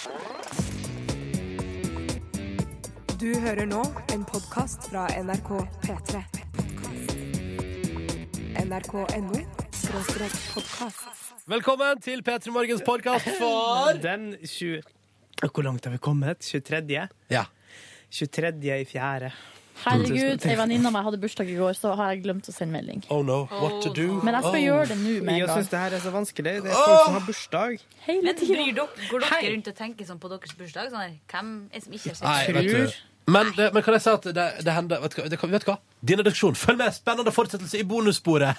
Du hører nå en podkast fra NRK P3. NRK.no podkast. Velkommen til P3 Morgens podkast for Den 20... Hvor langt har vi kommet? 23. Ja. 23. i fjerde. Herregud, ei venninne av meg hadde bursdag i går, så har jeg glemt å sende melding. Oh no, what to do? Men jeg skal Oh. gjøre det nå med Jeg en syns det her er så vanskelig. Det er folk som har bursdag. Hele Men dere, går dere rundt og tenker sånn på deres bursdag? Sånn her, hvem er som ikke har Nei, sett vet du. Men, det, men kan jeg si at det, det hender vet du, hva, hva? Din reduksjon. følg med! Spennende fortsettelse i bonussporet!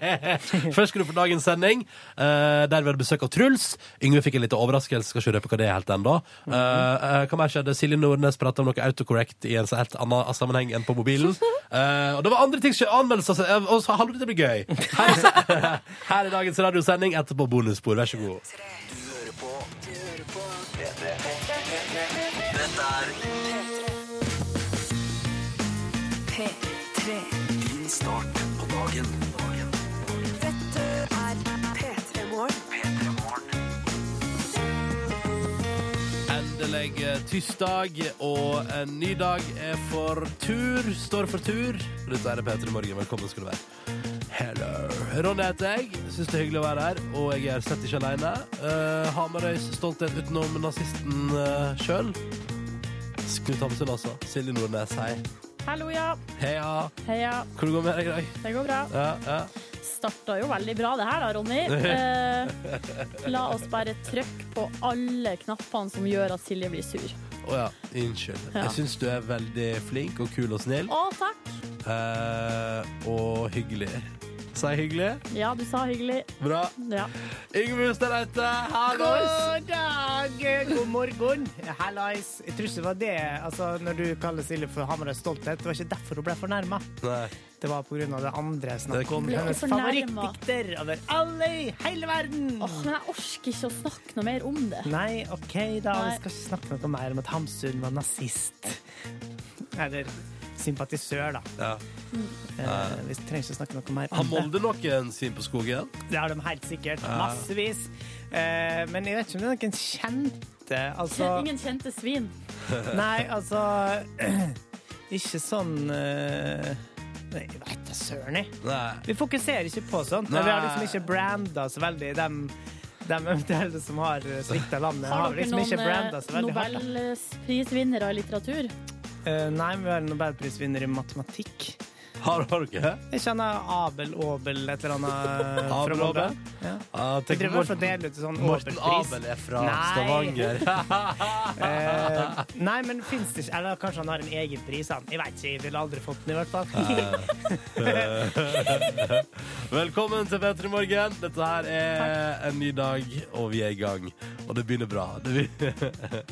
Først skal du få dagens sending, uh, der vi hadde besøk av Truls. Yngve fikk en liten overraskelse, skal ikke røpe hva det er helt ennå. Uh, uh, hva mer skjedde? Silje Nordnes prata om noe autocorrect i en så helt annen sammenheng enn på mobilen. Uh, og det var andre ting som anmeldelser, så- og så hallo, det blir gøy. Her er, her er dagens radiosending, etterpå bonusspor. Vær så god. Tirsdag, og en ny dag er for tur. Står for tur. Dette er P3 Morgen. Velkommen skal du være. Hello. Ronny heter jeg. Syns det er hyggelig å være her, og jeg er slett ikke alene. Uh, Hamarøys stolthet utenom nazisten uh, sjøl. Knut Hamsun, altså. Silje Nordnes, hei. Hallo, ja. Heia. Heia. Hvordan går det med deg i dag? Det går bra. Ja, ja. Starta jo veldig bra det her da, Ronny. Eh, la oss bare trykke på alle knappene som gjør at Silje blir sur. Å ja, unnskyld. Ja. Jeg syns du er veldig flink og kul og snill. Å, takk. eh, og hyggelig. Sa jeg hyggelig? Ja, du sa hyggelig. Bra. Ja. Yngve Ustadreite, hallois! God dag, god morgen. Hallois. Jeg tror ikke det var det altså, Når du kaller Silje for Hamarøys stolthet, det var ikke derfor hun ble fornærma. Det var pga. det andre snakket om hennes favorittdikter over alle i hele verden. Åh, men jeg orker ikke å snakke noe mer om det. Nei, OK, da. Nei. Vi skal ikke snakke noe mer om at Hamsun var nazist. Eller sympatisør, da. Ja. Eh, vi trenger ikke snakke noe mer Har om det. Molde noen svin på skogen? Det har de helt sikkert. Ja. Massevis. Eh, men jeg vet ikke om det er noen kjente altså, Ingen kjente svin. Nei, altså Ikke sånn eh, Nei, Jeg vet da søren, jeg. Vi fokuserer ikke på sånt. Nei. Vi har liksom ikke branda så veldig dem de eventuelle som har svikta landet, har, Har liksom noen så eh, nobelprisvinnere i litteratur? Eh, nei, vi har en nobelprisvinner i matematikk. Har dere? Ikke Jeg kjenner Abel Obel et eller annet eh, Abel Åbel? Ja. Ja, Vi driver fall og deler ut sånn Morten Abel er fra Nei. Stavanger. uh, nei, men fins det ikke Eller kanskje han har en egen pris, han. Jeg vet ikke, jeg ville aldri fått den, i hvert fall. Velkommen til P3 Morgen. Dette her er en ny dag, og vi er i gang. Og det begynner bra. Det be-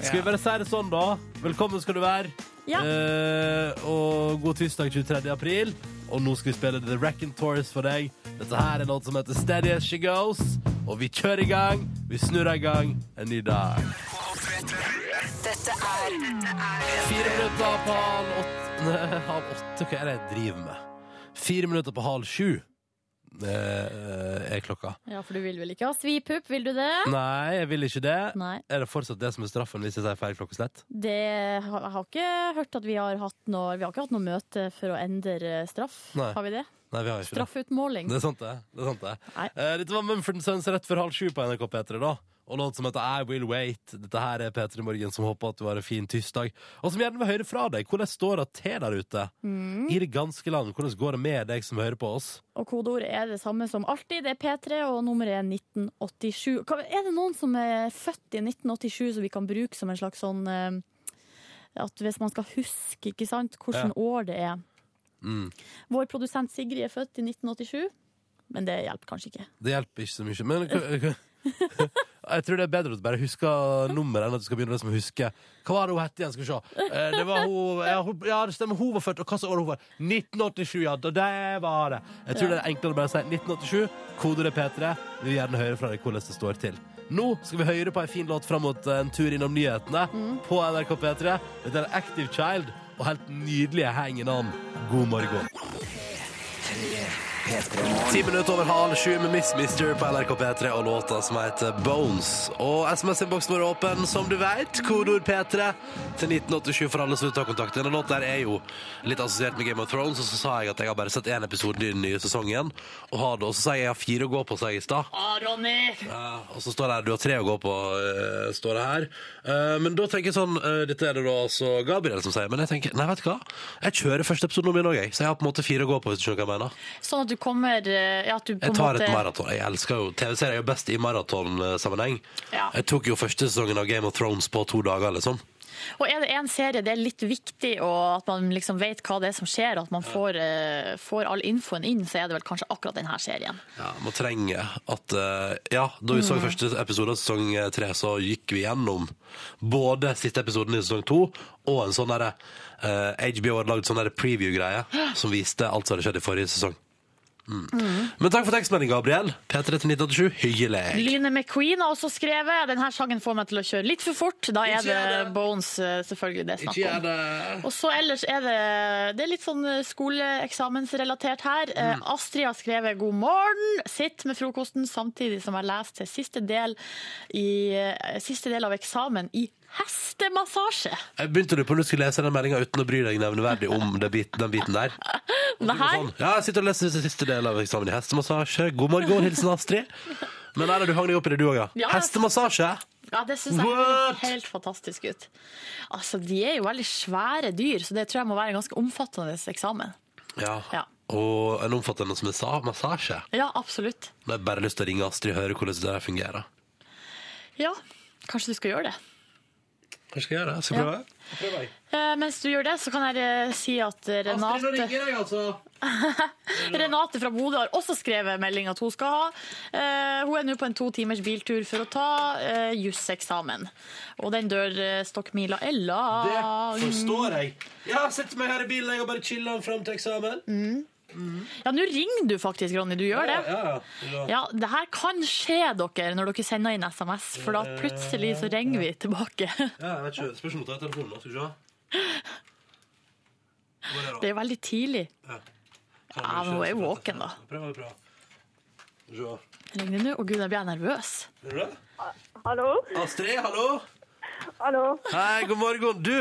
Skal vi bare si det sånn, da? Velkommen skal du være. Ja. Eh, og god tirsdag 23. april. Og nå skal vi spille The Wrecking Tours for deg. Dette her er en låt som heter Steady As She Goes. Og vi kjører i gang. Vi snurrer i gang en ny dag. Dette er Fire minutter på halv åtte Halv åtte, hva er det jeg driver med? Fire minutter på halv sju er klokka. Ja, for du vil vel ikke ha svipupp, vil du det? Nei, jeg vil ikke det. Nei. Er det fortsatt det som er straffen hvis jeg sier feil klokkeslett? Det har, jeg har ikke hørt at vi har hatt noe Vi har ikke hatt noe møte for å endre straff. Nei. Har vi det? Nei, vi har ikke det. Straffeutmåling. Det er sant, det. det, er sant det. Nei. Eh, dette var Mumford Sons rett før halv sju på NRK P3, da. Og låt som heter I Will Wait. Dette her er P3 Morgen som håper at du har en fin tirsdag. Og som gjerne vil høre fra deg. Hvordan står det til der ute? Mm. I det ganske land. Hvordan går det med deg som hører på oss? Og kodeordet er det samme som alltid. Det er P3, og nummeret er 1987. Er det noen som er født i 1987 som vi kan bruke som en slags sånn eh, At hvis man skal huske, ikke sant, hvilket Ja. år det er. Mm. Vår produsent Sigrid er født i 1987, men det hjelper kanskje ikke. Det hjelper ikke så mye. Men jeg tror det er bedre at du bare husker nummeret enn at du skal begynne liksom å huske Hva var det hun het igjen? Skal vi se. Eh, Det var hun ja, hun ja, det stemmer. Hun var født. Og hva slags år hun var? 1987, ja. Da det var det. Jeg tror det er enklere å bare si 1987. Koder er P3. Vi vil gjerne høre fra deg hvordan det står til. Nå skal vi høre på en fin låt fram mot en tur innom nyhetene på NRK P3. Dette er Active Child og helt nydelige Hanging On. God morgen. Ti minutter over halv sju med Miss Mister på NRK P3 og låta som heter Bones. Og SMS-innboksen vår er åpen, som du vet. Kodeord P3 til 1987 for alle som vil ta kontakt. Denne låta er jo litt assosiert med Game of Thrones, og så sa jeg at jeg har bare sett én episode i den nye sesongen. Og, har det, og så sa jeg jeg har fire å gå på, sa jeg i stad. Ja, og så står det her, du har tre å gå på, eh, står det her. Uh, men da tenker jeg sånn, eh, dette er det da altså Gabriel som sier, men jeg tenker, nei, vet du hva? Jeg kjører første episoden nå min også, jeg. Så jeg har på en måte fire å gå på, hvis du skjønner hva jeg mener. Sånn at du kommer eh, ja, at du på Jeg en tar måte, et maraton. Jeg elsker jo TV-serier Jeg er best i maratonsammenheng. Ja. Jeg tok jo første sesongen av Game of Thrones på to dager, liksom. Og er det en serie det er litt viktig og at man liksom vet hva det er som skjer, at man får, eh, får all infoen inn, så er det vel kanskje akkurat denne serien. Ja, Man trenger at eh, Ja, da vi så første episode av sesong tre, så gikk vi gjennom både siste episoden i sesong to og en sånn derre eh, HBO hadde lagd sånn derre preview-greie som viste alt som hadde skjedd i forrige sesong. Mm. Men takk for tekstmelding, Gabriel. P3 til 1987. Hyggelig. Lyne McQueen har også skrevet denne sangen får meg til å kjøre litt for fort. Da er Ikke det gjør det. Bones eh, selvfølgelig det er snakk om. det. Og så ellers er det, det er litt sånn skoleeksamensrelatert her. Eh, Mm. Astrid har skrevet 'God morgen', sitt med frokosten samtidig som jeg leser til siste del, i, eh, siste del av eksamen i hestemassasje. Jeg begynte du på å skulle lese den meldinga uten å bry deg nevneverdig om det bit, den biten der. Nei, Sånn. Ja, jeg sitter og leser siste del av eksamen i hestemassasje. God morgen, hilsen Astrid. Men nei, du hang deg opp i det du òg, ja. Ja. Hestemassasje? ja, det syns jeg høres helt fantastisk ut. Altså, De er jo veldig svære dyr, så det tror jeg må være en ganske omfattende eksamen. Ja. Ja. Og en omfattende massa- massasje. Ja, absolutt. Jeg har bare lyst til å ringe Astrid og høre hvordan det fungerer. Ja, kanskje du skal gjøre det. Hva skal jeg gjøre? Skal jeg prøve? Eh, mens du gjør det, så kan jeg eh, si at eh, Renate jeg, altså. Renate fra Bodø har også skrevet melding at hun skal ha. Eh, hun er nå på en to timers biltur for å ta uh, jusseksamen. Og den dørstokkmila er Det forstår jeg. Jeg har sett meg her i bilen jeg og bare chiller fram til eksamen. Ja, nå ringer du faktisk, Ronny. Du gjør det. Ja, ja, ja. Ja, det her kan skje dere når dere sender inn SMS, for da plutselig så ringer vi tilbake. ja jeg vet ikke. Spørs om hun tar telefonen. da. Skal vi se. Det, er veldig tidlig. Ja, du men hun er jo våken, da. Prøv, prøv. Skal vi. Ring nå. Å gud, jeg blir nervøs. Er? Hallo? Astrid, hallo? Hallo? Hei, god morgen. Du,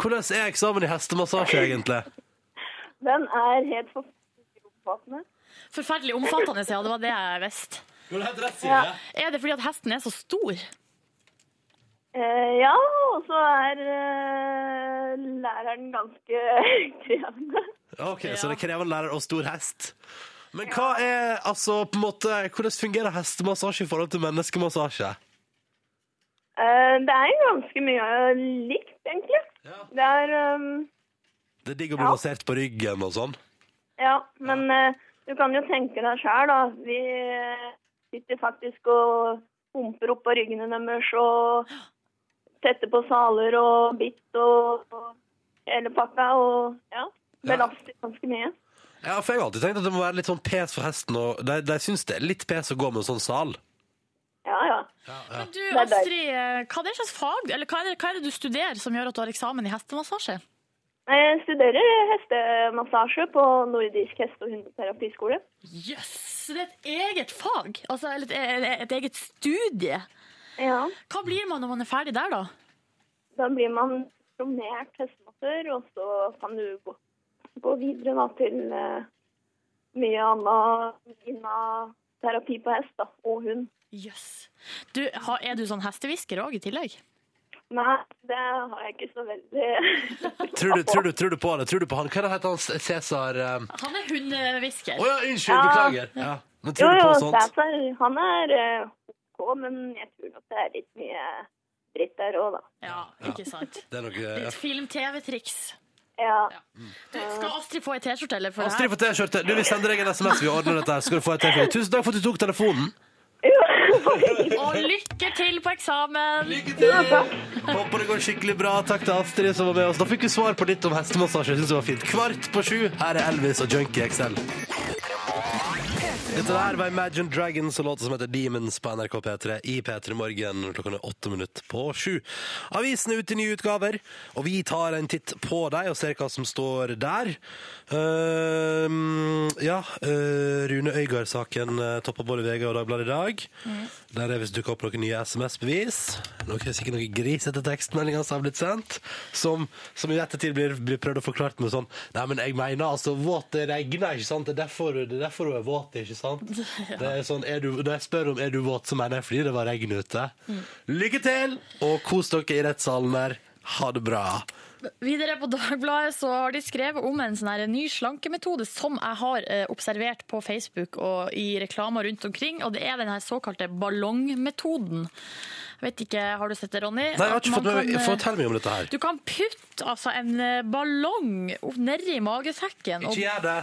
hvordan er eksamen i hestemassasje egentlig? Den er helt forferdelig omfattende. Forferdelig omfattende, ja. Det var det jeg visste. Helt rett, Ja. Er det fordi at hesten er så stor? Eh, ja, og så er eh, læreren ganske krevende. Ok, så det krever lærer og stor hest. Men hva er, altså, på en måte, hvordan fungerer hestemassasje i forhold til menneskemassasje? Eh, det er ganske mye likt, egentlig. Ja. Det er um, Det er digg å bli Ja. massert på ryggen og sånn. Ja, men eh, du kan jo tenke deg sjøl, da. Vi eh, sitter faktisk og pumper opp på ryggene deres og setter på saler og bitt og, og hele pakka. Og ja, belaster ganske mye. Ja, for jeg har alltid tenkt at det må være litt sånn pes for hesten, og de, de syns det er litt pes å gå med en sånn sal. Ja, ja. Men du. Astrid, eh, hva er det slags fag, eller hva er, det, hva er det du studerer som gjør at du har eksamen i hestemassasje? Jeg studerer hestemassasje på Nordisk heste- og hundeterapiskole. Jøss! Det er et eget fag? Altså et, et, et eget studie? Ja, Hva blir man når man er ferdig der, da? Da blir man diplomert hestemassør, og så kan du gå, gå videre da, til uh, mye annet innen terapi på hest da, og hund. Jøss. Yes. Er du sånn hestehvisker òg, i tillegg? Nei, det har jeg ikke så veldig Tror du, tror, du, tror du på det? Tror du på han? Hva heter han? Cæsar um... Han er hundehvisker. ja, unnskyld, Ja. beklager. Ja. Men Jo, tror du jo, på sånt? Cæsar, han er eh, OK, men jeg tror nok det er litt mye dritt der òg, da. Ja, ikke sant. Det er noe, ja. Litt film-TV-triks. Ja. Du, Skal Astrid få ei T-skjorte, eller? For Astrid får T-skjorte. Du, Vi sender deg en SMS. Vi ordner dette. skal du få ei T-skjorte. Tusen takk for at du tok telefonen. Og lykke til på eksamen! Lykke til! Håper det går skikkelig bra. Takk til Astrid som var med oss. Da fikk vi svar på litt om hestemassasje. Jeg synes det var fint. Kvart på sju. Her er Elvis og Junkie XL. Dette der var Imagine Dragons og låta som heter Demons på NRK P3 i P3 Morgen klokka er åtte minutter på sju. Avisen er ute i nye utgaver, og vi tar en titt på dem og ser hva som står der. Uh, ja, uh, Rune Øygard-saken uh, toppa både VG og Dagbladet i dag. Der er visst dukka opp noen nye SMS-bevis. Noe, sikkert noen grisete tekstmeldinger som har blitt sendt, som, som i ettertid blir, blir prøvd å forklart med sånn Nei, men jeg mener altså, våt det regner, ikke sant? Det er derfor, det er derfor hun er våt, ikke sant? Det er sånn, er du, når jeg spør om er du våt, så mener jeg fordi det var regn ute. Lykke til, og kos dere i rettssalen der. Ha det bra. Videre på Dagbladet så har de skrevet om en sånn her ny slankemetode som jeg har eh, observert på Facebook og i reklamer rundt omkring, og det er den såkalte ballongmetoden. Jeg vet ikke, Har du sett det, Ronny? Nei, jeg har ikke fått med, eh, Fortell meg om dette her. Du kan putte altså, en eh, ballong nedi magesekken og,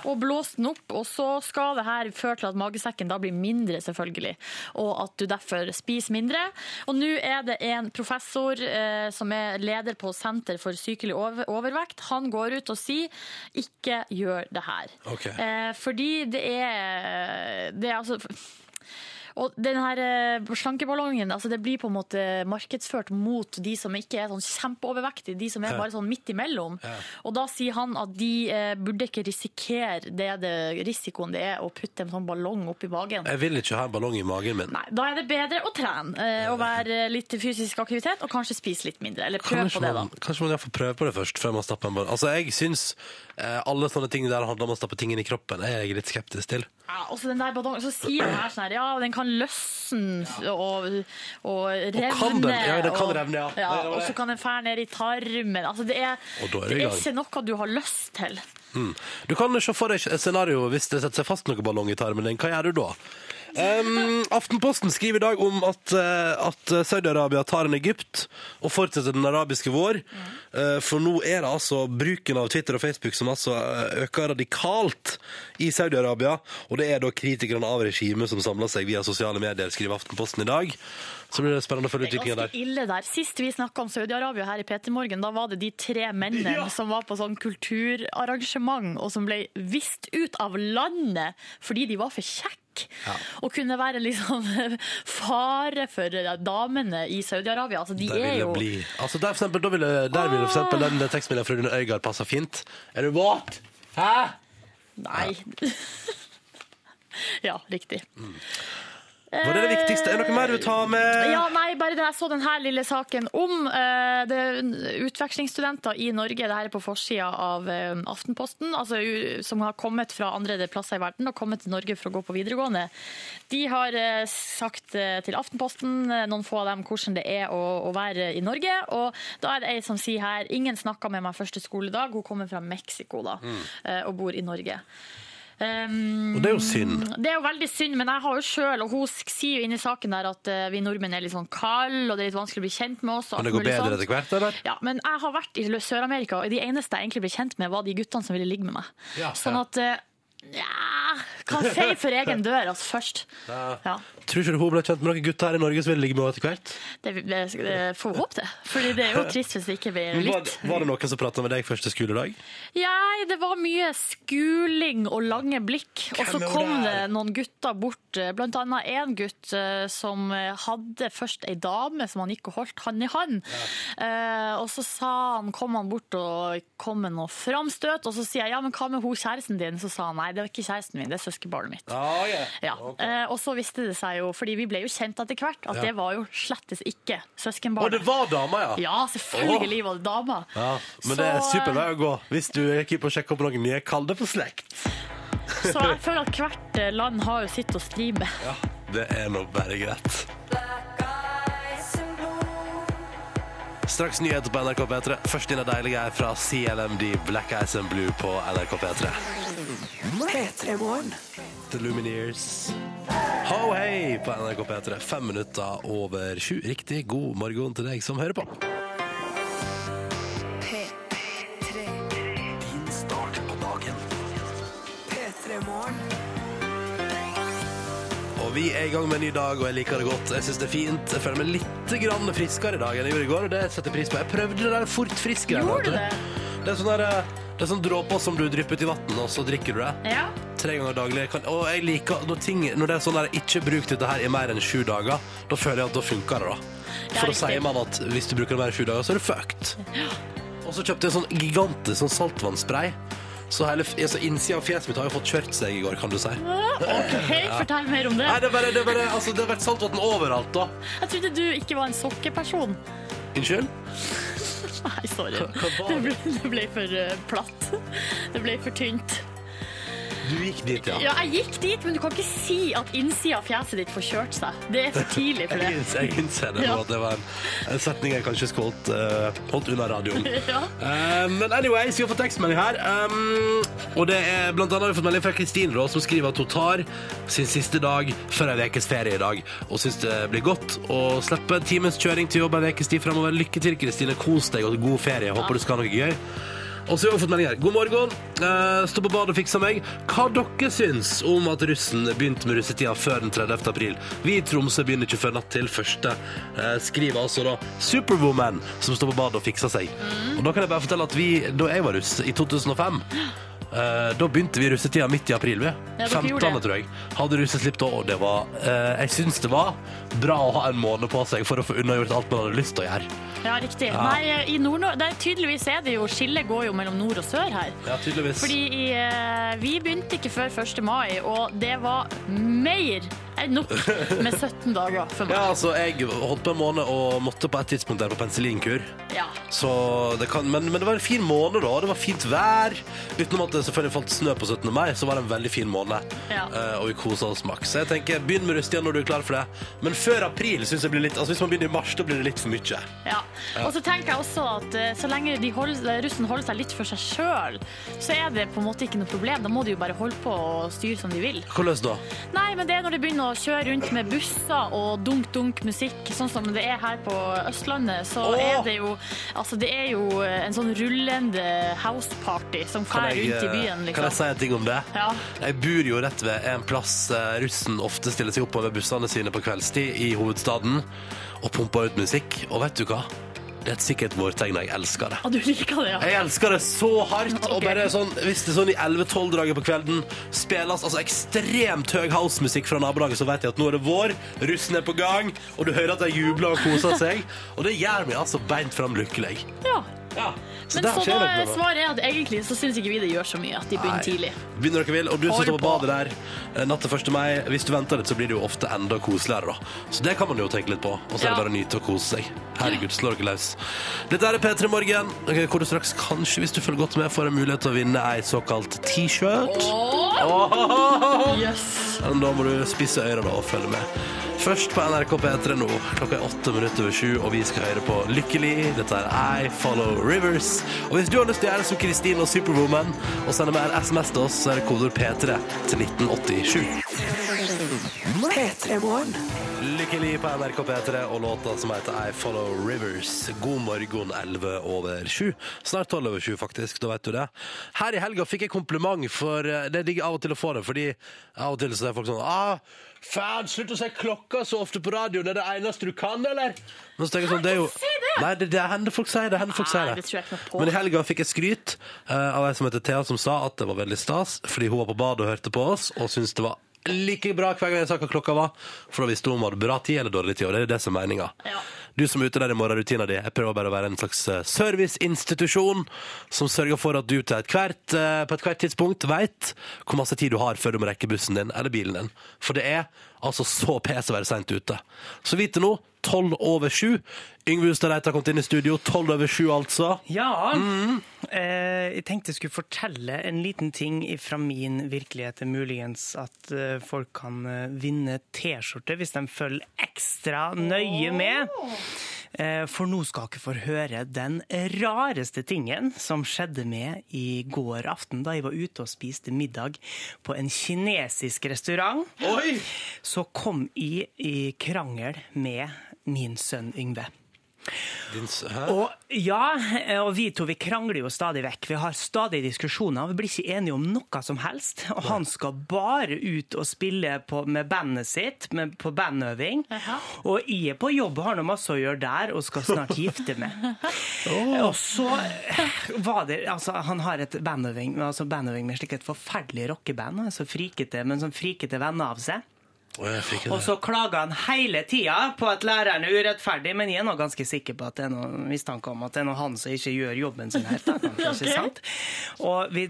og blåse den opp, og så skal det her føre til at magesekken da blir mindre, selvfølgelig, og at du derfor spiser mindre. Og nå er det en professor eh, som er leder på Senter for sykelig over overvekt. Han går ut og sier ikke gjør det her. Ok. Eh, fordi det er, det er altså og den her eh, slankeballongen, altså det blir på en måte markedsført mot de som ikke er sånn kjempeovervektige, de som er bare sånn midt imellom. Ja. Og da sier han at de eh, burde ikke risikere det, det risikoen det er å putte en sånn ballong opp i magen. Jeg vil ikke ha en ballong i magen min. Nei, da er det bedre å trene eh, og være litt fysisk aktivitet, og kanskje spise litt mindre. Eller prøve på det, da. man, kanskje man får prøve på det først før man stapper en ballong. Altså, jeg syns eh, alle sånne ting der handler om å stappe ting inn i kroppen, er jeg litt skeptisk til. Ja, og så den der ballongen, så sier den her sånn her, ja, den kan løsne og, og revne. kan den? Ja, den kan og- revne, ja. ja. Og så kan den fære ned i tarmen. Altså, det er, er det det er ikke noe du har lyst til. Mm. Du kan se for deg et scenario hvis det setter seg fast noen ballong i tarmen din. Hva gjør du da? Um, Aftenposten skriver i dag om at, uh, at Saudi-Arabia tar en Egypt og fortsetter den arabiske vår. Uh, for nå er det altså bruken av Twitter og Facebook som altså eh, øker radikalt i Saudi-Arabia. Og det er da kritikerne av regimet som samler seg via sosiale medier, skriver Aftenposten i dag. Så blir det spennende å følge ganske der. ille der. Sist vi snakka om Saudi-Arabia her i Peter Morgen, da var det de tre mennene Ja. som var på sånn kulturarrangement, og som ble vist ut av landet fordi de var for kjekke. Og kunne være liksom fare for damene i Saudi-Arabia. Altså, de er jo bli. Altså der, for eksempel, da ville, der ville for eksempel den tekstmeldinga fra Rune Øygard passa fint. Er du våt? Hæ? Nei. ja, riktig. Var det det viktigste? Er det noe mer du vil ta med? Ja, nei, bare det jeg så denne lille saken om eh, det, utvekslingsstudenter i Norge. Det her er på forsida av eh, Aftenposten, altså, u- som har kommet fra andre plasser i verden og kommet til Norge for å gå på videregående. De har eh, sagt eh, til Aftenposten, eh, noen få av dem, hvordan det er å, å være i Norge. Og da er det ei som sier her ingen snakka med meg første skoledag. Hun kommer fra Mexico da, eh, og bor i Norge. Um, Og det er jo synd. det er jo veldig synd, men jeg har jo selv, og hun sier jo inni saken der at eh, vi nordmenn er litt sånn kalde, og det er litt vanskelig å bli kjent med oss. Men det går bedre sånt. etter hvert, eller? Ja, men jeg har vært i Sør-Amerika, og de eneste jeg egentlig ble kjent med, var de guttene som ville ligge med meg. Ja, sånn at ja, kan feie for egen dør altså, først. Ja. Tror ikke du hun ble kjent med noen gutter her i Norge som ville ligge med henne etter hvert? Det, det, det får vi håpe det. Fordi det er jo trist hvis det ikke blir Men Var, litt. var det noen som prata med deg første skoledag? Ja, det var mye skuling og lange blikk. Og så kom det noen gutter bort, eh, blant annet en gutt eh, som hadde først ei dame som han gikk og holdt hand i hand. Eh, og så sa han, kom han bort og kom med noe framstøt, og så sier jeg ja, men hva med hun kjæresten din? Så sa han nei, det var ikke kjæresten min, det er søskenbarnet mitt. Ah, Ja, eh, Og så viste det seg jo, fordi vi ble jo kjent etter hvert, at Ja. det var jo slettes ikke søskenbarnet. Og det var dama, ja! Ja, selvfølgelig var det dama. Ja, men det er Så, super vei å gå hvis du er keen på å sjekke opp noen nye. Kall det for slekt. Så jeg føler at hvert eh, land har jo sitt å stri med. Ja, det er nå bare greit. Straks nyheter på NRK P3. Først inn er deilige her fra CLMD Black Eyes and Blue på NRK P3. The Lumineers. Ho hei på NRK P3. Fem minutter over sju. Riktig god morgen til deg som hører på. Din start på dagen. Og vi er i gang med en ny dag, og jeg liker det godt. Jeg synes det er fint. Jeg føler meg litt grann friskere i dag enn jeg gjorde i går, og det setter jeg pris på. Jeg prøvde det der fort friskere Gjorde du det? Det er sånn der, det er sånn dråper som du drypper ut i vann, og så drikker du det. Ja. tre ganger daglig. Kan, og jeg liker når, ting, når det er sånn der ikke bruk dette her i mer enn sju dager, da føler jeg at da funker det, da. For da sier man at hvis du bruker det mer enn sju dager, så er du fucked. Og så kjøpte jeg en sånn gigantisk sånn saltvannsspray. Så hele altså, innsida av fjeset mitt har jo fått kjørt seg i går, kan du si. OK, fortell mer om det. Nei, det bare, det bare altså, Det har vært saltvann overalt, da. Jeg trodde du ikke var en sokkeperson. Unnskyld? Nei, sorry. hva Det ble, det ble for eh, platt. Det ble for tynt. Du gikk dit, ja. Ja, jeg gikk dit, men du kan ikke si at innsida av fjeset ditt får kjørt seg. Det er for tidlig for Jeg det. innser, jeg innser det nå, Ja. at det var en, en setning jeg kanskje skulle holdt, uh, holdt unna radioen. Ja. uh, men anyway, vi har fått tekstmelding her. Um, og det er blant annet har vi fått melding fra Kristine, som skriver at hun tar sin siste dag før ei ukes ferie i dag, og syns det blir godt å slippe en times kjøring til jobb en ukes tid fremover. Lykke til, Kristine. Kos deg og god ferie. Håper du skal ha noe gøy. Og så har vi fått melding her. God morgen. Uh, Stå på badet og fiksa meg. Hva dere syns om at russen begynte med russetida før den 30. april? Vi i Tromsø begynner ikke før natt til første. Uh, skriver altså da Superwoman, som står på badet og fikser seg. Og da kan jeg bare fortelle at vi, da jeg var russ i 2005 Uh, da begynte vi russetida midt i april. Vi. Ja, 15. tror jeg. Hadde russeslipp da, og det var uh, Jeg syns det var bra å ha en måned på seg for å få unnagjort alt man hadde lyst til å gjøre. Ja, riktig. Ja. Nei, i nord det er Tydeligvis er det jo Skillet går jo mellom nord og sør her. Ja, tydeligvis. Fordi i, eh, vi begynte ikke før 1. mai, og det var mer enn nok med 17 dager for meg. Ja, altså, jeg holdt på en måned og måtte på et tidspunkt der på penicillinkur. Ja. Så det kan, men, men det var en fin måned da, det var fint vær. Utenom at det selvfølgelig falt snø på 17. mai, så var det en veldig fin måned. Ja. Uh, og vi kosa oss maks. Så jeg tenker, begynn med rusttida når du er klar for det. Men før april syns jeg blir litt, altså hvis man begynner i mars, da blir det litt for mye. Ja. Og så tenker jeg også at eh, så lenge de holder, russen holder seg litt for seg sjøl, så er det på en måte ikke noe problem. Da må de jo bare holde på og styre som de vil. Hvordan da? Nei, men det er når de begynner å kjøre rundt med busser og dunk-dunk musikk, sånn som det er her på Østlandet, så Åh! er det jo Altså, det er jo en sånn rullende houseparty som Kan fer jeg, rundt i eh, byen, kan jeg liksom. si en ting om det? Ja. Jeg bor jo rett ved en plass eh, russen ofte stiller seg opp på ved bussene sine på kveldstid i hovedstaden og pumper ut musikk. Og vet du hva? Det er et sikkert vårtegn. Jeg elsker det. Ah, du liker det, ja? Jeg elsker det så hardt. Og bare sånn, Hvis det er sånn i 11-12-draget på kvelden spilles altså ekstremt høy housemusikk fra nabolaget, så vet jeg at nå er det vår, russen er på gang, og du hører at de jubler og koser seg. Og det gjør meg altså beint fram lykkelig. ja. Ja. Så Men der så skjer da, noe. svaret er at egentlig så syns ikke vi det gjør så mye at de begynner Nei. tidlig. Begynn når dere vil. Og du som Hold står på badet der eh, natt til 1. mai, hvis du venter litt, så blir det jo ofte enda koseligere, da. Så det kan man jo tenke litt på. Og så er det Ja. bare å nyte og kose seg. Herregud, slå dere løs. Dette er P3 Morgen, ok, hvor du straks kanskje, hvis du følger godt med, får en mulighet til å vinne ei såkalt T-shirt. Åh! Yes. Men Da må du spisse ørene og følge med. Først på NRK P3 nå. Klokka er åtte minutter over sju, og vi skal høre på Lykkelig. Dette er I Follow Rivers. Og hvis du har lyst til å gjøre som Kristine og Superwoman og sende mer SMS til oss, så er det kodord P3 til 1987. P3 Morgen. Lykkelig på NRK P3 og låta som heter I Follow Rivers. God morgen, 11 over 7. Snart 12 over 7, faktisk. Da vet du det. Her i helga fikk jeg kompliment, for eh, det ligger av og til å få det, fordi av og til så er folk sånn ah, Faen, slutt å si klokka så ofte på radioen, det er det eneste du kan, eller? Men så tenker jeg sånn, det er jo? Nei, det, det hender folk sier det. Hender folk Nei, sier det. det tror jeg ikke noe på. Men i helga fikk jeg skryt eh, av ei som heter Thea, som sa at det var veldig stas, fordi hun var på badet og hørte på oss, og syntes det var like bra hver gang jeg sa hva klokka var, for da visste hun om hun hadde bra tid eller dårlig tid, og det er det som er meninga. Ja. Du som er ute der i morgenrutina di, jeg prøver bare å være en slags eh, serviceinstitusjon som sørger for at du til et hvert, på et hvert tidspunkt veit hvor masse tid du har før du må rekke bussen din eller bilen din. For det er altså så pes å være seint ute. Så vidt til nå, tolv over sju. Yngve Hustad Reite har kommet inn i studio, tolv over sju altså. Ja. Eh, jeg tenkte jeg skulle fortelle en liten ting fra min virkelighet. Det er muligens at eh, folk kan eh, vinne T-skjorte hvis de følger ekstra nøye med. Eh, for nå skal dere få høre den rareste tingen som skjedde med i går aften, da jeg var ute og spiste middag på en kinesisk restaurant. Oi! Så kom jeg i krangel med min sønn Yngve. Og ja, og vi to vi krangler jo stadig vekk. Vi har stadig diskusjoner. Vi blir ikke enige om noe som helst. Og han skal bare ut og spille på, med bandet sitt, med, på bandøving. Og jeg er på jobb og har noe masse å gjøre der, og skal snart gifte meg. Og så var det Altså, han har et bandøving, altså bandøving med slik et forferdelig rockeband. Så frikete, men sånn frikete venner av seg. Og så klager han hele tida på at læreren er urettferdig, men jeg er nå ganske sikker på at det er noe mistanke om at det er noe han som ikke gjør jobben sin helt. Da, kanskje, Ok. ikke sant? Og vi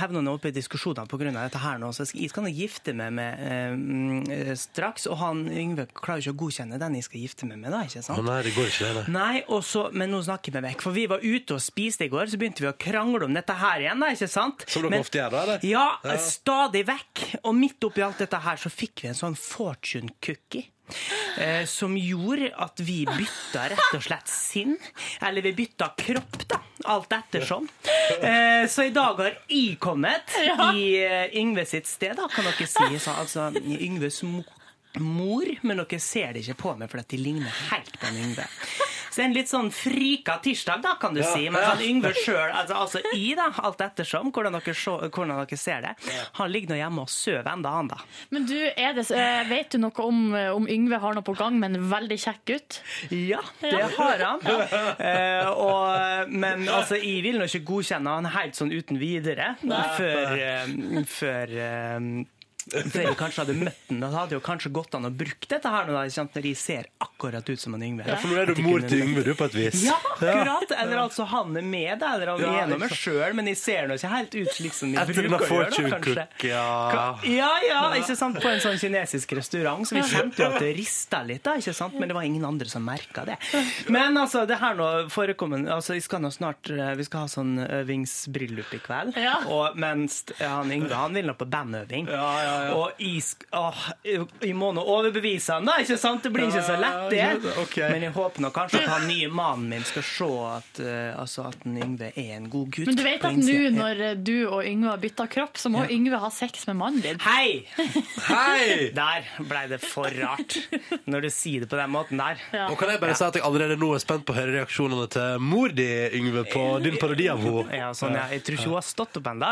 hevner nå oppe i diskusjoner pga. dette her nå, så jeg skal nå gifte meg med eh, mm, straks, og han Yngve klarer ikke å godkjenne den jeg skal gifte meg med, da, ikke sant? nei, det går ikke, det. nei. Nei, og men nå snakker vi vekk. For vi var ute og spiste i går, så begynte vi å krangle om dette her igjen, da, ikke sant? Som dere Men- ofte gjør, da? eller? ja, Ja. stadig vekk. Og midt oppi alt dette her så fikk vi en sånn fortune cookie. Eh, som gjorde at vi bytta rett og slett sinn. Eller vi bytta kropp, da. Alt ettersom. Eh, så i dag har jeg kommet i eh, Yngve sitt sted, da, kan dere si. Så, altså Yngves mo mor, men dere ser det ikke på meg, for at de ligner helt på Yngve. Så en litt sånn frika tirsdag, da, kan du si. Men han Yngve sjøl, altså, altså i, da, alt ettersom, hvordan dere, så, hvordan dere ser det, han ligger nå hjemme og sover enda, han, da. Men du, er det, eh, vet du noe om, eh, om Yngve har noe på gang med en veldig kjekk gutt? Ja, det har han. Eh, og, men altså, jeg vil nå ikke godkjenne han helt sånn uten videre før, eh, før eh, jeg kanskje hadde møtt den, da hadde jo kanskje gått an å bruke dette her når de ser akkurat ut som en Yngve. For nå er du mor til Yngve, du, på et vis. Ja, akkurat! Eller altså han er med, deg, eller han er gjennom meg sjøl, men de ser nå ikke helt ut slik som de Etter bruker å gjøre, kanskje. cook, ja. Ja, ja, ikke sant, på en sånn kinesisk restaurant, så vi kjente jo at det rista litt, da, ikke sant, men det var ingen andre som merka det. Men altså, det her nå forekommer Altså, vi skal nå snart eh, Vi skal ha sånn øvingsbryllup i kveld, Ja. og mens han Yngve, han vil nå på bandøving. Og isk, sk- åh, jeg- jeg må nå overbevise han, da, ikke sant? Det blir ikke så lett, det. Ja, ok. Men jeg håper nå kanskje at han nye mannen min skal se at, uh, altså at Yngve er en god gutt. Men du vet at nå når du og Yngve har bytta kropp, så må Yngve ha sex med mannen din. Hei! Hei! Der ble det for rart, når du sier det på den måten der. Ja. Og kan jeg bare si at jeg allerede nå er spent på å høre reaksjonene til mor di, Yngve, på din parodi av henne. Ja, sånn, ja. Jeg tror ikke hun har stått opp ennå.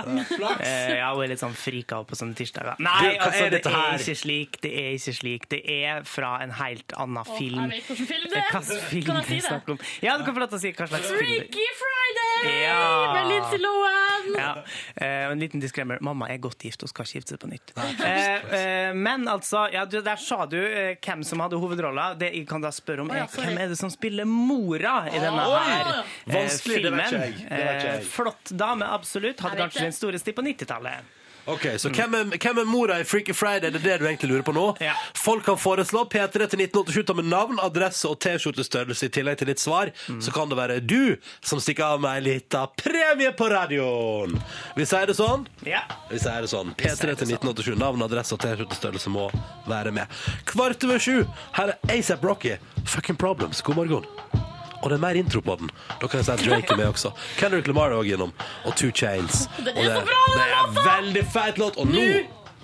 Eh, ja, hun er litt sånn frika på sånne tirsdager. Nei, Du, altså, er det dette er ikke slik. Det er ikke slik. Det er fra en helt annen film. film. Jeg vet hvilken film det Hva er. slags film Kan jeg si det? Ja, du kan få lov til å si hva slags film det er. Freaky Friday Ja. med Lindsay Lohan! Ja, eh, en liten disclaimer. Mamma er godt gift og skal ikke gifte seg på nytt. Eh, eh, men altså, ja, du, der sa du eh, hvem som hadde hovedrolla. Det jeg kan da spørre om, er hvem er det som spiller mora i denne her eh, Vanskelig, det vet filmen? ikke jeg. Det vet ikke jeg. Eh, flott dame, absolutt. Hadde kanskje den store sti på 90-tallet. Ok, Så hvem er, hvem er mora i Freaky Friday? Det er det du egentlig lurer på nå? Ja. Folk kan foreslå P3 til 1987 ta med navn, adresse og T-skjortestørrelse i tillegg til ditt svar. Så kan det være du som stikker av med ei lita premie på radioen! Vi sier det sånn? Ja. Vi sier det sånn. P3 til 1987. Navn, adresse og T-skjortestørrelse må være med. Kvart over sju. Her er ASAP Rocky. Fucking Problems. God morgen. Og det er mer intro på den. Da kan jeg si at Drake er med også. Kendrick Lamar er også innom. Og Two Chains. Det er og så bra, det er veldig feit låt. Og nå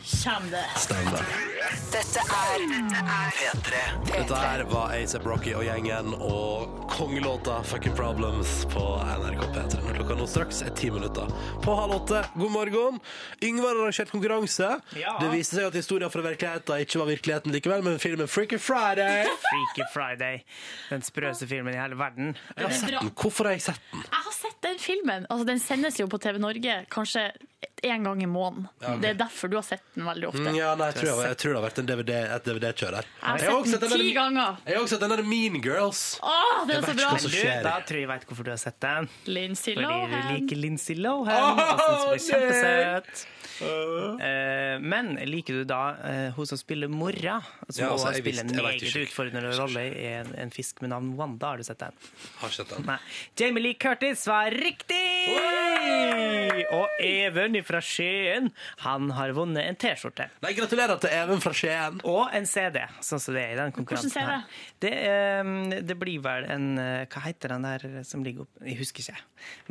Kjem det. stemmer Dette er P3. Dette her var ASAP Rocky og gjengen og kongelåta Fucking Problems på NRK P3. Når klokka nå straks er ti minutter på halv åtte. God morgen. Yngvar har arrangert konkurranse. Ja. Det viste seg at historien fra virkeligheten ikke var virkeligheten likevel, men filmen Freaky Friday. Freaky Friday. Den sprøeste filmen i hele verden. Jeg har sett den. Hvorfor har jeg sett den? Jeg har sett den filmen. Altså, den sendes jo på TV Norge kanskje én gang i måneden. Det er derfor du har sett den veldig ofte. Mm, Ja, nei, jeg, tror jeg, jeg tror det har vært en DVD, et DVD-kjør der. Jeg har sett den ti ganger. Jeg har også sett den der Mean Girls. Åh, det er så bra! Du, da tror jeg jeg vet hvorfor du har sett den. Lindsay Fordi du Lohan. liker Lindsay Lohan og syns hun er kjempesøt. Eh, men liker du da eh, hun som spiller mora? Som Ja, altså, også spiller en meget utfordrende rolle i en, en fisk med navn Wanda. Har du sett den? Har sett den. Nei. Jamie Lee Curtis var riktig! Og Even fra Skien, han har vunnet en T-skjorte. Nei, gratulerer til Even fra Skien. Og en CD, sånn som det er i den konkurransen. Her. Det, eh, det blir vel en Hva heter den der som ligger opp Jeg husker ikke.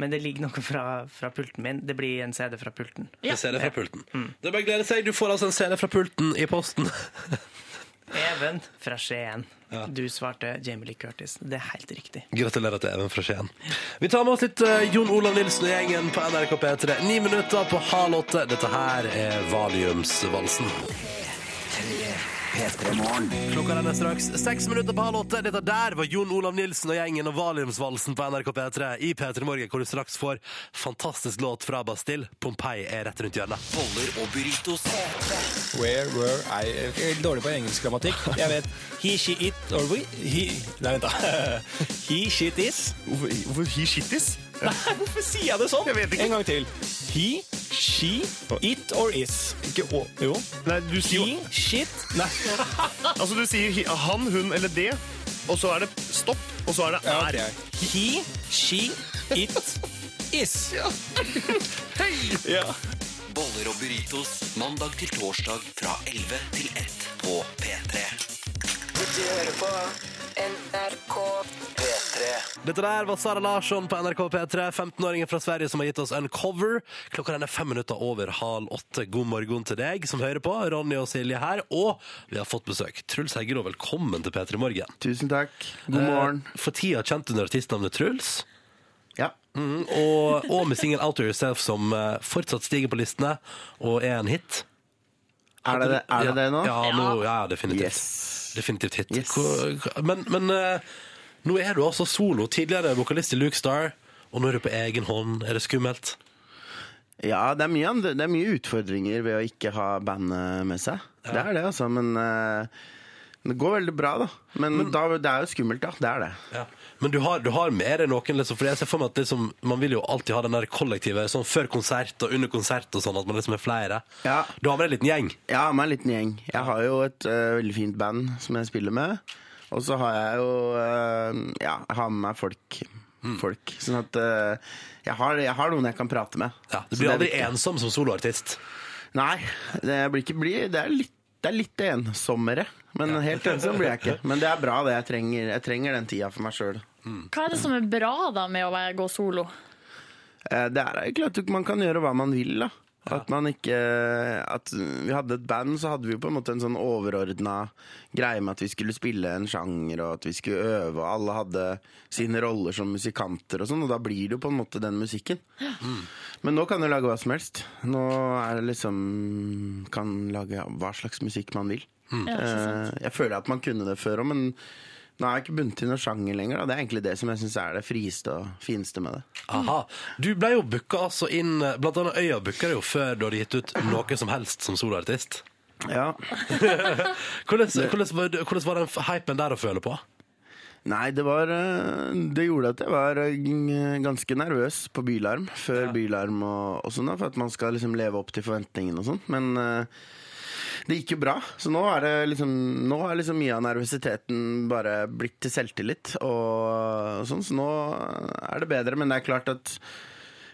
Men det ligger noe fra, fra pulten min. Det blir en CD fra pulten. Ja. CD fra pulten. Det er bare å glede seg. Du får altså en CD fra pulten i posten. Even fra Skien. Du svarte Jamie Lee Curtis. Det er helt riktig. Gratulerer til Even fra Skien. Vi tar med oss litt uh, Jon Olav Nilsen og gjengen på NRK P3. Ni minutter på halv åtte. Dette her er Valiumsvalsen. Klokka den er straks seks minutter på halv åtte. Dette der var Jon Olav Nilsen og gjengen og Valiumsvalsen på NRK P3 i P3 Morgen, hvor du straks får fantastisk låt fra Bastille. Pompeii er rett rundt hjørnet. Boller og burritos. Where were I Jeg er dårlig på engelsk grammatikk. Jeg vet he, she, it or we he, Nei, vent, da. He, shit, is. Hvorfor, he, shit, shittis? Nei, hvorfor sier jeg det sånn? Jeg vet ikke. En gang til. He, she, it or is. Ikke å. Jo. Nei, du sier He, shit Nei. Altså, du sier he- han, hun eller det, og så er det stopp, og så er det Ja, er. ok. He, she, it, is. Ja. Boller og burritos mandag til torsdag fra 11 til 1 på P3. Du hører på NRK P3. Dette der var Sara Larsson på NRK P3, 15-åringen fra Sverige som har gitt oss en cover. Klokka den er fem minutter over halv åtte. God morgen til deg som hører på. Ronny og Silje her. Og vi har fått besøk. Truls Heggelå, velkommen til P3 Morgen. Tusen takk. God morgen. Eh, For tida kjent under artistnavnet Truls. Ja. Mm, og, og med singel Out of Yourself som eh, fortsatt stiger på listene og er en hit. Er det det, er det, det nå? Ja, nå, ja definitivt. Yes. Definitivt hit. Yes. Hvor- Men, men eh, nå er du altså solo. Tidligere vokalist i Luke Star, og nå er du på egen hånd. Er det skummelt? Ja, det er, mye, andre- det er mye utfordringer ved å ikke ha bandet med seg. Det er det, altså. Men eh, det går veldig bra, da. Men, da, det er jo skummelt, ja. Det er det. Ja. Men du har, du har med deg noen, liksom, for jeg ser for meg at liksom, man vil jo alltid ha den der kollektive, sånn før konsert og under konsert og sånn, at man liksom er flere. Ja. Du har med en liten gjeng. Har med en liten gjeng. Jeg har jo et uh, veldig fint band som jeg spiller med. Og så har jeg jo uh, Ja, jeg har med meg folk. folk. Sånn at uh, jeg, har, jeg har noen jeg kan prate med. Ja, du blir aldri ensom som soloartist. Nei, det blir ikke bli, det er litt det er litt ensommere, men helt ensom blir jeg ikke. Men det er bra, det. Jeg trenger, jeg trenger den tida for meg sjøl. Hva er det som er bra da med å gå solo? Det er egentlig at man kan gjøre hva man vil, da. At man ikke At vi hadde et band, så hadde vi jo på en måte en sånn overordna greie med at vi skulle spille en sjanger, og at vi skulle øve, og alle hadde sine roller som musikanter og sånn, og da blir det jo på en måte den musikken. Men nå kan du lage hva som helst. Nå er det liksom Kan lage hva slags musikk man vil. Ja, ikke sant? Eh, Jeg føler at man kunne det før òg, men nå er jeg ikke bundet til noen sjanger lenger. Da. Det er egentlig det som jeg syns er det frieste og fineste med det. Aha. Du ble jo booka altså inn Blant annet Øya booka deg jo før du hadde gitt ut noe som helst som soloartist. Ja. Hvordan, hvordan, var, hvordan var den hypen der å føle på? Nei, det var eh, Det gjorde at jeg var eh, ganske nervøs på Bylarm, før Bylarm og, og sånn, da, for at man skal liksom leve opp til forventningene og sånn. Men eh, det gikk jo bra. Så nå er det liksom Nå er liksom mye av nervøsiteten bare blitt til selvtillit og, sånn, så nå er det bedre. Men det er klart at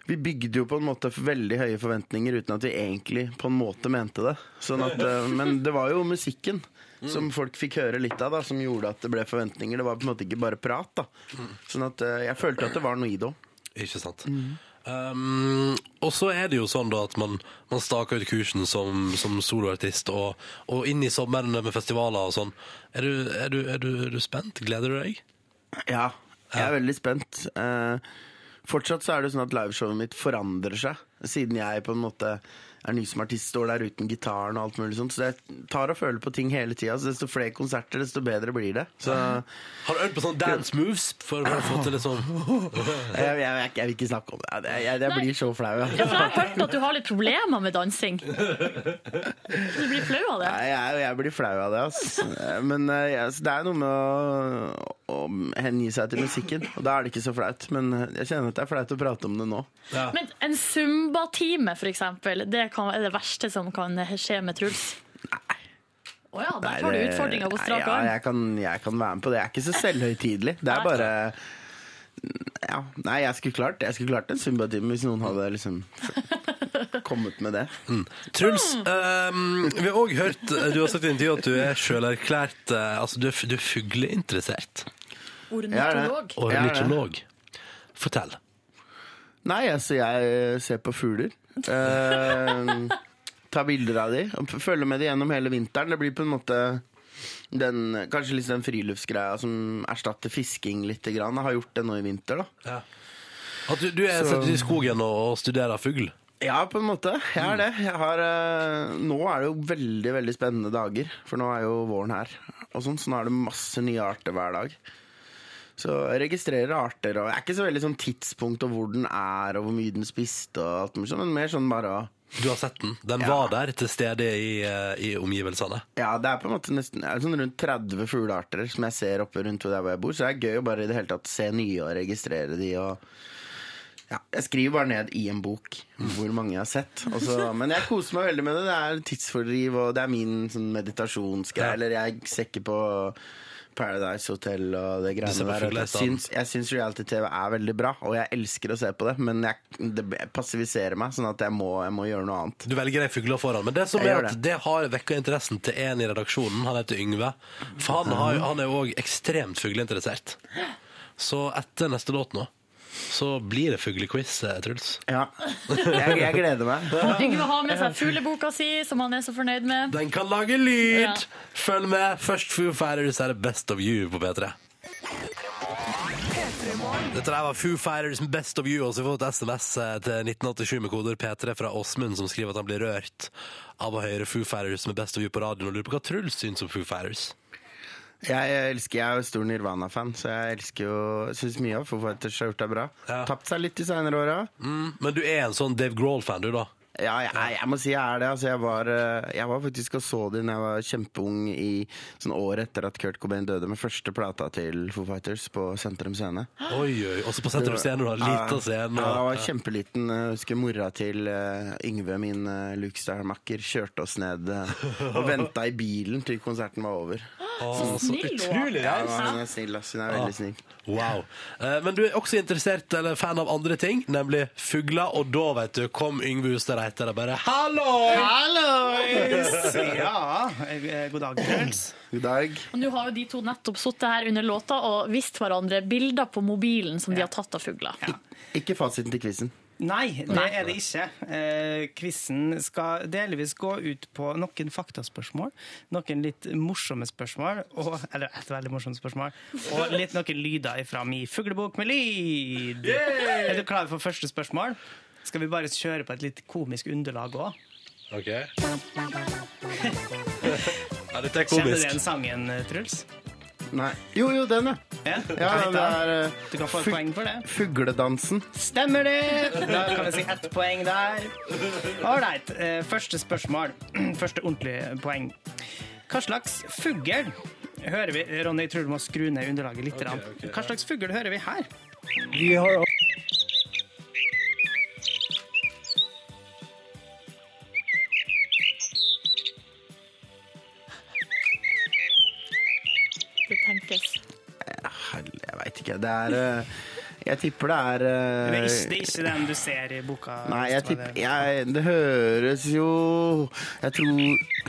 vi bygde jo på en måte veldig høye forventninger uten at vi egentlig på en måte mente det. Sånn at, eh, men det var jo musikken som folk fikk høre litt av, da, som gjorde at det ble forventninger. Det var på en måte ikke bare prat. da. Sånn at eh, jeg følte at det var noe i det òg. Ikke sant. Um, og så er det jo sånn da at man, man staker ut kursen som, som soloartist, og, og inn i sommeren med festivaler og sånn. Er du, er, du, er, du, er du spent? Gleder du deg? Ja, jeg er veldig spent. Uh, fortsatt så er det sånn at liveshowet mitt forandrer seg, siden jeg på en måte er ny som artist, står der uten gitaren og alt mulig sånt. Så jeg tar og føler på ting hele tida. Desto flere konserter, desto bedre blir det. Så Har du øvd på sånn dance moves for å få til det sånn jeg, jeg, jeg, jeg vil ikke snakke om det. Jeg, jeg, jeg blir så flau. Ja, for jeg har hørt at du har litt problemer med dansing. Du blir flau av det. Nei, jeg, jeg blir flau av det, altså. Men jeg- det er noe med å, å hengi seg til musikken, og da er det ikke så flaut. Men jeg kjenner at det er flaut å prate om det nå. Men en zumba-time, for eksempel, det kan, er det verste som kan skje med Truls? Å ja, der tar du utfordringa på strak Ja, jeg kan, jeg kan være med på det. Jeg er ikke så selvhøytidelig. Det er bare ja, Nei, jeg skulle klart Jeg skulle klart en Zumba-time hvis noen hadde liksom kommet med det. Truls, um, vi har òg hørt Du har sagt i intervjuet at du er sjølerklært uh, Altså, du er, du er fugleinteressert. Ornitolog. Ornitolog. Fortell. Nei, altså, jeg ser på fugler. Uh, tar bilder av de og følger med de gjennom hele vinteren. Det blir på en måte den, kanskje litt den friluftsgreia som erstatter fisking litt. Grann. Har gjort det nå i vinter, da. At du, du er Så- i skogen og, studerer fugl? Ja, på en måte. Jeg er det. Jeg har, eh, nå er det jo veldig veldig spennende dager, for nå er jo våren her. Og sånn, så nå er det masse nye arter hver dag. Så jeg registrerer arter, og jeg er ikke så veldig sånn tidspunkt og hvor den er, og hvor mye den spiste, og alt mulig sånn, men mer sånn bare å- Du har sett den? Den Ja. var der til stede i, eh, i omgivelsene? Ja, det er på en måte nesten sånn rundt 30 fuglearter som jeg ser oppe rundt der hvor jeg bor, så det er gøy å bare i det hele tatt se nye og registrere de og ja, jeg skriver bare ned i en bok hvor mange jeg har sett. Også, men jeg koser meg veldig med det. Det er tidsfordriv, og det er min sånn meditasjonsgreie. Eller jeg ser ikke på Paradise Hotel og det greiene der. Jeg syns, jeg syns reality-TV er veldig bra, og jeg elsker å se på det. Men jeg, det passiviserer meg, sånn at jeg må, jeg må gjøre noe annet. Du velger deg fugler foran. Men det som er at at det har vekka interessen til en i redaksjonen. Han heter Yngve. For han, har, han er jo òg ekstremt fugleinteressert. Så etter neste låt nå, så blir det fuglequiz, eh, Truls. Ja. Jeg, jeg gleder meg. Yngve har med seg fugleboka si, som han er så fornøyd med. Den kan lage lyd! Ja. Følg med. Først Foo Fighters er det Best of You på P3. Dette der var Foo Fighters med Best of You. Og så har vi fått SMS eh, til 1987 med koder P3 fra Åsmund, som skriver at han blir rørt av å høre Foo Fighters med Best of You på radioen, og lurer på hva Truls syns om Foo Fighters. Jeg, elsker, jeg er jo stor Nirvana-fan, så jeg elsker jo syns mye av Foo Fighters har gjort det bra. Tapt seg litt de seinere åra. Mm, men du er en sånn Dave Grohl-fan, du, da? Ja, jeg, jeg må si jeg er det. Altså, jeg, var, eh, jeg var faktisk og så dem da jeg var kjempeung i sånn år etter at Kurt Cobain døde, med første plata til Foo Fighters på Sentrum Scene. Oi, oi. Også på Sentrum Scene, du har liten scene. Ja, jeg var kjempeliten. Jeg husker mora til uh, Yngve, min uh, Lukestad-makker, kjørte oss ned uh, og venta i bilen til konserten var over. Å, så utrolig Ja, raust. hun er snill, ass. Hun er veldig snill. Wow. Eh, Men du er også interessert eller fan av andre ting, nemlig fugler. Og da, vet du, kom Yngve Hustad Reite og bare Hallo! Hallois! Ja, eh, god dag, Truls. God dag. Og nå har jo de to nettopp sittet her under låta og vist hverandre bilder på mobilen som de har tatt av fugler. Ikke fasiten til quizen. Nei, det er det ikke. Eh, Quizen skal delvis gå ut på noen faktaspørsmål, noen litt morsomme spørsmål, og, eller et veldig morsomt spørsmål, og litt noen lyder fra min fuglebok med lyd. Yay! Er du klar for første spørsmål? Skal vi bare kjøre på et litt komisk underlag òg? OK. Ja, dette er Kjenner du komisk. den sangen, Truls? Nei. Jo, jo, den, ja. Ja, det er eh, Du kan få et poeng for det. Fugledansen. Stemmer det! Da kan vi si ett poeng der. Ålreit. eh, Første spørsmål. Første ordentlige poeng. Hva slags fugl hører vi Ronny, jeg tror du må skru ned underlaget litt. grann. Hva slags fugl hører vi her? Vi har ikke. Det er eh, Jeg tipper det er eh, Det er ikke, det er ikke den du ser i boka. Nei, jeg tipper jeg, Det høres jo jeg tror,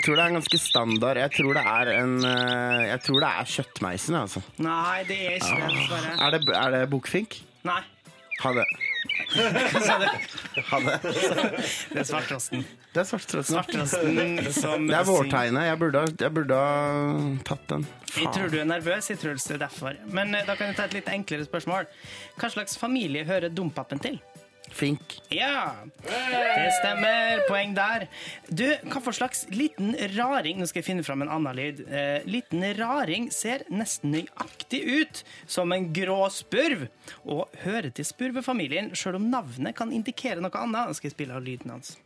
tror det er ganske standard. Jeg tror det er en eh, Jeg tror det er kjøttmeisen, altså. Nei, det er ikke det, dessverre. Er det, er det bukfink? Nei. Ha det. Hva sa du? Ha det. Det er svarttrosten. Det er svarttrosten. Svarttrosten Det er vårtegnet. Jeg burde, jeg burde ha tatt den. Jeg tror du er nervøs, jeg tror det er derfor. Men eh, da kan jeg ta et litt enklere spørsmål. Hva slags familie hører dompapen til? Fink. Ja, det stemmer. Poeng der. Du, hva for slags liten raring Nå skal jeg finne fram en annen lyd. Eh, liten raring ser nesten nøyaktig ut som en grå spurv, og hører til spurvefamilien, sjøl om navnet kan indikere noe annet. Nå skal jeg spille av lyden hans.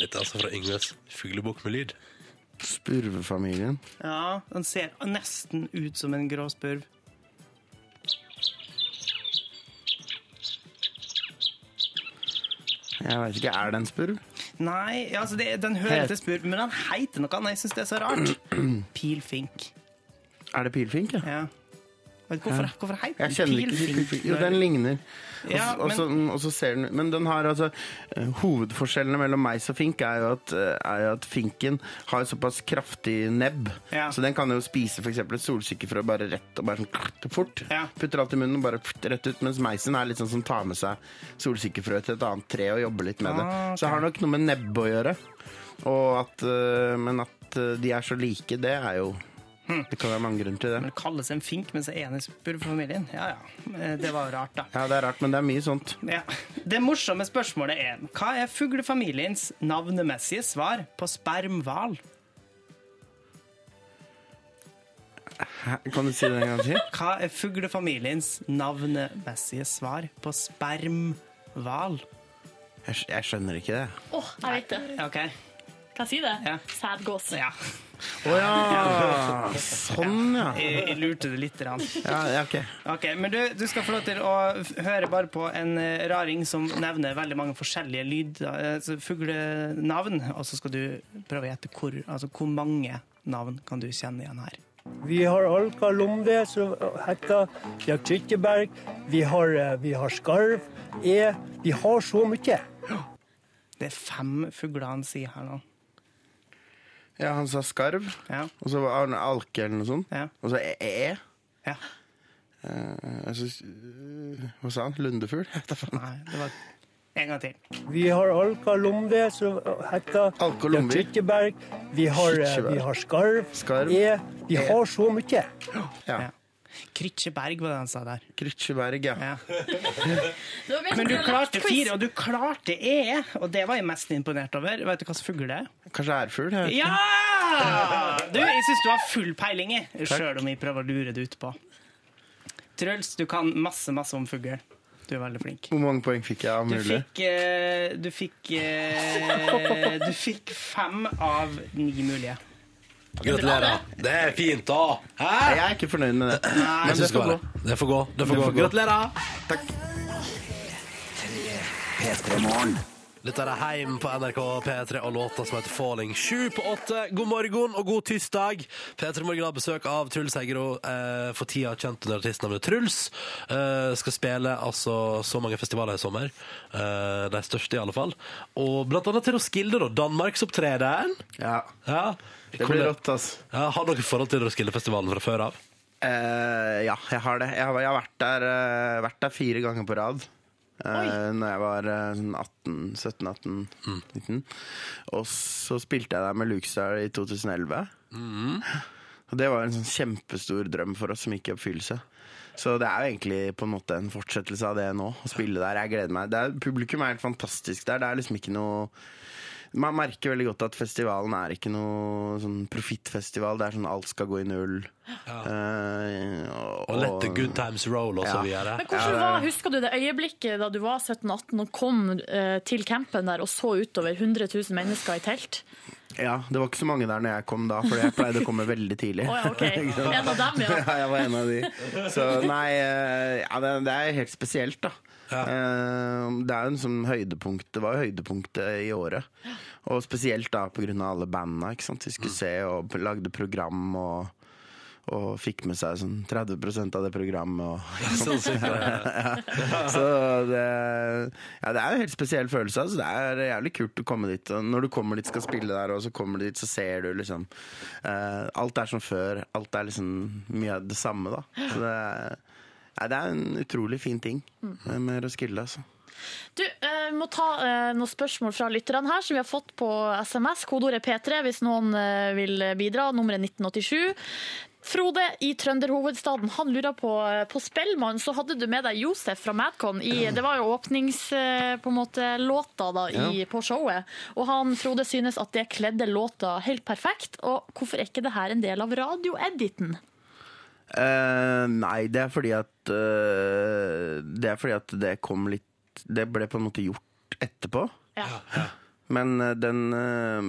Dette er altså fra Yngves fuglebok med lyd. Spurvefamilien. Ja, den ser nesten ut som en grå spurv. Jeg veit ikke. Er det en spurv? Nei, altså det, den hører til spurv, men den heter noe annet. Jeg syns det er så rart. Pilfink. Er det pilfink, ja? Ja. Vet hvorfor, hvorfor heter Jeg kjenner ikke pilfink. Jo, den ligner. Også, Ja, men, også, også ser den Men den har altså eh, Hovedforskjellene mellom meis og fink er jo at, eh, er jo at finken har såpass kraftig nebb. Ja. Så den kan jo spise f.eks. et solsikkefrø bare rett og bare sånn klart, fort. Putter alt i munnen og bare rett ut. Mens meisen er litt sånn som tar med seg solsikkefrø til et annet tre og jobber litt med det. Okay. ok. Så det har nok noe med nebb å gjøre. At, eh, men at de er så like, det er jo Det kan være mange grunner til det. Men det kalles en fink, men så er den for familien. Ja ja, Eh, det var rart, da. Ja, det er rart, men det er mye sånt. Ja. Det morsomme spørsmålet er hva er fuglefamiliens navnemessige svar på spermhval? Kan du si det en gang til? Hva er fuglefamiliens navnemessige svar på spermhval? Jeg, jeg skjønner ikke det. Å, jeg vet det. OK. Kan jeg si det? Sædgås. Ja. Å ja! Sånn, ja. Jeg, jeg lurte det litt. Rann. Ja, ja, Okay, Ok, Men du, du skal få lov til å høre bare på en eh, raring som nevner veldig mange forskjellige lyd, altså fuglenavn, og så skal du prøve å gjette hvor, altså hvor mange navn kan du kjenne igjen her. Vi har Alka Lomve, som heter Vi har Krytteberg, vi har, eh, vi har Skarv, E. Vi har så mye. Det er fem fugler han sier her nå. Ja, han sa skarv, og så var Arne Alke eller noe sånt. Og så e. e. Ja. Eh, jeg synes, eh, hva sa han? Lundefugl? Jeg vet da faen. Nei, det var en gang til. Vi har Alka Lomve, som heter Alka Vi har Lomvi. Vi har, eh, vi har Skarv, Skarv. E. Vi E. har så mye. Ja. Ja. Krytsjeberg var det han sa der. Krytsjeberg, ja. Men du klarte fire, og du klarte E, og det var jeg mest imponert over. Vet du hva slags fugl det er? Kanskje ærfugl? Ja! Du, jeg syns du har full peiling. Sjøl om jeg prøver å lure det utpå. Truls, du kan masse, masse om fugl. Du er veldig flink. Hvor mange poeng fikk jeg av Du fikk, uh, du fikk uh, Du fikk fem av ni mulige. Gratulerer. Det er fint, da. Hæ? Jeg er ikke fornøyd med det. Nei, Men det får gå. Det får gå. Det får gå. Gratulerer. Takk. Dette er Heim på NRK P3 og låta som heter Falling. Sju på åtte. God morgen og god tirsdag. P3 Morgen har besøk av Truls Hegro, eh, for tida kjent under artistnavnet Truls. Eh, skal spille altså så mange festivaler i sommer. Eh, de største, i alle fall. Og blant annet til Roskilde, da. Danmarksopptrederen. Ja. ja. Det blir rått, altså. Ja, har dere forhold til Roskildefestivalen fra før av? Eh, ja, jeg har det. Jeg har, jeg har vært, der, eh, vært der fire ganger på rad. Uh, når jeg var eh, sånn 18, 17, 18, 19. Og så spilte jeg der med Lukestar i 2011. Og det var en sånn kjempestor drøm for oss som gikk i oppfyllelse. Så det er jo egentlig på en måte en fortsettelse av det nå, å spille der. Jeg gleder meg. Det er, publikum er helt fantastisk der. Det er liksom ikke noe Man merker veldig godt at festivalen er ikke noe sånn profittfestival. Det er sånn alt skal gå i null. Eh, Og let the good times roll, og så videre. Men hvordan var, Husker du det øyeblikket da du var 17-18 og kom uh, til campen der og så utover 100 000 mennesker i telt? Ja, det var ikke så mange der når jeg kom da, for jeg pleide å komme veldig tidlig. Oh, ja, ok. En av dem, ja. ja. jeg var en av de. Så nei, eh, ja, det, det er helt spesielt, da. Eh, Det er jo en sånn høydepunkt Det var jo høydepunktet i året. Og spesielt da av alle bandene. Ikke sant? Vi skulle se og lagde program og og fikk med seg sånn 30% av det programmet. Og, Sånn cirka, ja. Så det, ja, det er en helt spesiell følelse. Altså. Det er jævlig kult å komme dit. Og når du kommer dit skal spille der, og så kommer du dit, så ser du liksom uh, Alt er som før. Alt er liksom mye av det samme, da. Så det, er- ja, det er en utrolig fin ting med Roskilde, altså. Du, eh, må ta eh, noen spørsmål fra lytterne her som vi har fått på SMS. Kodeordet P3 hvis noen eh, vil bidra. Nummeret 1987. Frode i trønderhovedstaden han lurer på På Spellemann så hadde du med deg Josef fra Madcon. I, det var jo åpnings eh, da, i, Ja. på showet. Og han Frode synes at det kledde låta helt perfekt. Og hvorfor er ikke det her en del av radioediten? Eh, nei, det er fordi at uh, Det er fordi at det kom litt Det ble på en måte gjort etterpå. Ja Men eh, den uh,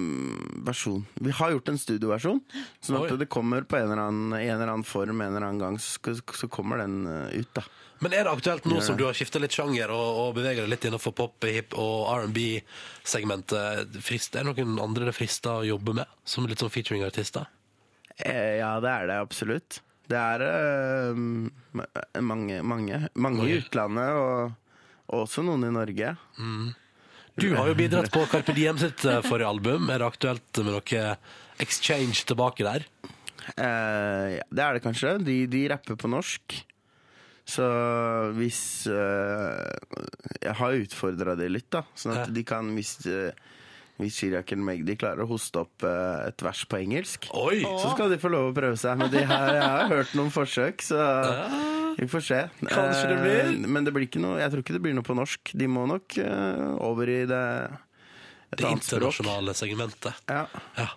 versjonen Vi har gjort en studioversjon, sånn at Oi. det kommer på en eller annen, en eller annen form en eller annen gang, så, så kommer den ut, da. Men er det aktuelt nå som du har skifta litt sjanger og, og beveger deg litt innenfor pop, hip og R&B-segmentet? Er det noen andre det frister å jobbe med, som litt sånn featuring-artister? Eh, ja, det er det absolutt. Det er uh, mange, mange, mange i utlandet, og, og også noen i Norge. Du har jo bidratt på Carpe Diem sitt eh, forrige album. Er det aktuelt med noe exchange tilbake der? Uh, ja, det er det kanskje. De, de rapper på norsk. Så hvis uh, Jeg har utfordra de litt, da. Sånn at de kan Hvis, eh, hvis Chirag eller Magdi klarer å hoste opp eh, et vers på engelsk, Oi! så skal de få lov å prøve seg. Men de her, jeg har hørt noen forsøk, så vi får se. Kanskje det blir? Eh, Men det blir ikke noe, jeg tror ikke det blir noe på norsk. De må nok eh, over i det et Det annet språk. internasjonale segmentet. Ja. Ja.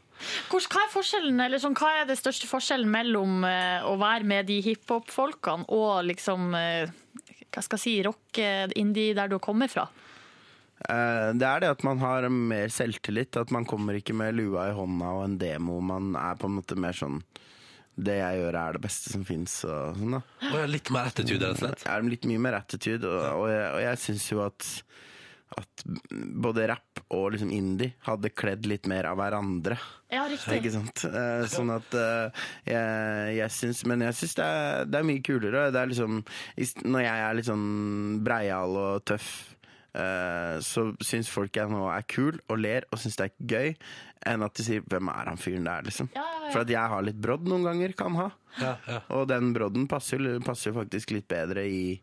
Hva er forskjellen, eller sånn, hva er det største forskjellen mellom å være med de hiphop-folkene og liksom hva skal jeg si, rock, indie, der du kommer fra? Eh, Det er det at man har mer selvtillit. At man kommer ikke med lua i hånda og en demo. Man er på en måte mer sånn Det jeg gjør, er det beste som fins. Og sånn, da. Og jeg har litt mer attitude, rett og slett. Er litt mye mer attitude. Og, og jeg, og jeg syns jo at, at både rapp og liksom indie hadde kledd litt mer av hverandre. Ja, riktig. Ikke sant? Eh, Sånn at eh, jeg, jeg syns Men jeg syns det, er- det er mye kulere. Det er liksom Når jeg er litt sånn breial og tøff, så syns folk jeg nå er kul og ler og syns det er gøy, enn at de sier 'hvem er han fyren der', liksom. Ja, ja, ja. For at jeg har litt brodd noen ganger, kan ha. Ja, ja. Og den brodden passer, jo- faktisk litt bedre i,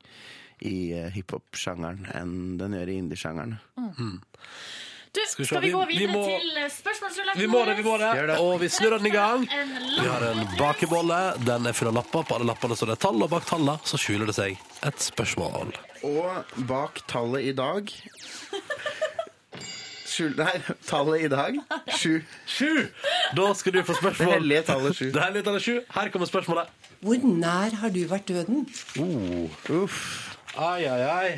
i eh, hiphop-sjangeren enn den gjør i indie-sjangeren. Du, Skal vi skal vi gå vi- vi videre må- til spørsmålsrulletten? Vi må det, vi må det. det. Og vi snurrer den i gang. Vi har en bakebolle. Den er full av lapper. På alle lappene står det et tall, og bak tallene så skjuler det seg et spørsmål. Og bak tallet i dag Skjul, Nei, tallet i dag sju. Sju! Da skal du få spørsmål. Det hellige tallet sju. Det hellige tallet sju. Her kommer spørsmålet. Hvor nær har du vært døden? Oh, uff. Ai, ai, ai.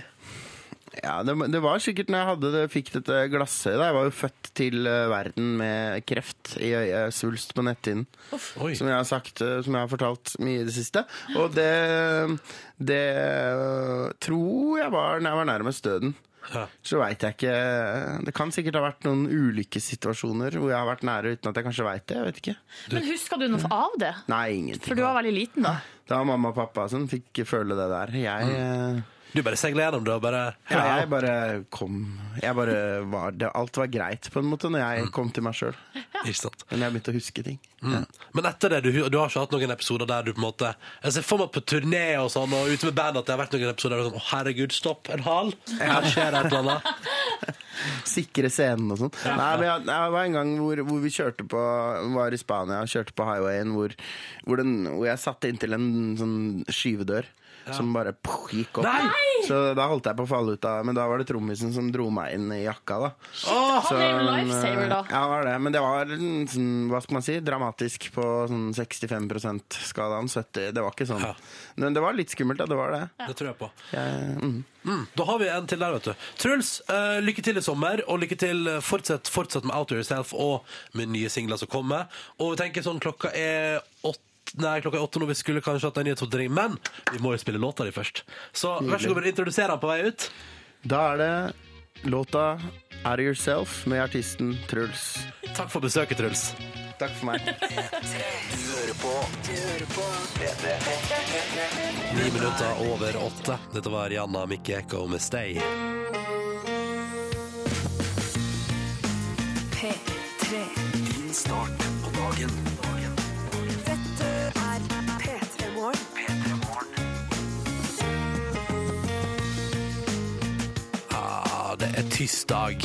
Ja, det, det var sikkert når jeg hadde det, fikk dette glasset da. Jeg var jo født til eh, verden med kreft i øyet, svulst på netthinnen. Som jeg har sagt, eh, som jeg har fortalt mye i det siste. Og det, det eh, tror jeg var når jeg var nærmest døden. Ja. Så veit jeg ikke Det kan sikkert ha vært noen ulykkessituasjoner hvor jeg har vært nære uten at jeg kanskje veit det. Jeg vet ikke. Men husker du noe av det? Nei, ingenting. For du var veldig liten da. Det var mamma og pappa som fikk føle det der. Jeg eh, Du bare seiler gjennom det og bare Ja, jeg bare kom Jeg bare var det, Alt var greit, på en måte, når jeg kom til meg sjøl. Ikke sant? Men jeg begynte å huske ting. Mm. Men etter det, du, du har ikke hatt noen episoder der du på en måte Jeg ser for meg på turné og sånn, og ute med band at det har vært noen episoder der du sånn Å, herregud, stopp en hal! Her skjer det et eller annet. Sikre scenen og sånn. Nei, men jeg, jeg var en gang hvor, hvor vi kjørte på Var i Spania og kjørte på highwayen hvor, hvor, den, hvor jeg satte inntil en sånn skyvedør. Som bare puh, gikk opp. Nei! Så da holdt jeg på å falle ut av Men da var det trommisen som dro meg inn i jakka, da. Han Så, er jo lifesaver, da. Ja, var det. Men det var sånn, hva skal man si, dramatisk på sånn 65% skalaen. 70. Det var ikke sånn. Ja. Men det var litt skummelt, da. Det var det. Det tror jeg på. Jeg, mm. Mm, da har vi en til der, vet du. Truls, uh, lykke til i sommer, og lykke til eh, fortsett, fortsett med Out of Yourself og med nye singler som kommer. Og vi tenker sånn, klokka er åtte Nei, klokka er åtte nå. Vi skulle kanskje hatt en nyhetsoppdatering, men vi må jo spille låta di først. Så vær så god, vil du introdusere den på vei ut? Da er det låta Out of Yourself med artisten Truls. Takk for besøket, Truls. Takk for meg. Du hører på P3. Ni minutter over åtte. Dette var Rihanna Mikkeko med Stay. P3. Din start på dagen. Tirsdag.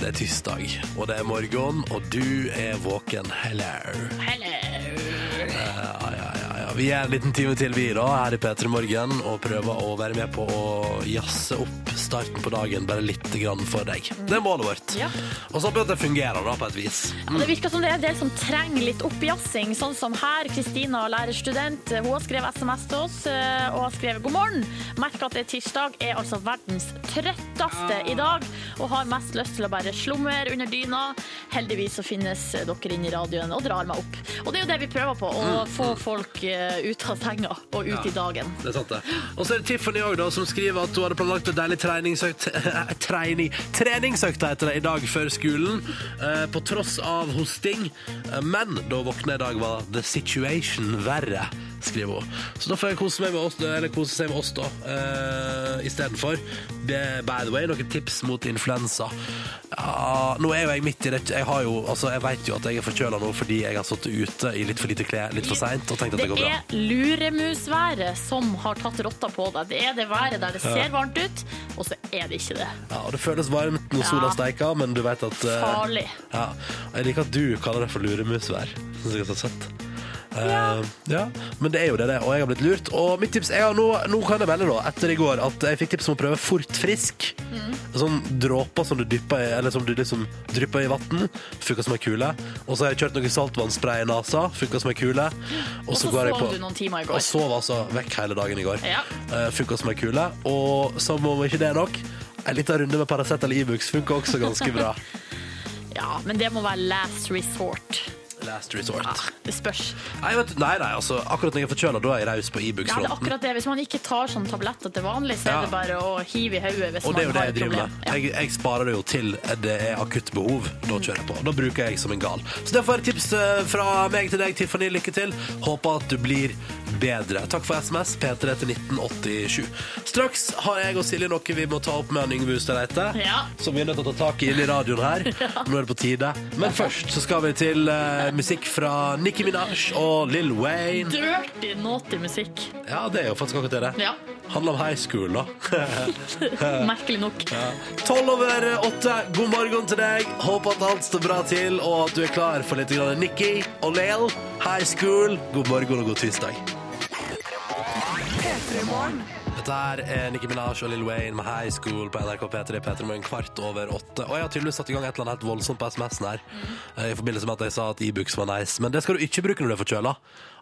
Det er tirsdag, og det er morgen, og du er våken. Hello. Hello. Vi er en liten time til vi da, her i P3 Morgen, og prøver å være med på å jazze opp starten på dagen bare litt grann for deg. Det er målet vårt. Ja. Og så håper jeg at det fungerer da, på et vis. Ja, det virker som det er en del som trenger litt oppjassing, sånn som her. Kristina, lærerstudent, hun har skrevet SMS til oss eh, og har skrevet god morgen. Merker at det er tirsdag, er altså verdens trøtteste i dag, og har mest lyst til å bare slumre under dyna. Heldigvis så finnes dere inne i radioen og drar meg opp. Og det er jo det vi prøver på, å få folk eh, ut av senga og ut i dagen. Det er sant det. Og så er det Tiffany da, som skriver at hun hadde planlagt en deilig treningsøkt, trening, treningsøkt heter det, i dag før skolen, eh, på tross av hosting. Eh, Men da våkna i dag var the situation verre. Skriver hun. Så da får jeg kose, meg med oss, eller kose seg med oss da, uh, istedenfor. By the way, noen tips mot influensa. Ja, nå er jo jeg midt i det. Jeg, har jo, altså, jeg vet jo at jeg er forkjøla nå fordi jeg har sittet ute i litt for lite klær litt for seint og tenkt at det Det går bra. er luremusværet som har tatt rotta på deg. Det er det været der det ser varmt ut, og så er det ikke det. Ja, og Det føles varmt når Ja. sola steiker, men du vet at uh, Farlig. Ja. Jeg liker at du kaller det for luremusvær. Synes jeg er så søtt. Eh, ja, men det er jo det, det. Og jeg har blitt lurt. Og mitt tips er, nå, nå kan jeg melde, da, etter i går, at jeg fikk tips om å prøve Fort Frisk. Sånn dråper som du dypper i, eller som du liksom drypper i vann. Funka som ei kule. Og så har jeg kjørt noe saltvannspray i nesa. Funka som ei kule. Og så går jeg sov du noen timer i går. Og sov altså vekk hele dagen i går. Ja. Uh, funka som ei kule. Og som om ikke det er nok, en liten runde med Paracet eller Ibux funka også ganske bra. Ja, men det må være last resort. Last resort. Det spørs. Nei, vet, nei, nei, altså, akkurat når jeg er forkjøla, da er jeg raus på Ja, det er Ibux-fronten. akkurat det. Hvis man ikke tar sånne tabletter til vanlig, så Ja. er det bare å hive i hodet hvis Og det er jo det jeg driver med. med. Jeg, jeg sparer det jo til det er akutt behov. Da kjører jeg på. Da bruker jeg som en gal. Så derfor får et tips eh, fra meg til deg, Tiffany. Lykke til. Håper at du blir bedre. Takk for SMS. P3 til 1987. Straks har jeg og Silje noe vi må ta opp med Yngve Hustadreite, Ja. Som vi er nødt til å ta tak i inn i radioen her. Nå er det på tide. Men først så skal vi til eh, musikk fra Nicki Minaj og Lill Wayne. Dirty, naughty musikk. Ja, det er jo faktisk akkurat det. det. Ja. Handler om high school, da. Merkelig nok. Tolv over åtte. God morgen til deg. Håper at alt står bra til, og at du er klar for litt grann Nikki og Lale. High school. God morgen og god tirsdag. Dette her er Nicki Minaj og Lil Wayne med High School på NRK P3 P3 med en kvart over åtte. Og jeg har tydeligvis satt i gang et eller annet voldsomt på SMS-en her. mm. I forbindelse med at jeg sa at Ibux var nice. Men det skal du ikke bruke når du er forkjøla.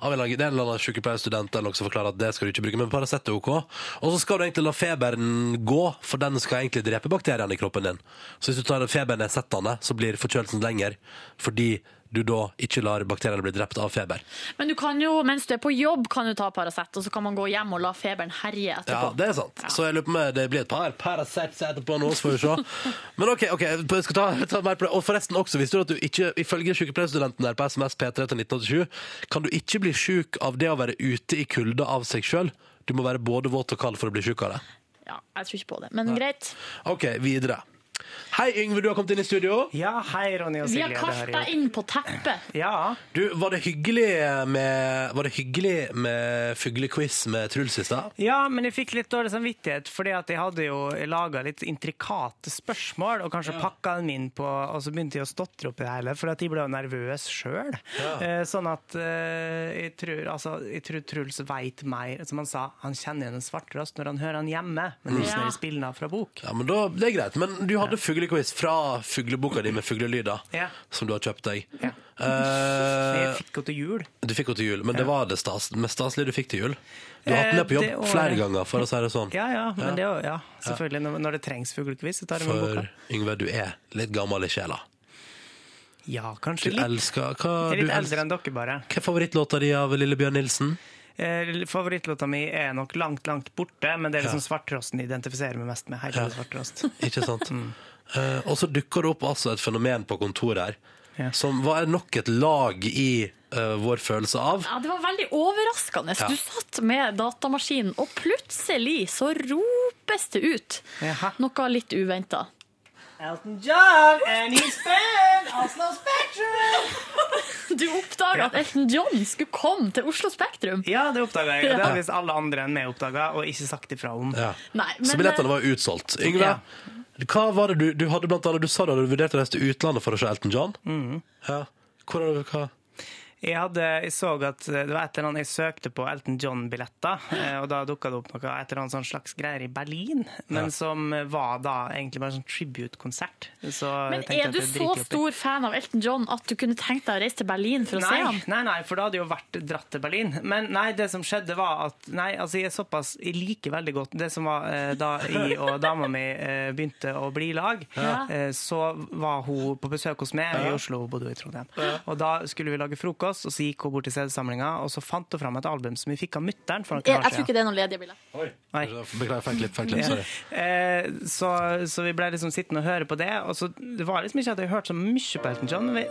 Det er en eller annen sykepleierstudent eller som forklarer at det skal du ikke bruke, men Paracet er OK. Og så skal du egentlig la feberen gå, for den skal egentlig drepe bakteriene i kroppen din. Så hvis du tar febernedsettende, så blir forkjølelsen lenger, fordi du da ikke lar bakteriene bli drept av feber. Men du kan jo, mens du er på jobb, kan du ta Paracet, og så kan man gå hjem og la feberen herje etterpå. Ja, det er sant. Så jeg lurer på om det blir et par Paracets etterpå nå, så får vi se. Men OK, ok, jeg skal ta, ta mer på det. Og forresten også, visste du at du ikke, ifølge sykepleierstudenten der på SMS P3 til 1987, kan du ikke bli sjuk av det å være ute i kulda av seg sjøl. Du må være både våt og kald for å bli sjuk av det. Ja, jeg tror ikke på det, men greit. OK, videre. Hei, Yngve, du har kommet inn i studio. Ja, hei, Ronny og Vi Silje. har kalt har deg inn på teppet. Ja. Du, var det hyggelig med, var det hyggelig med fuglequiz med Truls i stad? Ja, men jeg fikk litt dårlig samvittighet, fordi at jeg hadde jo laga litt intrikate spørsmål, og kanskje pakka dem inn på Og så begynte jeg å stotre opp i det hele, fordi at jeg ble jo nervøs sjøl. Ja. sånn at eh, jeg tror altså, jeg tror Truls veit mer. Som han sa, han kjenner igjen en svarttrost når han hører han hjemme, men ikke Ja. når jeg spiller den av fra bok. Ja, men da, Det er greit. Men du hadde fuglequiz fra fugleboka di med fuglelyder, Ja. som du har kjøpt deg. Ja. Eh, Jeg fikk henne til jul. Du fikk henne til jul, men det var det stas, mest staselige du fikk til jul. Du har hatt Eh, den med på det jobb året- flere ganger, for å si det sånn. Ja, ja, men det er jo, ja, selvfølgelig. Når, når det trengs fuglequiz, så tar jeg med boka. For Yngve, du er litt gammel i sjela. Ja, Du kanskje litt. elsker hva, Jeg er du litt elsker, eldre enn dere, bare. hva er favorittlåta di av Lillebjørn Nilsen? Eh, Favorittlåta mi er nok langt, langt borte, men det er liksom svarttrosten jeg identifiserer meg mest med. Ja. svarttrost. Ikke sant? Eh, og så dukker det opp altså et fenomen på kontoret her, Ja. som var nok et lag i uh, vår følelse av. Ja, Det var veldig overraskende. Ja. Du satt med datamaskinen, og plutselig så ropes det ut Jaha. noe litt uventa. Elton John and his band, Oslo Spectrum! Du oppdaga at Elton John skulle komme til Oslo Spektrum. Ja, det oppdaga jeg. Det har visst alle andre enn meg oppdaga, og ikke sagt ifra om. Ja. Nei, men, Så billettene var utsolgt. Yngve, Ja. Hva var det du, du hadde blant annet, du sa du hadde vurdert å reise til utlandet for å se Elton John? Mm. Ja. Hvor har du, hva? Jeg, hadde, jeg så at det var et eller annet jeg søkte på Elton John-billetter, eh, og da dukka det opp noe, et eller annet sånn slags greier i Berlin, men Ja. som var da egentlig bare en sånn tribute-konsert. Så men er du så stor fan av Elton John at du kunne tenkt deg å reise til Berlin for å se ham? nei, nei, for da hadde jo vært dratt til Berlin. Men nei, det som skjedde var at Nei, altså jeg er såpass Jeg liker veldig godt det som var eh, da jeg og dama mi eh, begynte å bli i lag. Ja. Eh, så var hun på besøk hos meg i Oslo, hun bodde jo i Trondheim. Og da skulle vi lage frokost, og så gikk hun bort til CD-samlinga, og så fant hun fram et album som vi fikk av mutter'n for noen Jeg, tror ikke det er noen ledige bilder Nei. Beklager, feil klipp, feil klipp, sorry. Eh, så, så vi ble liksom sittende og høre på det. Og så, det var liksom ikke at jeg hørte så mye på Elton John, men vi,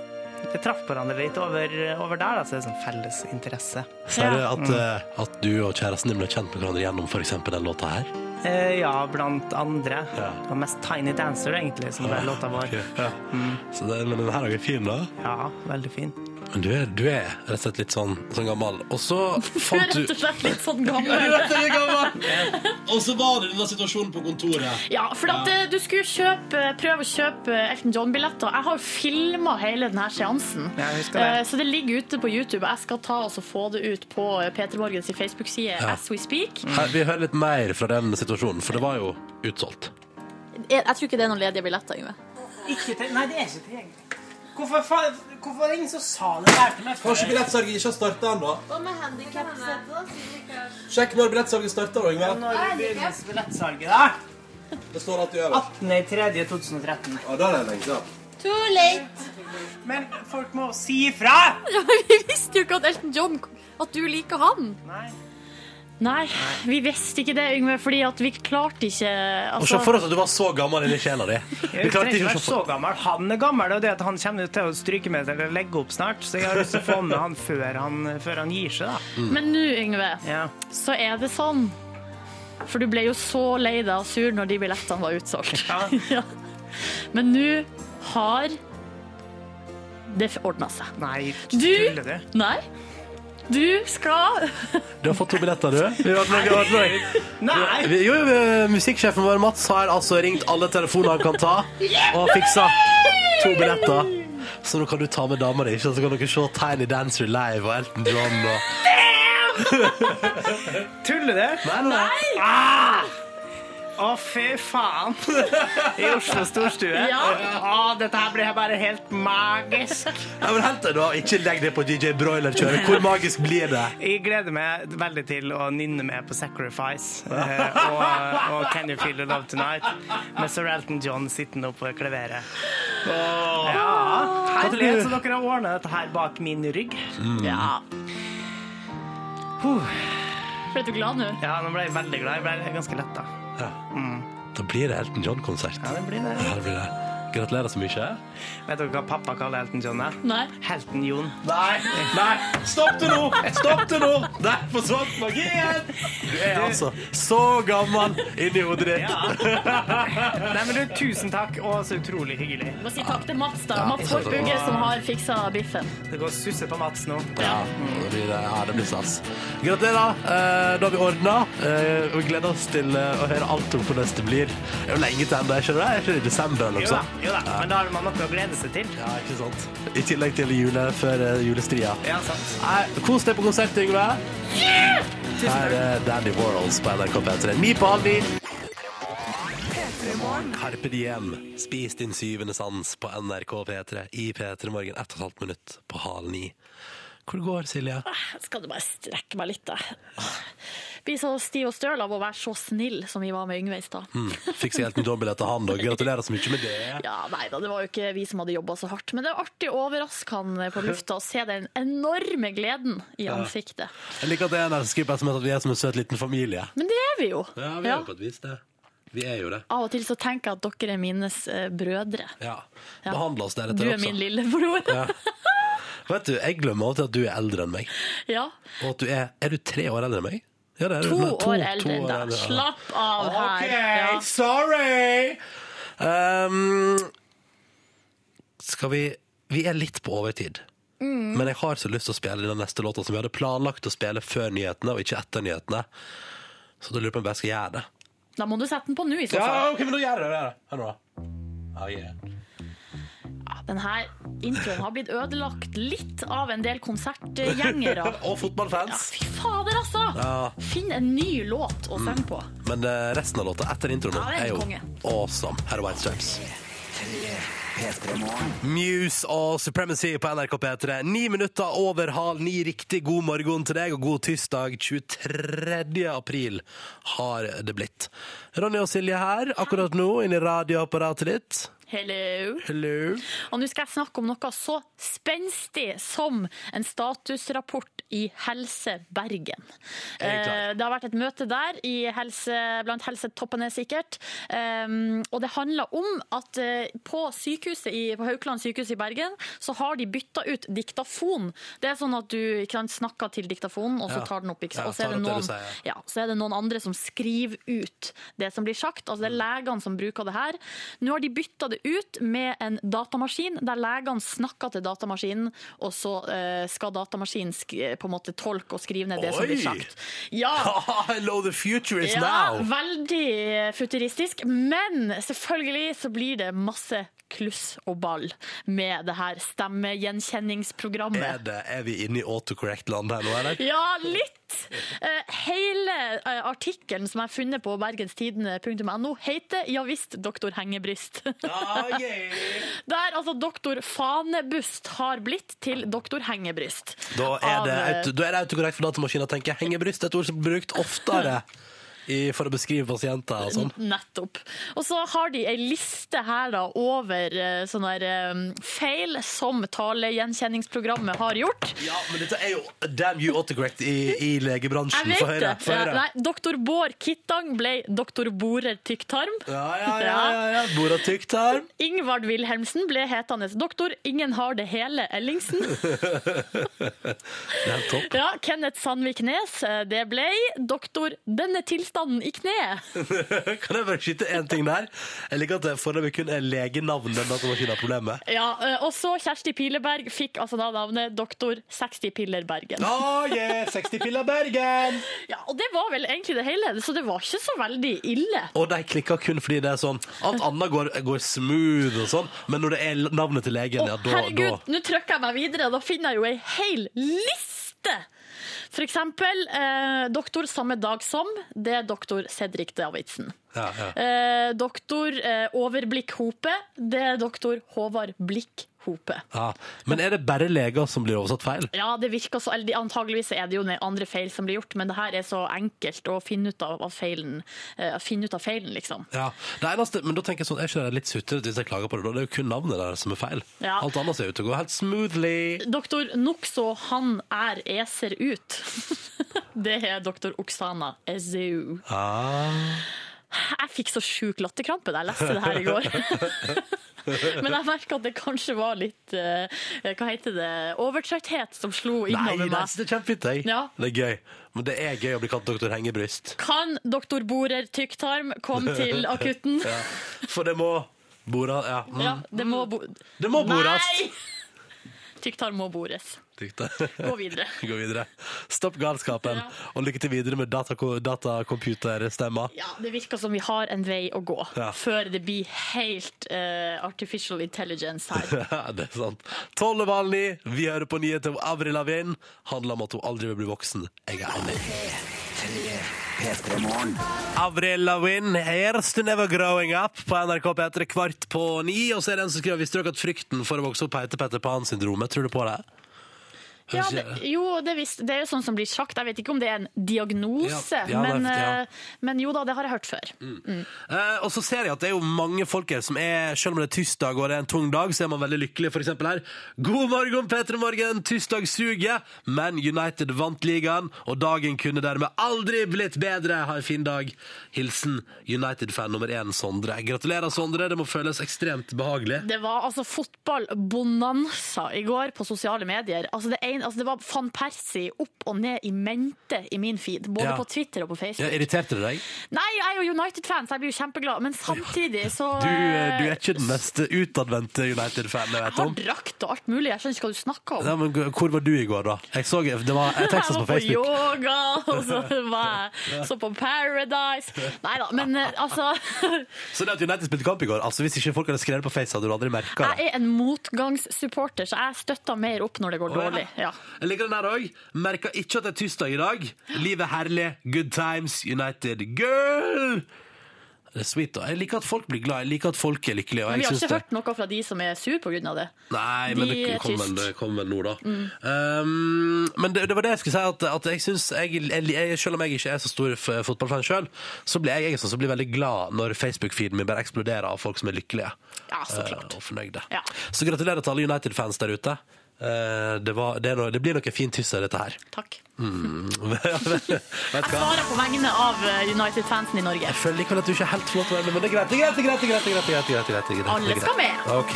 vi traff hverandre litt over, over der, da, så det er sånn felles interesse. Ser du at, Mm. at du og kjæresten din ble kjent med hverandre gjennom for eksempel den låta her? Uh, ja, blant andre. Det var mest Tiny Dancer, egentlig, som ble låta vår. Ja. Så den, men den her er jo fin, da. Ja, veldig fin. Men du er, du er rett og slett litt sånn, sånn gammel. Og så fant du Rett og slett litt sånn Du er gammel. rett og slett gammel. Og så var det denne situasjonen på kontoret. Ja, for at eh, du skulle kjøpe, prøve å kjøpe Elton John-billetter. Jeg har jo filma hele denne seansen, jeg husker det. Eh, så det ligger ute på YouTube. Jeg skal ta og så få det ut på P3 Morgens Facebook-side Ja. As We Speak. Her, vi hører litt mer fra den situasjonen, for det var jo utsolgt. Jeg, jeg tror ikke det er noen ledige billetter, Yngve. Ikke til, nei, det er ikke tilgjengelig. Hvorfor, fa- hvorfor var det ingen som sa det der til meg? Kanskje billettsalget ikke har starta ennå? Hva med handikapsete? Sjekk når billettsalget starter, Yngve. Når begynner billettsalget, da? Det står alltid øverst. 18.3.2013. Ja, da er det lenge siden. Too late! Men folk må si ifra! Ja, vi visste jo ikke at Elton John At du liker han. Nei. Nei, vi visste ikke det, Yngve, fordi at vi klarte ikke Og altså, se for oss at du var så gammel inni sjela di. Vi Jeg klarte trenger ikke være se så for gammel. Han er gammel, og det at han kommer til å stryke med eller legge opp snart. Så jeg har lyst til å få med han før han, før han gir seg, da. Men nå, Yngve, Ja. så er det sånn. For du ble jo så lei deg og sur når de billettene var utsolgt. Ja. Ja. Men nå har det ordna seg. Nei, Du tuller du? Nei. Du skal Du har fått to billetter, du. Vi har, vært noe, vi har, Nei! vi, jo, jo, Musikksjefen vår Mats har altså ringt alle telefoner han kan ta, og fiksa to billetter. Så nå kan du ta med dama di, så kan dere se Tiny Dancer live og Elton John. Og... Tuller du? Nei, nei. Ah! Å, fy faen! I Oslo storstue. Ja. Å, dette her blir bare helt magisk. Ja, men helt da, Ikke legg det på DJ Broiler-kjøret. Hvor magisk blir det? Jeg gleder meg veldig til å nynne med på Sacrifice eh, og, og Can You Feel The Love Tonight med Sir Elton John sittende oppe på klaveret. Ja, herlighet, så dere har ordna dette her bak min rygg. Ja. Puh. Ble du glad nå? Ja, nå ble jeg veldig glad. Jeg ble ganske letta. Ja. Da blir det Elton John-konsert. Ja, det blir det. Ja, det blir det. Gratulerer så mye. Vet dere hva pappa kaller Elton John? Er? Nei. Helten Jon. Nei, nei, stopp det nå! Stopp det nå! Der forsvant magien! Du er altså så gammel inni hodet ditt. Ja. Nei, men du, tusen takk, og så utrolig hyggelig. Må si takk til Mats, da. Ja, Mats Hortbugge som har fiksa biffen. Det går susse på Mats nå. Ja, det blir, ja, det blir stas. Gratulerer. Eh, da har vi ordna. Eh, vi gleder oss til eh, å høre alt om hvordan det blir. Det er jo lenge til ennå, ikke det? Er ikke det i desember eller noe sånt? Jo da, men da har man noe å glede seg til. Ja, ikke sant? I tillegg til jule før eh, julestria. Ja, sant. Nei, kos deg på konsert, Yngve. Her er Dandy Warhols på NRK P3. Ni på halv ni. Carpe Diem, spis din syvende sans på NRK P3 i P3 Morgen. Ett og et halvt minutt på halv ni. Hvor går Silje? Skal du bare strekke meg litt, da. Blir så stiv og støl av å være så snill som vi var med Yngve i stad. Mm. Fikk seg helt en dobbel etter han, da. Gratulerer så mye med det. Ja, nei da, det var jo ikke vi som hadde jobba så hardt. Men det er artig å overraske han på lufta og se den enorme gleden i Ja. ansiktet. Jeg liker at det er en skriver SMS at vi er som en søt liten familie. Men det er vi jo. Ja, vi er jo på et vis det. Vi er jo det. Av og til så tenker jeg at dere er mines eh, brødre. Ja. Ja. Behandle oss deretter også. Du er min lillebror. Ja. Vet du, Jeg glemmer alltid at du er eldre enn meg. Ja. Og at du er Er du tre år eldre enn meg? Ja, det er to, To år eldre enn deg. Slapp av her. Ja. sorry! Um, skal vi Vi er litt på overtid. Mm. Men jeg har så lyst til å spille den neste låta som vi hadde planlagt å spille før nyhetene, og ikke etter nyhetene. Så da lurer jeg på om jeg skal gjøre det. Da må du sette den på nå, i så Ja, ok, men da gjør jeg det. Hør nå, da. Oh, yeah. Den her introen har blitt ødelagt litt av en del konsertgjengere. Og fotballfans. Ja, Fy fader, altså! Ja. Finn en ny låt å synge på. Men eh, resten av låta etter introen Ja, er er jo konge. awesome. Her er White Stripes. Muse og Supremacy på NRK P3. Ni minutter over halv ni. Riktig god morgen til deg, og god tirsdag 23. april har det blitt. Ronny og Silje her akkurat nå, inni i radioapparatet ditt. Hello. Hello. Og nå skal jeg snakke om noe så spenstig som en statusrapport i Helse Bergen. Er. Eh, Det har vært et møte der i helse, blant helsetoppene, sikkert. Um, og det handler om at eh, på sykehuset i, på Haukeland sykehus i Bergen så har de bytta ut diktafon. Det er sånn at du snakker til diktafonen, og så tar den opp. Ja, og så er, noen, ja, så er det noen andre som skriver ut det som blir sagt. Altså det er legene som bruker det her. Nå har de bytta det ut med en datamaskin, der legene snakker til datamaskinen, og så eh, skal datamaskinen sk på en måte tolke og skrive ned det som blir Oi! sagt. Ja, Hello, the future is ja, now! veldig futuristisk. Men selvfølgelig så blir det masse kluss og ball med det her stemmegjenkjenningsprogrammet. Er, det, er vi inne i autocorrect-land her nå, eller? Ja, litt. Eh, hele eh, artikkelen som jeg har funnet på bergenstidene.no heter 'Ja visst, doktor Hengebryst'. Der altså doktor Fanebust har blitt til doktor Hengebryst. Da er det, eh, da er det autokorrekt for datamaskinen, tenker jeg. Hengebryst er et ord som er brukt oftere i, for å beskrive pasienter og sånn. Nettopp. Og så har de ei liste her da over eh, sånne her, um, feil som talegjenkjenningsprogrammet har gjort. Ja, men dette er jo damn you autocorrect i, i legebransjen. Jeg vet for høyre, for høyre. Ja, nei, doktor Bård Kittang ble doktor Borer Tykktarm. Ja, ja, ja, ja, ja. Borer tykktarm. Ingvard Wilhelmsen ble hetende doktor Ingen har det hele Ellingsen. Det er topp. Ja, Kenneth Sandvik Nes, eh, det ble doktor Denne tilstanden i kneet. Kan jeg bare skyte én ting der? Jeg liker at det foreløpig kun er legenavnet den datamaskinen har problemer med. Ja, eh, og så Kjersti Pileberg fikk altså da navnet doktor 60 Piller Bergen. Oh, yeah, 60 Piller Bergen! Ja, og det var vel egentlig det hele, så det var ikke så veldig ille. Og de klikka kun fordi det er sånn Alt annet går, går smooth og sånn, men når det er navnet til legen, ja, da, Herregud, nå trykker jeg meg videre, og da finner jeg jo ei hel liste! For eksempel eh, doktor samme dag som, det er doktor Cedric Davidsen. ja, ja. Eh, doktor eh, Overblikk Hope, det er doktor Håvard Blikk Hope. Ja. Men er det bare leger som blir oversatt feil? Ja, det virker så, eller antageligvis er det jo andre feil som blir gjort, men det her er så enkelt å finne ut av, feilen, uh, finne ut av feilen, liksom. Ja, det eneste, men da tenker jeg sånn, er ikke det litt sutrete hvis jeg klager på det? da? Det er jo kun navnet der som er feil. Ja. Alt annet ser ut til å gå helt smoothly. Doktor Nokså, han er eser ut. det er doktor Oksana Ezeu. Ah. Jeg fikk så sjuk latterkrampe da jeg leste det her i går. Men jeg merka at det kanskje var litt eh, Hva heter det? Overtrøtthet som slo innover meg. nei, det er kjempefint, jeg. Ja. Det er gøy. Men det er gøy å bli kalt doktor Hengebryst. Kan doktor Borer Tykktarm komme til akutten? Ja. For det må bora Ja. Mm. Ja, det må bo... Det må bores. Nei! Tykktarm må bores. Gå videre. Gå videre. Stopp galskapen, og lykke til videre med datacomputerstemma. Data Ja, Det virker som vi har en vei å gå Ja. før det blir helt uh, artificial intelligence her. Ja, det er sant. Tolv over halv vi hører på nyheter om Avril Lavigne. Handler om at hun aldri vil bli voksen. Jeg er enig. Avril Lavigne, 'Here's to Never Growing Up' på NRK P3 kvart på ni. Og så er det en som skriver visste dere at frykten for å vokse opp heter Petter Pan-syndromet. Tror du på det? Ja, det, jo, det, visst, det er jo sånn som blir sagt. Jeg vet ikke om det er en diagnose, Ja, ja, men, eh, men jo da, det har jeg hørt før. Eh, og så ser jeg at det er jo mange folk her som er Selv om det er tirsdag og det er en tung dag, så er man veldig lykkelig. Eksempel her. God morgen, Peter Morgen! Tirsdag suger, men United vant ligaen, og dagen kunne dermed aldri blitt bedre. Ha en fin dag. Hilsen United-fan nummer én, Sondre. Gratulerer, Sondre. Det må føles ekstremt behagelig. Det var altså fotballbonanza i går på sosiale medier. Altså det, en, altså det var van Persie opp og ned i mente i min feed, både Ja. på Twitter og på Facebook. Ja, irriterte det deg? Nei, jeg er jo United-fan, så jeg blir jo kjempeglad, men samtidig så Du, eh, du eh, er ikke den mest utadvendte United-fanen jeg vet har om. drakt og alt mulig. Jeg skjønner ikke hva du snakker om. Ja, men hvor var du i går, da? Jeg så det var jeg tekstet på Jeg var på Facebook. yoga, og så var jeg så på Paradise. Nei da, men eh, altså Så det at United spilte kamp i går, altså hvis ikke folk hadde skrevet på Face, hadde du aldri merka det. Jeg er en motgangssupporter, så jeg støtter mer opp når det går Å, ja. dårlig. Ja. Jeg liker den her òg. Merka ikke at det er tirsdag i dag. Livet er herlig. Good times. United girl! Det er sweet, da. Jeg liker at folk blir glad. Jeg liker at folk er lykkelige. Men vi har ikke det... hørt noe fra de som er sur av det. Nei, men De det er kommer vel, kom vel nå, da. Mm. Um, men det, det var det jeg skulle si, at, at jeg jeg, Selv om jeg ikke er så stor fotballfan sjøl, så blir jeg, jeg er sånn blir veldig glad når Facebook-feeden min bare eksploderer av folk som er lykkelige Ja, så klart. Uh, og fornøyde. Ja. Så gratulerer til alle United-fans der ute. Eh, det, var, det, er det blir noe fint hyss av dette her. Takk. Mm. Jeg svarer på vegne av eh, United-fansen i Norge. Jeg føler ikke at du ikke er helt flott, men det er greit. Det er greit, det er greit, det er greit, det er greit, det er greit, det er greit, det er greit. Alle skal med. Ok.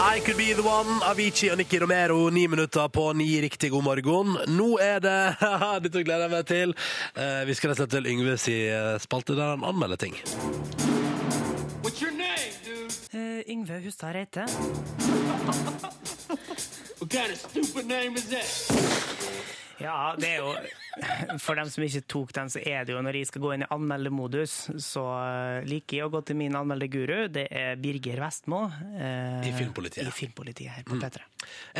I Could Be The One, Avicii og Nicky Romero, ni minutter på ni. Riktig god morgen. Nå er det Dette gleder jeg meg til. Eh, vi skal rett og slett til Yngve si eh, spalte der han anmelder ting. Eh, Yngve Hustad Reite. Ja, det er jo For dem som ikke tok den, så er det jo når jeg skal gå inn i anmeldemodus, så eh, liker jeg å gå til min anmeldeguru. Det er Birger Vestmo. eh, I Filmpolitiet. I Filmpolitiet her på Mm. P3.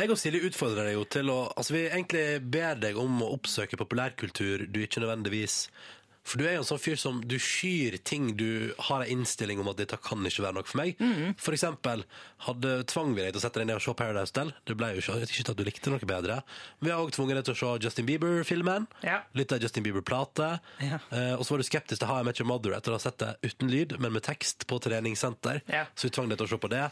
Jeg og Silje utfordrer deg jo til å Altså, vi egentlig ber deg om å oppsøke populærkultur du ikke nødvendigvis For du er jo en sånn fyr som du skyr ting du har en innstilling om at dette kan ikke være noe for meg. For eksempel hadde tvang vi deg til å sette deg ned og se Paradise Hotel. Det ble jo ikke, jeg ikke at du likte noe bedre. Vi har også tvunget deg til å se Justin Bieber-filmen. Ja. Litt av Justin Bieber-plate. Ja. Eh, og så var du skeptisk til How I Met Your Mother etter å ha sett det uten lyd, men med tekst på treningssenter. Ja. Så vi tvang deg til å se på det.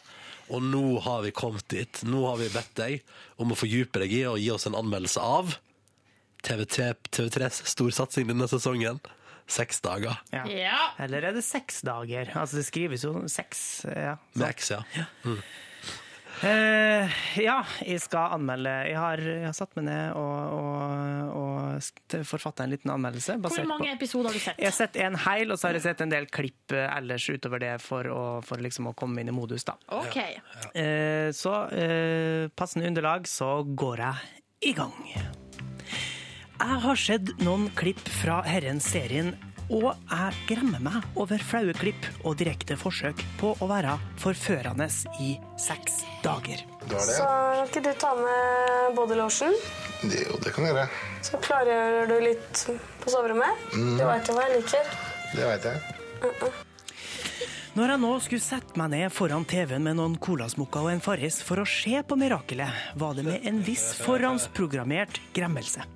Og nå har vi kommet dit. Nå har vi bedt deg om å fordype deg i og gi oss en anmeldelse av TV3, TV3s storsatsing denne sesongen. Seks dager. Ja. Ja. Eller er det seks dager? Altså, det skrives jo seks. Ja. Med X, ja. Mm. Uh, ja, jeg skal anmelde. Jeg har, jeg har satt meg ned og, og, og forfatta en liten anmeldelse. Hvor mange episoder har du sett? Jeg har sett en heil, og så har jeg sett en del klipp eh, ellers utover det for å, for liksom å komme inn i modus. da. OK. Uh, så uh, passende underlag, så går jeg i gang. Jeg har sett noen klipp fra Herren-serien, og jeg gremmer meg over flaue klipp og direkte forsøk på å være forførende i seks dager. Så kan ikke du ta med bodylotion? Jo, det kan jeg gjøre. Så klargjør du litt på soverommet. Mm. Du veit jo hva jeg liker. Det veit jeg. Når jeg nå skulle sette meg ned foran TV-en med noen colasmokker og en Farris for å se på mirakelet, var det med en viss forhåndsprogrammert gremmelse.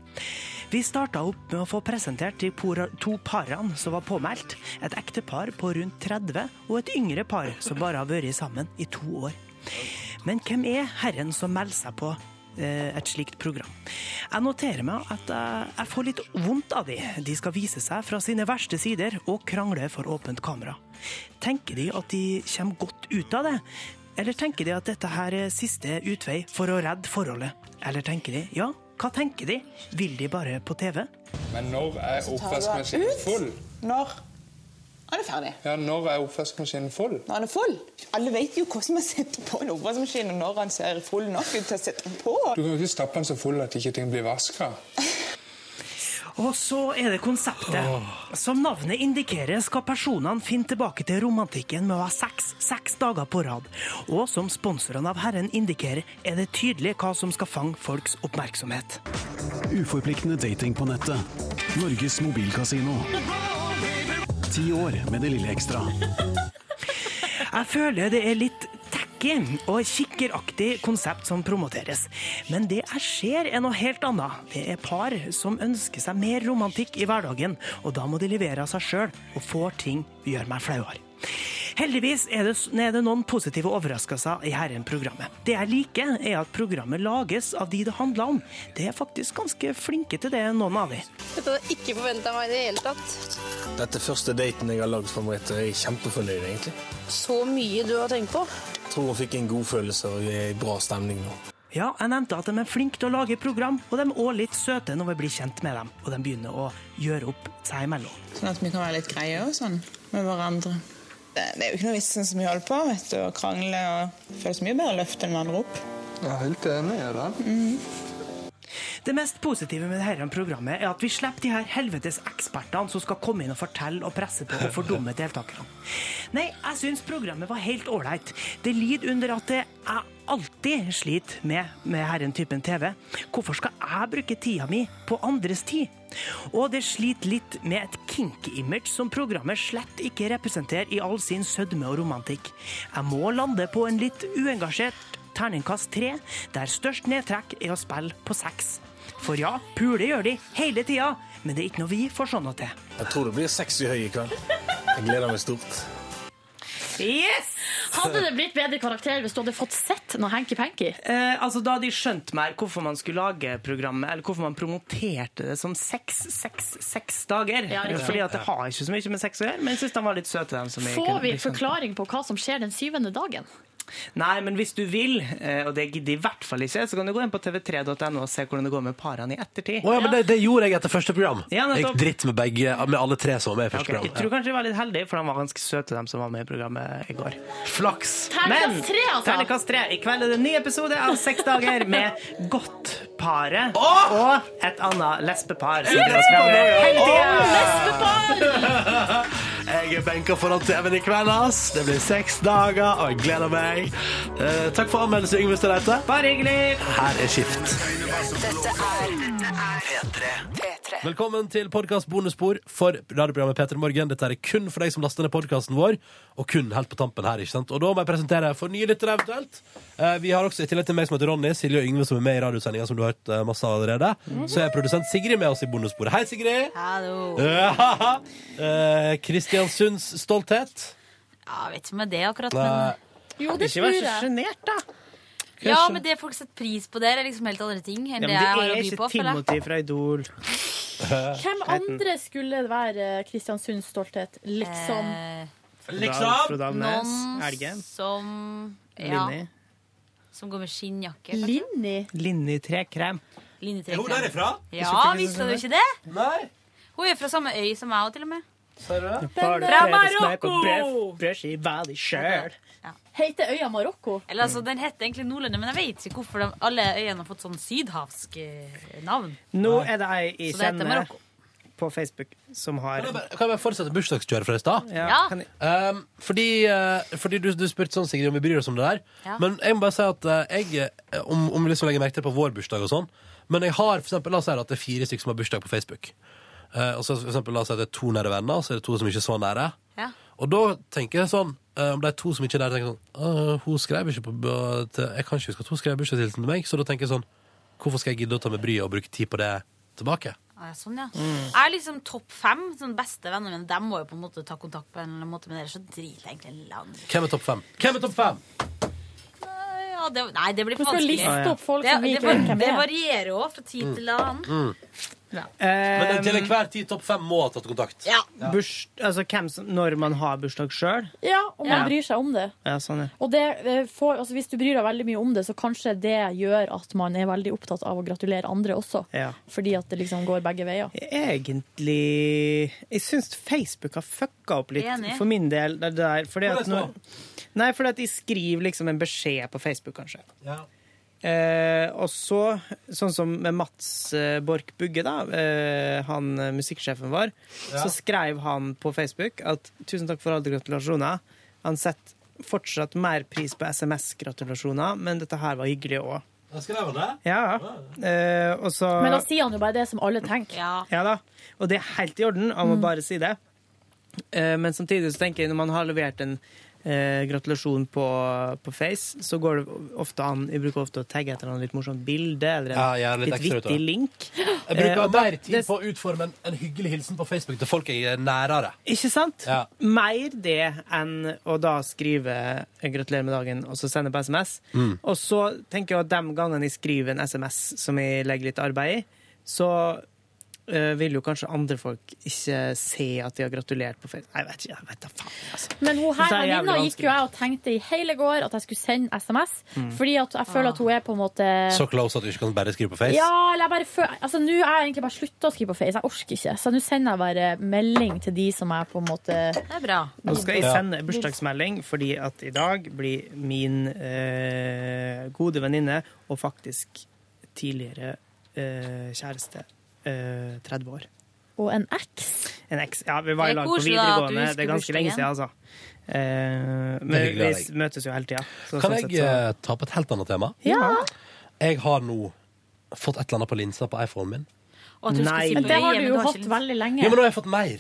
Vi starta opp med å få presentert de to parene som var påmeldt. Et ektepar på rundt 30 og et yngre par som bare har vært sammen i to år. Men hvem er herren som melder seg på eh, et slikt program? Jeg noterer meg at jeg, jeg får litt vondt av de. De skal vise seg fra sine verste sider og krangle for åpent kamera. Tenker de at de kommer godt ut av det? Eller tenker de at dette her er siste utvei for å redde forholdet? Eller tenker de, ja, hva tenker de? Vil de bare på TV? Men når er oppvaskmaskinen full? Når? er det ferdig. Ja, når er oppvaskmaskinen full? Når den er full. Alle vet jo hvordan man setter på en oppvaskmaskin når den ser full nok ut til å sette den på. Du kan jo ikke stappe den så full at ikke ting blir vaska. Og så er det konseptet. Som navnet indikerer, skal personene finne tilbake til romantikken med å ha sex seks dager på rad. Og som sponsorene av Herren indikerer, er det tydelig hva som skal fange folks oppmerksomhet. Uforpliktende dating på nettet. Norges mobilkasino. Ti år med det lille ekstra. Jeg føler det er litt tacky og kikkeraktig konsept som promoteres. Men det jeg ser er noe helt annet. Det er par som ønsker seg mer romantikk i hverdagen, og da må de levere av seg sjøl og få ting gjør meg flauere. Heldigvis er det, er det noen positive overraskelser i Herren-programmet. Det jeg liker, er at programmet lages av de det handler om. Det er faktisk ganske flinke til det, noen av de. Dette hadde jeg ikke forventa meg i det hele tatt. Dette er første daten jeg har lagd for Merete. Jeg er kjempefornøyd, egentlig. Så mye du har tenkt på. Jeg tror hun fikk en god følelse og er i bra stemning nå. Ja, jeg nevnte at de er flinke til å lage program, og de er også litt søte når vi blir kjent med dem, og de begynner å gjøre opp seg imellom. Sånn at vi kan være litt greie og sånn med hverandre. Det, det er jo ikke noe vits som vi holder på vet du, og krangle og føles mye bedre løft enn hverandre opp. Jeg er helt enig i det. Det mest positive med dette programmet er at vi slipper de her helvetes ekspertene som skal komme inn og fortelle og presse på og fordumme deltakerne. Nei, jeg syns programmet var helt ålreit. Det lider under at det jeg alltid sliter med med herren-typen TV. Hvorfor skal jeg bruke tida mi på andres tid? Og det sliter litt med et kink-image som programmet slett ikke representerer i all sin sødme og romantikk. Jeg må lande på en litt uengasjert terningkast tre, der størst nedtrekk er å spille på seks. For ja, pule gjør de hele tida, men det er ikke noe vi får sånn til. Jeg tror det blir sexy høy i kveld. Jeg gleder meg stort. Yes! Hadde det blitt bedre karakter hvis du hadde fått sett noe Hanky Panky? Eh, altså Da hadde de skjønt mer hvorfor man skulle lage programmet, eller hvorfor man promoterte det som seks, seks, seks dager. Ja, riktig. Fordi at det har ikke så mye med sex å gjøre, men jeg syns de var litt søte. dem som Får vi forklaring på hva som skjer den syvende dagen? Nei, men hvis du vil, eh, og det gidder i hvert fall ikke, så kan du gå inn på tv3.no og se hvordan det går med parene i ettertid. Oh, ja, men det, det gjorde jeg etter første program. Ja, jeg gikk dritt med begge, med alle tre som var med i første program jeg tror kanskje jeg var litt heldig, for de var ganske søte, de som var med i programmet i går. Flaks! Terningkast tre, altså! Terningkast tre. I kveld er det en ny episode av Seks dager med Godt-paret og et annet lesbepar skravler hele tida. Jeg er benka foran TV-en i kveld, ass. Det blir seks dager, og jeg gleder meg. Eh, takk for anmeldelse, Yngve Støreite. Bare hyggelig. Her er Skift. Dette er P3. Velkommen til podkast bonusspor for radioprogrammet P3 Morgen. Dette er kun for deg som laster ned podkasten vår, og kun helt på tampen her. ikke sant? Og da må jeg presentere for nye lyttere eventuelt. Eh, vi har også, I tillegg til meg som heter Ronny, Silje og Yngve som er med i radiosendinga, som du har hørt eh, masse av allerede, så er produsent Sigrid med oss i bonussporet. Hei, Sigrid! Hallo. Ja, eh, Kristiansunds stolthet. Ja, vet ikke om det akkurat, men Jo, det Ikke vær så jeg. sjenert, da. Ja, men det folk setter pris på der, er liksom helt andre ting enn Ja, men det jeg har det å er by ikke på. føler jeg. Timothy fra Idol. Hvem andre skulle det være Kristiansunds stolthet? Liksom. Eh, Liksom? Alnes. noen Elgen. som ja, Linni. som går med skinnjakke. kanskje. Linni? Linni Trekrem. Linni Er hun derifra? Ja, visste du ikke det? Nei. Hun er fra samme øy som meg, og til og med. Fra Marokko! Heter øya Marokko? Eller altså, Den heter egentlig Nordlandet, men jeg vet ikke hvorfor de, alle øyene har fått sånn sydhavsk eh, navn. Nå er det ei Så kjenner på Facebook som har Kan jeg bare, kan jeg bare fortsette bursdagskjøret fra i stad? Ja, Ja. Um, fordi eh, fordi du, du spurte sånn, Sigrid, om vi bryr oss om det der. Ja. Men jeg må bare si at eh, jeg Om, om vi liksom legger merke til på vår bursdag og sånn Men jeg har for eksempel, la oss si at det er fire stykker som har bursdag på Facebook. Eh, og så for eksempel, la oss si at det er to nære venner, og så er det to som ikke er så nære. Ja. Og da tenker jeg sånn eh, Om de to som ikke er nære, tenker sånn Hun skrev ikke på til, Jeg kan ikke huske at hun skrev bursdagshilsen til meg, så da tenker jeg sånn Hvorfor skal jeg gidde å ta meg bryet og bruke tid på det tilbake? Ah, ja, sånn, ja. Mm. Jeg er liksom topp fem. Sånn beste vennene mine De må jo på en måte ta kontakt på en eller annen måte, men ellers så driter jeg egentlig langt. Hvem er topp fem? Hvem er topp fem? Ja, det, nei, det blir Du skal liste opp folk det, som liker det, det er. varierer òg fra tid til annen. Men til enhver tid topp fem må ha tatt kontakt. Ja. Burs, altså hvem som, når man har bursdag sjøl. Ja, og man Ja. bryr seg om det. Ja, sånn, ja. Og det for, altså hvis du bryr deg veldig mye om det, så kanskje det gjør at man er veldig opptatt av å gratulere andre også. ja. Fordi at det liksom går begge veier. Egentlig Jeg syns Facebook har fucka opp litt, Enig. for min del. Der, fordi at når, nei, fordi at de skriver liksom en beskjed på Facebook, kanskje. Eh, og så, sånn som med Mats eh, Borch Bugge, da, eh, han eh, musikksjefen vår, Ja. så skrev han på Facebook at 'tusen takk for alle gratulasjoner'. Han setter fortsatt mer pris på SMS-gratulasjoner, men dette her var hyggelig òg. Skrev han det? Ja. Eh, og så Men da sier han jo bare det som alle tenker. Ja. ja da, og det er helt i orden, han må bare si det. Eh, Men samtidig så tenker jeg når man har levert en eh, gratulasjon på, på Face, så går det ofte an Jeg bruker ofte å tagge etter annet litt morsomt bilde eller en Ja, litt litt, vittig link. Jeg bruker Eh, mer tid på å utforme en, en hyggelig hilsen på Facebook til folk jeg er nærere. Ikke sant? Ja. Mer det enn å da skrive 'gratulerer med dagen' og så sende på SMS. Mm. Og så tenker jeg at de gangene jeg skriver en SMS som jeg legger litt arbeid i, så eh, vil jo kanskje andre folk ikke se at de har gratulert på Facebook. Jeg vet ikke, jeg vet da faen. Altså. Men hun her er venninna gikk jo jeg og tenkte i hele går at jeg skulle sende SMS. Mm. Fordi at jeg føler at hun er på en måte Så close at du ikke kan bare skrive på Face. Ja, eller jeg bare føler Altså, nå er jeg egentlig bare slutta å skrive på Face. Jeg orker ikke. Så nå sender jeg bare melding til de som er på en måte Det er bra. Nå skal jeg sende bursdagsmelding fordi at i dag blir min eh, gode venninne og faktisk tidligere eh, kjæreste eh, 30 år. Og en eks. En eks. Ja, vi var Det i lag på videregående. Det er ganske lenge siden, altså. Eh, men vi møtes jo hele tida. så Kan sånn jeg sett så- eh, ta på et helt annet tema? Ja. Jeg har nå fått et eller annet på linsa på iPhonen min. Og at du Nei. Nei. si Men det har du men jo har hatt ikke veldig lenge. Ja, men nå har jeg fått mer.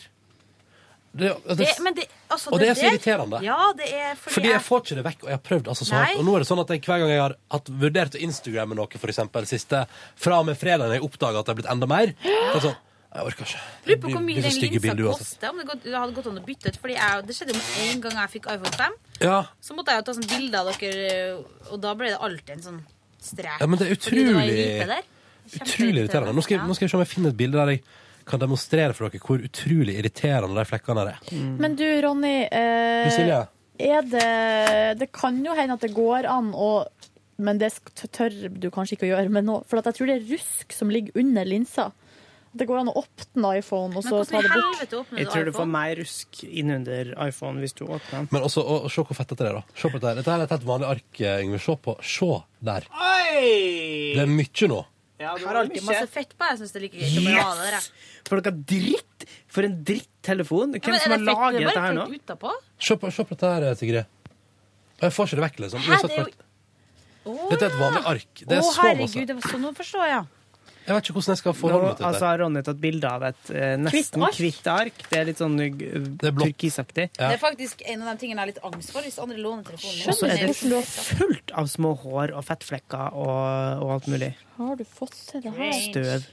Det, det, Det, men det, altså, og det er så irriterende. Ja, det er fordi, Fordi jeg får ikke det vekk, og jeg har prøvd altså så hardt. Og nå er det sånn at jeg, hver gang jeg har hatt, vurdert å Instagramme noe, for eksempel, siste, fra og med fredag når jeg oppdaga at det er blitt enda mer, er sånn Jeg orker ikke. Lurer på hvor mye den linsa koster. Om det, gått, det hadde gått an å bytte ut. Fordi jeg, det skjedde jo en gang jeg fikk iPhone 5. Ja. Så måtte jeg jo ta sånn bilde av dere, og da ble det alltid en sånn strek. ja, men det er det utrolig. Utrolig irriterende. Nå skal, jeg, nå skal jeg se om jeg finner et bilde der jeg kan demonstrere for dere hvor utrolig irriterende de flekkene er. Men du, Ronny. Eh, er det Det kan jo hende at det går an å Men det tør du kanskje ikke å gjøre. Men nå, for at jeg tror det er rusk som ligger under linsa. Det går an å åpne iPhone og så ta det bort. Jeg tror du får mer rusk innunder iPhone hvis du åpner den. Men også, og, og se hvor fett det er, da. Se på dette. Dette er et helt vanlig ark, eh, Yngve. Se på. Se der. Oi! Det er mye nå. Ja, Jeg har alltid masse fett på. Jeg syns det er like greit å bare ha det der. For noe dritt! For en drittelefon. Ja, Hvem men som har laget Det dette her nå? Se på, se på dette her, Sigrid. Jeg får ikke det vekk, liksom. Hæ, det er jo Oh, Dette er et vanlig ark. Det er oh, så herregud, masse. det var sånn å forstå, ja. Jeg vet ikke hvordan jeg skal forholde meg til altså, Ronny har tatt bilde av et eh, nesten Kvitt hvitt ark. Det er litt sånn uh, turkisaktig. Det er faktisk en av de tingene jeg har litt angst for hvis andre låner telefonen. Og så er det fullt av små hår og fettflekker og, og alt mulig. Har du fått til det her? Støv.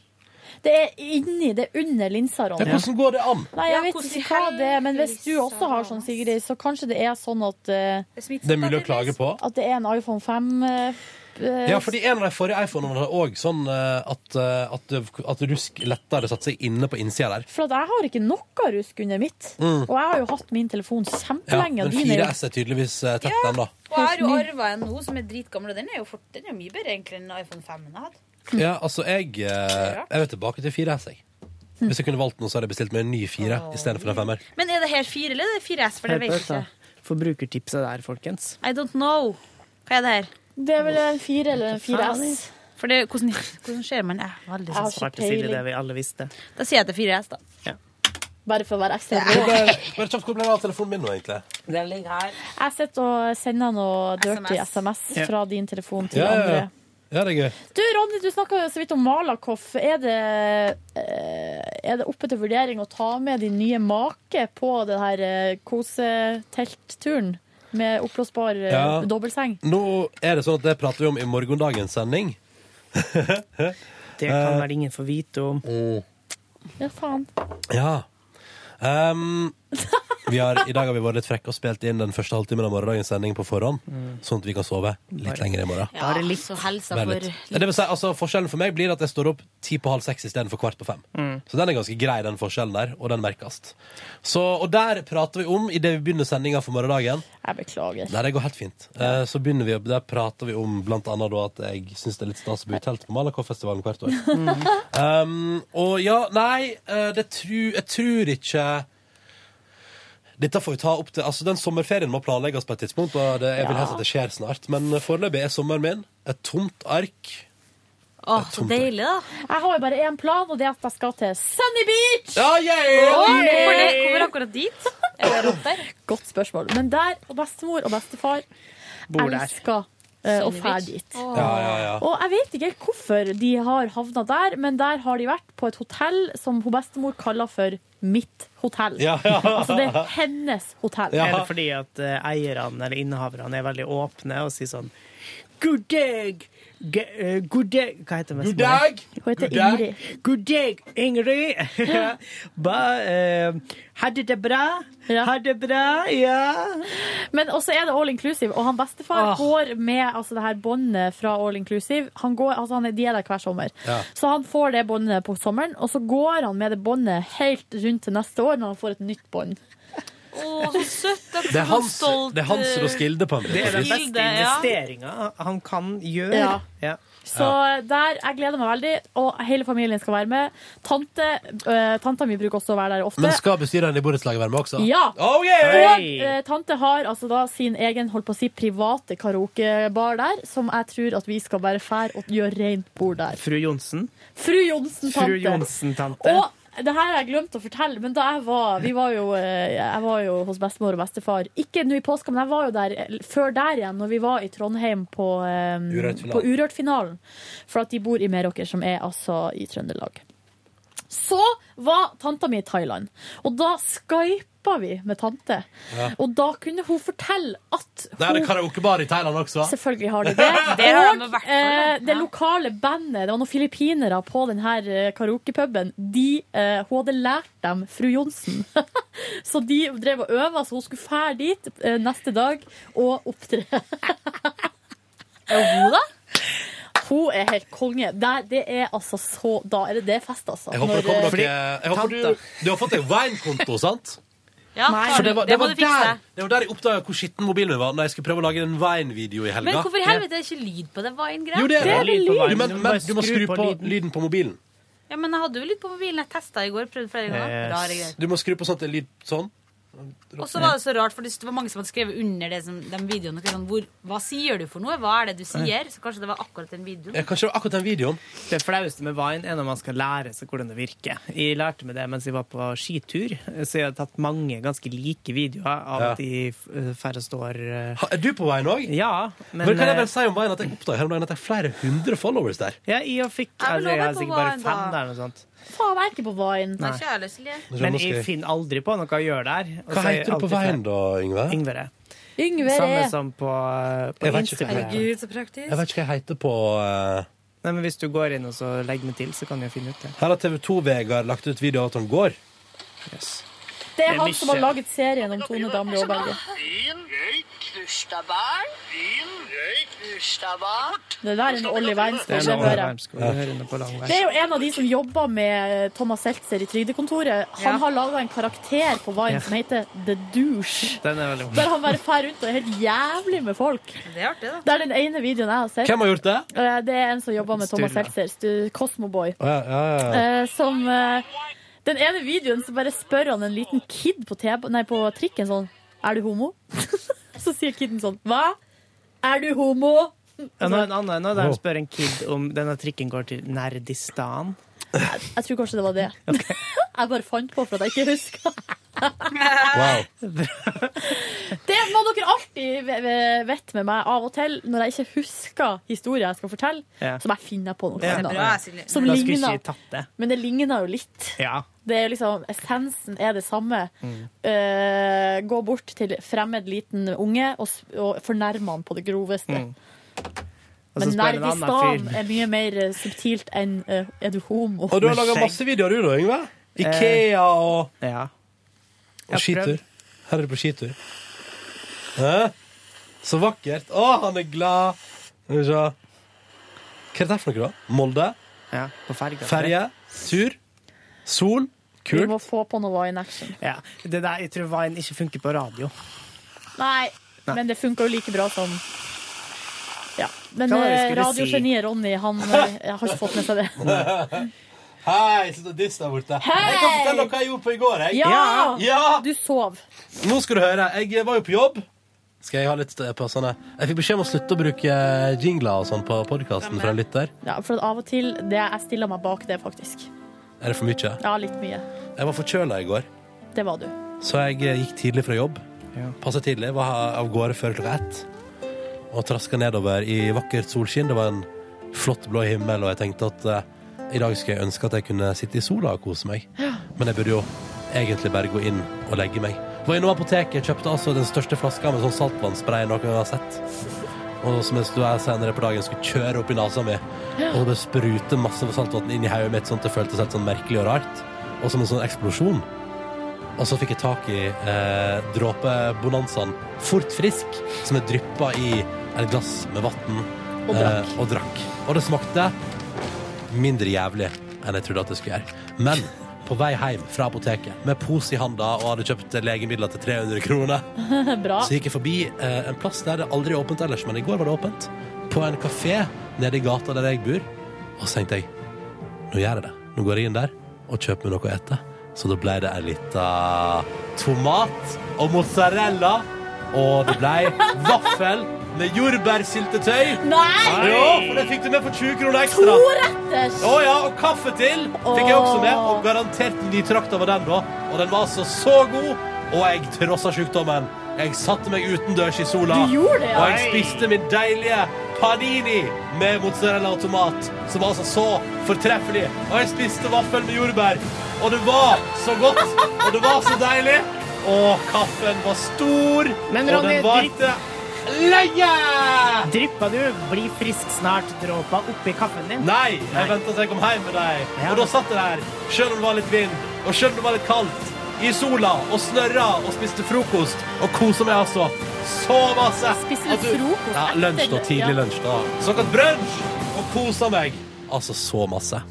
Det er inni, det er under linsa, Ronny. Ja, hvordan går det an? Nei, Ja, jeg vet hvordan ikke hva det er, men hvis du også har sånn, Sigrid, så kanskje det er sånn at eh, Det er mulig å klage på. At det er en iPhone 5 eh, eh, Ja, fordi en av de forrige iPhonene hadde òg sånn eh, at, eh, at, at rusk lettere satte seg inne på innsida der. For at jeg har ikke noe rusk under mitt. Mm. Og jeg har jo hatt min telefon Ja, kjempelenge. men din er 4S er tydeligvis eh, tett, da. Og jeg har jo arva en nå som er dritgammel, og den er jo, fort, den er jo mye bedre egentlig enn iPhone 5 jeg hadde. Ja, altså, jeg, eh, jeg vil tilbake til 4S, jeg. Hvis jeg kunne valgt noe, så hadde jeg bestilt meg en ny 4 istedenfor en 5-er. Men er det her 4 eller er det 4S? For det Hør på vet jeg dette. ikke. Forbrukertipset der, folkens. I don't know. Hva er det her? Det er vel en 4 eller en 4S. For det, hvordan, hvordan skjer man? Jeg er veldig har sånn ikke Svarte Silje, det vi alle visste. Da sier jeg til 4S, da. Bare for å være ekstra Hvor Bare kjapt, hvor ble det av telefonen min nå, egentlig? Den ligger her. Jeg sitter og sender noe dirty SMS SMS fra din telefon til Ja, ja, ja. andre. Ja, det er gøy. Du, Ronny, du snakka så vidt om Malakoff. Er det, eh, er det oppe til vurdering å ta med din nye make på denne eh, koseteltturen med oppblåsbar eh, Ja. dobbeltseng? Nå er det sånn at det prater vi om i morgendagens sending. Det kan vel ingen få vite om. Ja, faen. Ja. Um, har, I dag har vi vært litt frekke og spilt inn den første halvtimen av morgendagens sending på forhånd, sånn at vi kan sove litt lenger i morgen. Ja, så helsa Bare for litt. Det vil si, altså, forskjellen for meg blir at jeg står opp ti på halv seks istedenfor kvart på fem. Mm. Så den er ganske grei, den forskjellen der, og den merkes. Så, og der prater vi om, idet vi begynner sendinga for morgendagen Jeg beklager. Nei, det går helt fint. Eh, så begynner vi, Der prater vi om blant annet da at jeg syns det er litt stas å bo i telt på Malakoff-festivalen hvert år. Um, og ja, nei, eh, det tru, jeg tror ikke dette får vi ta opp til, altså Den sommerferien må planlegges på et tidspunkt, og det, jeg vil Ja. helst at det skjer snart. Men foreløpig er sommeren min et tomt ark. Å, så deilig, da. Jeg har jo bare én plan, og det er at jeg skal til Sunny Beach! Ja, yeah! Oi, Hvorfor det? Hvorfor akkurat dit? Er det rått der? Godt spørsmål. Men der, og bestemor og bestefar Bor der. elsker eh, å Sunny fære Beach. Ja, ja, ja. Og jeg vet ikke hvorfor de har havna der, men der har de vært på et hotell som hun bestemor kaller for mitt hotell. Ja, ja. Altså det er hennes hotell. Er det fordi at eh, eierne eller innehaverne er veldig åpne og sier sånn God dag! Eh, god dag Hva heter det? God dag! Hun heter God dag. Ingrid. God dag, Ingrid! ba, eh, hadde det bra? Hadde det bra? Ja. Men også er det all inclusive, og han bestefar oh. går med altså, det her båndet fra all inclusive. Han går, altså, han er, de er der hver sommer. Ja. Så han får det båndet på sommeren, og så går han med det båndet helt rundt til neste år når han får et nytt bånd. Å, så søtt. Det er hans, stolt, det er hans eh, Roskilde, på en Det er den beste ja. investeringa han kan gjøre. Ja. Ja. Så der, jeg gleder meg veldig, og hele familien skal være med. Tante, øh, tanta mi bruker også å være der ofte. Men skal bestyreren i borettslaget være med også? Ja! Oh, yeah! Og eh, tante har altså da sin egen holdt på å si, private karaokebar der, som jeg tror at vi skal bare fære og gjøre rent bord der. Fru Johnsen. Fru Johnsen-tante. Fru Johnsen-tante. Og det her har jeg glemt å fortelle, men da jeg var Vi var jo, eh, jeg var jo hos bestemor og bestefar. Ikke nå i påska, men jeg var jo der eh, før der igjen, når vi var i Trondheim på, um, Urørt-finalen. på Urørt-finalen. For at de bor i Meråker, som er altså i Trøndelag. Så var tanta mi i Thailand, og da skypa jobba vi med tante. Ja. Og da kunne hun fortelle at Det er det karaokebar i Thailand også. Selvfølgelig har de det. Det de og eh, det lokale bandet, det var noen filippinere på denne eh, karaokepuben, de, eh, hun hadde lært dem fru Johnsen. så de drev og øva, så hun skulle fære dit eh, neste dag og opptre. Og hun, da? Hun er helt konge. Det, det er altså så Da er det, det er fest, altså. Jeg håper det kommer Når, noe eh, jeg håper du, du har fått deg Vine-konto, sant? Ja, Nei. For det var, det det var der, det var der jeg oppdaga hvor skitten mobilen min var. Når jeg skulle prøve å lage en Vine-video i helga. Men hvorfor i helvete er det ikke lyd på den Vine-greia? Jo, det er det. lyd på Vine. Du, men, Du må men, du må skru på på lyden. lyden på mobilen. Ja, men jeg hadde jo lyd på mobilen. Jeg testa i går. Prøvde flere ganger. Yes. Rare greier. Du må skru på sånn at det er lyd sånn. Og så var det så rart, for det var mange som hadde skrevet under det som, de videoene. Sånn, hvor, hva sier du for noe? Hva er det du sier? Så kanskje det var akkurat den videoen. Ja, kanskje det var akkurat den videoen. Det flaueste med Vine er når man skal lære seg hvordan det virker. Jeg lærte meg det mens jeg var på skitur, så jeg har tatt mange ganske like videoer av Ja. at de f- færre står eh, Ha- Er du på Vine òg? Ja. Men, Men, kan jeg eh, bare si om Vine at jeg oppdager at det er flere hundre followers der. ja, jeg fikk Jeg jeg, jeg, jeg, Jeg jeg, jeg, jeg, jeg, sikkert bare Vine, fem da. der. Noe sånt. Faen, jeg er ikke på Vine. Nei. Ikke jeg. Men jeg finner aldri på noe å gjøre der. Og Hva så er jeg heter du på alltid Vine da, Yngve? Yngve. er. Yngve Samme er som på, eh, på Jeg vet ikke hva Instagram. jeg så praktisk. Jeg vet ikke hva jeg heter på eh, Nei, men Hvis du går inn og så legger meg til, så kan jeg finne ut det. Her har TV2-Vegard lagt ut video av at han går. Er Det er han som har laget serien om Tone Damli Aaberge. Det der er en Olli Det er det. Wermskog, det på. Det er jo en av de som jobber med Thomas Seltzer i Trygdekontoret. Han har laga en karakter på Vine som heter The Douche. Er Der han bare fer rundt og er helt jævlig med folk. Det er artig, da. Det er den ene videoen jeg har sett. Hvem har gjort det? Eh, Det er en som jobber med Thomas Seltzer, Cosmoboy. Å, ja, ja, ja. Eh, som eh, Den ene videoen så bare spør han en liten kid på, nei, på trikken sånn Er du homo? så sier kiden sånn Hva? Er du homo? Nå er en annen, nå er han spør en kid om denne trikken går til Nerdistan. Jeg, jeg tror kanskje det var det. jeg bare fant på for at jeg ikke husker. Wow. Det må dere alltid vite med meg av og til når jeg ikke husker historier jeg skal fortelle. Ja. som jeg finner på noe Ja. Bra, Som Da ligner. ikke jeg tatt det. Men det ligner jo litt. Ja. Det er liksom, Essensen er det samme. Mm. Uh, gå bort til fremmed liten unge og, og fornærme han på det groveste. Mm. Men Nerdistan er mye mer eh, subtilt enn uh, er du homo. Og du har laga masse videoer, du da, Yngve? Ikea og, Ja. Og skitur. Her er du på skitur. Hæ? Så vakkert. Å, han er glad. Skal vi se. Hva er dette for noe, da? Molde? ja. På ferga. Ferje? Tur? Sol? Vi Kult. må få på noe Vine Action. Ja. Det der, jeg tror Vine ikke funker på radio. Nei, Nei. men det funka jo like bra som Ja. Men Hva var det jeg eh, skulle radiogeniet Ronny, han eh, Jeg har ikke fått med seg det. Hei, sitter og disser der borte. Hei! Jeg kan fortelle dere hva jeg gjorde på i går. Jeg. Ja! Ja! Du sov. Nå skal du høre. Jeg var jo på jobb. Skal jeg ha litt på sånne Jeg fikk beskjed om å slutte å bruke jingler og sånn på podkasten fra en lytter. Ja, for at av og til det, Jeg stiller meg bak det, faktisk. Er det for mye? Ja, litt mye. Jeg var forkjøla i går, Det var du. så jeg eh, gikk tidlig fra jobb. Ja. Passa tidlig. Var av gårde før klokka ett. Og traska nedover i vakkert solskinn. Det var en flott blå himmel, og jeg tenkte at eh, i dag skulle jeg ønske at jeg kunne sitte i sola og kose meg. Men jeg burde jo egentlig bare gå inn og legge meg. Var innom apoteket, kjøpte altså den største flaska med sånn saltvannspray noen gang har sett. Og som jeg sto her senere på dagen skulle kjøre opp i nesa mi og bare sprute masse saltvann inn i hodet mitt, sånn at det føltes helt sånn merkelig og rart. Og som en sånn eksplosjon. Og så fikk jeg tak i eh, dråpebonanzaen Fort frisk, som jeg dryppa i et glass med vann Og. Eh, og drakk. Og det smakte mindre jævlig enn jeg trodde at det skulle gjøre. Men på vei hjem fra apoteket med pose i handa og hadde kjøpt legemidler til 300 kroner, Bra. så gikk jeg forbi eh, en plass der det aldri er åpent ellers, men i går var det åpent. På en kafé nede i gata der jeg bor. Og så tenkte jeg nå gjør jeg det. Nå går jeg inn der og kjøper meg noe å ete. Så da ble det en lita tomat og mozzarella. Og det ble vaffel med jordbærsyltetøy. Nei! Ja, for det fikk du med for 20 kroner ekstra. To retters. Å ja, og kaffe til fikk jeg også med. Og garantert nytrakta var den, da. Og den var altså så god. Og jeg trossa sykdommen. Jeg satte meg utendørs i sola. Du gjorde det, ja. Og jeg spiste min deilige panini med mozzarella og tomat, som var altså så fortreffelig. Og jeg spiste vaffel med jordbær. Og det var så godt, og det var så deilig. Og kaffen var stor, Men og Ronny, den varte lenge! Dryppa du 'bli frisk snart'-dråpa oppi kaffen din? Nei, jeg venta til jeg kom hjem med deg. Ja. Og da satt jeg der, sjøl om det var litt vind, og sjøl om det var litt kaldt, i sola og snørra og spiste frokost og kosa meg altså så masse. Spiste du frokost Ja, lunsj, da. Tidlig Ja. lunsj, da. Såkalt brunsj. Og kosa meg. Altså så masse.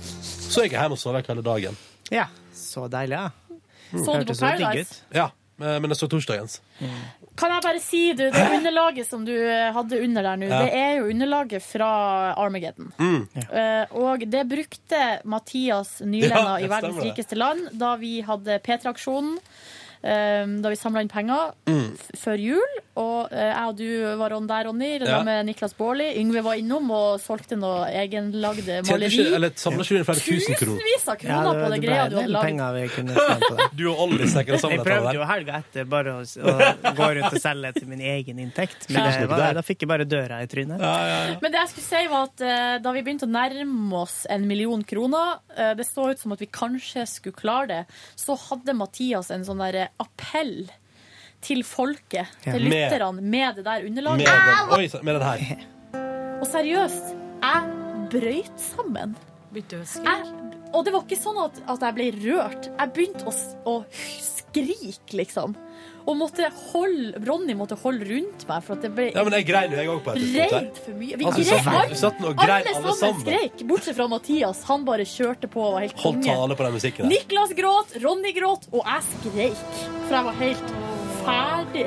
Så gikk jeg hjem og sov vekk hele dagen. Ja, så deilig, ja. Så du på Paradise? Ja, men jeg så torsdagens. Kan jeg bare si, du, det underlaget som du eh, hadde under der nå, Ja. det er jo underlaget fra Armageddon. Mm. Uh, og det brukte Mathias Nylenda Ja, i Verdens rikeste land da vi hadde P3-aksjonen. Eh, da vi samla inn penger Mm. f- før jul. Og eh, jeg og du var on der, Ronny, Ja. med Niklas Baarli. Yngve var innom og solgte noe egenlagde maleri. eller samla ikke du inn flere tusen kroner? Tusenvis av kroner på det, greia du hadde lagd. penger vi kunne tjene på det. Du og Olli snakker sammen. Jeg prøvde jo helga etter bare å, å gå rundt og selge til min egen inntekt, men det var, da fikk jeg bare døra i trynet. Men det jeg skulle si var at uh, da vi begynte å nærme oss en million kroner, uh, det så ut som at vi kanskje skulle klare det, så hadde Mathias en sånn der appell til folket, Ja. til Med- lytterne, med det der Med underlaget. den, oi, med den her. Og seriøst, jeg brøyt sammen. Jeg, og det var ikke sånn at, at jeg ble rørt. Jeg begynte å, å skrike, liksom. Og måtte holde, Ronny måtte holde rundt meg, for at det ble Ja, men jeg grein jo, jeg òg, på et tidspunkt. her. Redd for mye. Vi Altså, grei, satt- alle, satt nå og grein alle alle sammen sammen. skreik, bortsett fra Mathias. Han bare kjørte på og var helt konge. tale på den musikken der. Niklas gråt, Ronny gråt, og jeg skreik. For jeg var helt ferdig.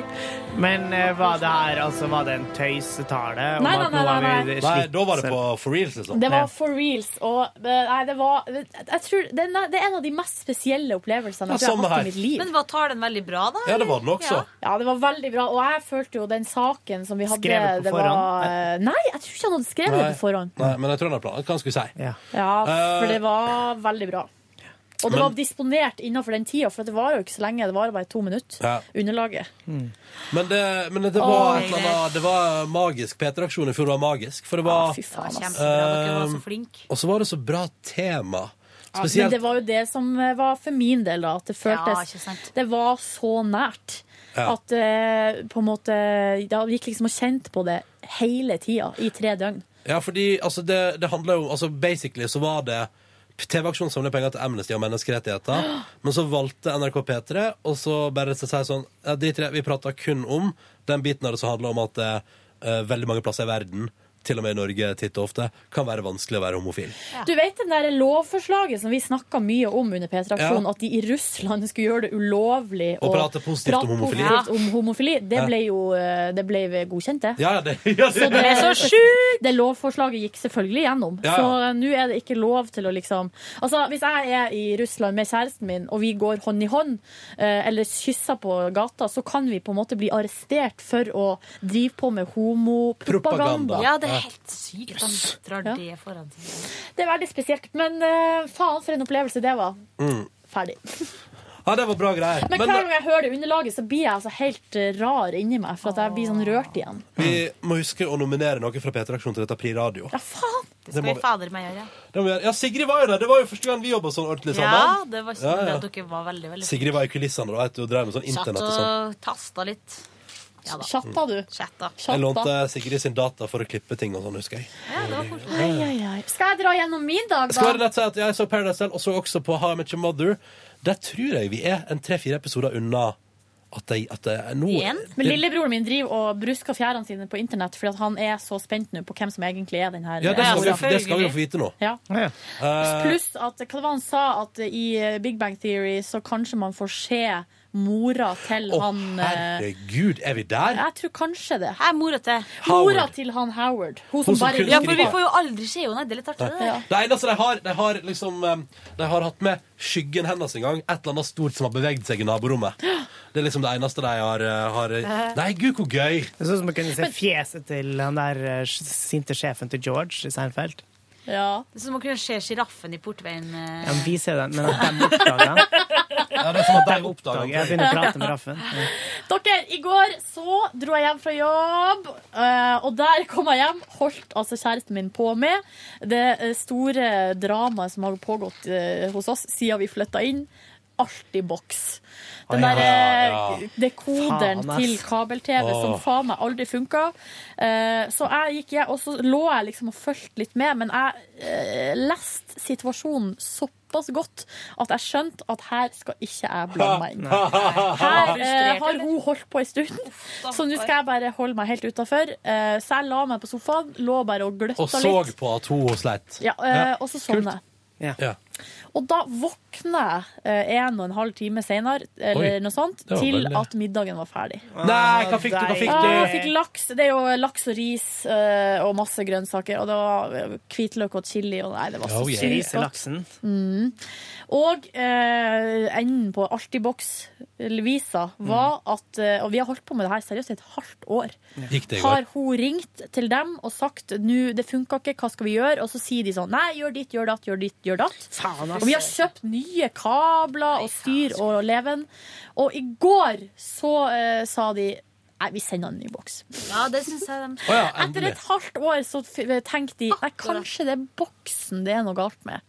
Men eh, var det her altså, var det en tøysetale? om Nei, nei, nei, nei, nei. Nei, da var det på for reals, liksom. Det var for reals. Og nei, det var Jeg tror det er, det er en av de mest spesielle opplevelsene Ja, jeg har hatt i mitt liv. Men var talen veldig bra, da? Ja, det var den også. Ja, det var veldig bra. Og jeg følte jo den saken som vi hadde Skrevet på det forhånd? Var, nei, jeg tror ikke han hadde skrevet det på forhånd. Nei, men jeg tror han har planer. Hva skulle jeg si? Ja. Ja, for Eh, det var veldig bra. Og det Men- var disponert innenfor den tida, for det var jo ikke så lenge. Det var bare to minutter. Ja. Underlaget. Men det, men det var et eller annet Det var magisk. P3-aksjonen i fjor var magisk. For det var fy faen, altså. Kjempebra. Dere var så eh, flinke. Og så var det så bra tema. Spesielt. men det var jo det som eh, var for min del, da. At det føltes ja. Det var så nært. Ja. At uh, på en måte Da gikk liksom og kjente på det hele tida, i tre døgn. Ja, fordi altså, det, det handler jo altså, Basically så var det TV-aksjonen samler penger til Amnesty og menneskerettigheter. Men så valgte NRK P3 og så bare å si sånn ja, drit i Vi prata kun om den biten av det som handler om at det er veldig mange plasser i verden til og med i Norge titt og ofte, kan være vanskelig å være homofil. Du vet den der lovforslaget som vi snakka mye om under P3-aksjonen, Ja. at de i Russland skulle gjøre det ulovlig Å prate positivt om homofili. positivt om homofili. Det ble jo eh, det ble godkjent, det. Ja, det, ja, det, Så det, er så sjukt! det lovforslaget gikk selvfølgelig gjennom. Ja, ja. Så eh, nå er det ikke lov til å liksom Altså, Hvis jeg er i Russland med kjæresten min, og vi går hånd i hånd, eh, eller kysser på gata, så kan vi på en måte bli arrestert for å drive på med homopropaganda. Ja, det er helt sykt. De drar Ja. det foran seg. Det er veldig spesielt. Men eh, faen for en opplevelse det var. Mm. Ferdig. Ja, det var bra greier. Men hver gang jeg hører det underlaget, så blir jeg altså helt eh, rar inni meg. For at jeg blir sånn rørt igjen. vi må huske å nominere noe fra P3-aksjonen til dette Pri Radio. Ja, faen! Det Det skal må vi vi- fader meg gjøre. Det må vi gjøre. Ja, Sigrid var jo der. Det var jo første gang vi jobba sånn ordentlig Ja, sammen. det var Ja, ja. Dere var veldig, veldig Sigrid var i kulissene og vet du, og drev med sånn Satt internett og sånn. og tasta litt. Ja da. Chatta, du. Chatta. Jeg lånte Sigrid sin data for å klippe ting og sånn, husker jeg. Ja, det var koselig. Ai, ai, ai. Skal jeg dra gjennom min dag, da? skal jeg, rett si at jeg så Paradise selv, og så også på How I Met Your Mother. Der tror jeg vi er en tre-fire episoder unna at jeg, at jeg nå Men lillebroren min driver og brusker fjærene sine på internett fordi at han er så spent nå på hvem som egentlig er den her. Ja, det skal, vi, det skal vi jo få vite nå. Ja. Eh, Pluss at hva det var han sa, at i Big Bang Theory så kanskje man får se mora til Å, han eh, herregud, er vi der? Jeg tror kanskje det. Jeg er mora til. Mora til han Howard. Hun som, Hun som bare Ja, for vi får jo aldri se henne. Det er litt artig, det der. Det eneste de har, de har liksom eh, De har hatt med skyggen hennes en gang. Et eller annet stort som har beveget seg i naborommet. Det er liksom det eneste de har, eh, har Nei, gud, hvor gøy! Det er sånn som å kunne se fjeset til han der eh, sinte sjefen til George i Seinfeld. Ja. Det er som å kunne se sjiraffen i portveien. eh. Ja, men vi ser den, men at de oppdager den. Ja, det er som at de oppdager. Jeg begynner å prate med Raffen. Dere, i går så dro jeg hjem fra jobb, eh, og der kom jeg hjem, holdt altså kjæresten min på med det eh, store dramaet som har pågått eh, hos oss siden vi flytta inn. Altibox. Den ah, ja, derre ja. dekoderen Faen, til kabel-TV som faen meg aldri funka. Uh, så jeg gikk jeg, og så lå jeg liksom og fulgte litt med, men jeg uh, leste situasjonen såpass godt at jeg skjønte at her skal ikke jeg blande meg inn. Her eh, har hun holdt på en stund, så nå skal jeg bare holde meg helt utafor. så jeg la meg på sofaen, lå bare og gløtta litt. Og så litt. på at hun sleit. Ja, eh, og så sovna jeg. Ja. Og da våkna jeg eh, en og en halv time senere, eller Oi, noe sånt, det var til veldig- at middagen var ferdig. Nei, hva fikk du? Hva fikk Ja, jeg du? fikk laks. Det er jo laks og ris eh, og masse grønnsaker. Og det var eh, hvitløk og chili. Og nei, det var så Oh, yeah. sykt godt. Griselaksen. Mm. Og eh, enden på Altibox-visa var at eh, Og vi har holdt på med det her seriøst i et halvt år. Gikk det i går? Har hun ringt til dem og sagt nå, det funka ikke, hva skal vi gjøre? Og så sier de sånn nei, gjør ditt, gjør datt, gjør ditt, gjør datt. Faen, og vi har kjøpt nye kabler og styr og leven. Og i går så eh, sa de Nei, vi sender en ny boks. Ja, det synes jeg de oh, ja, Etter et halvt år så tenkte de Nei, kanskje det er boksen det er noe galt med.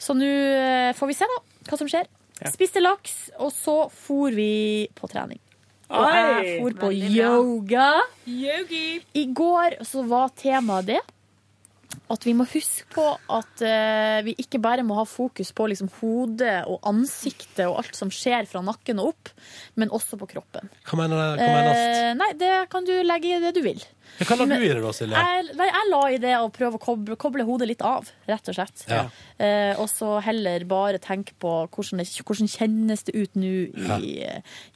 Så nå eh, får vi se da hva som skjer. Spiste laks, og så for vi på trening. Og jeg for på yoga. Yogi. I går så var temaet det at vi må huske på at uh, vi ikke bare må ha fokus på liksom, hodet og ansiktet og alt som skjer fra nakken og opp, men også på kroppen. Hva mener du? Eh, nei, det kan du legge i det du vil. Ja, Hva la du i det da, Silje? Jeg, nei, jeg la i det å prøve å koble, koble hodet litt av, rett og slett. Ja. Eh, og så heller bare tenke på hvordan, det, hvordan kjennes det ut nå i,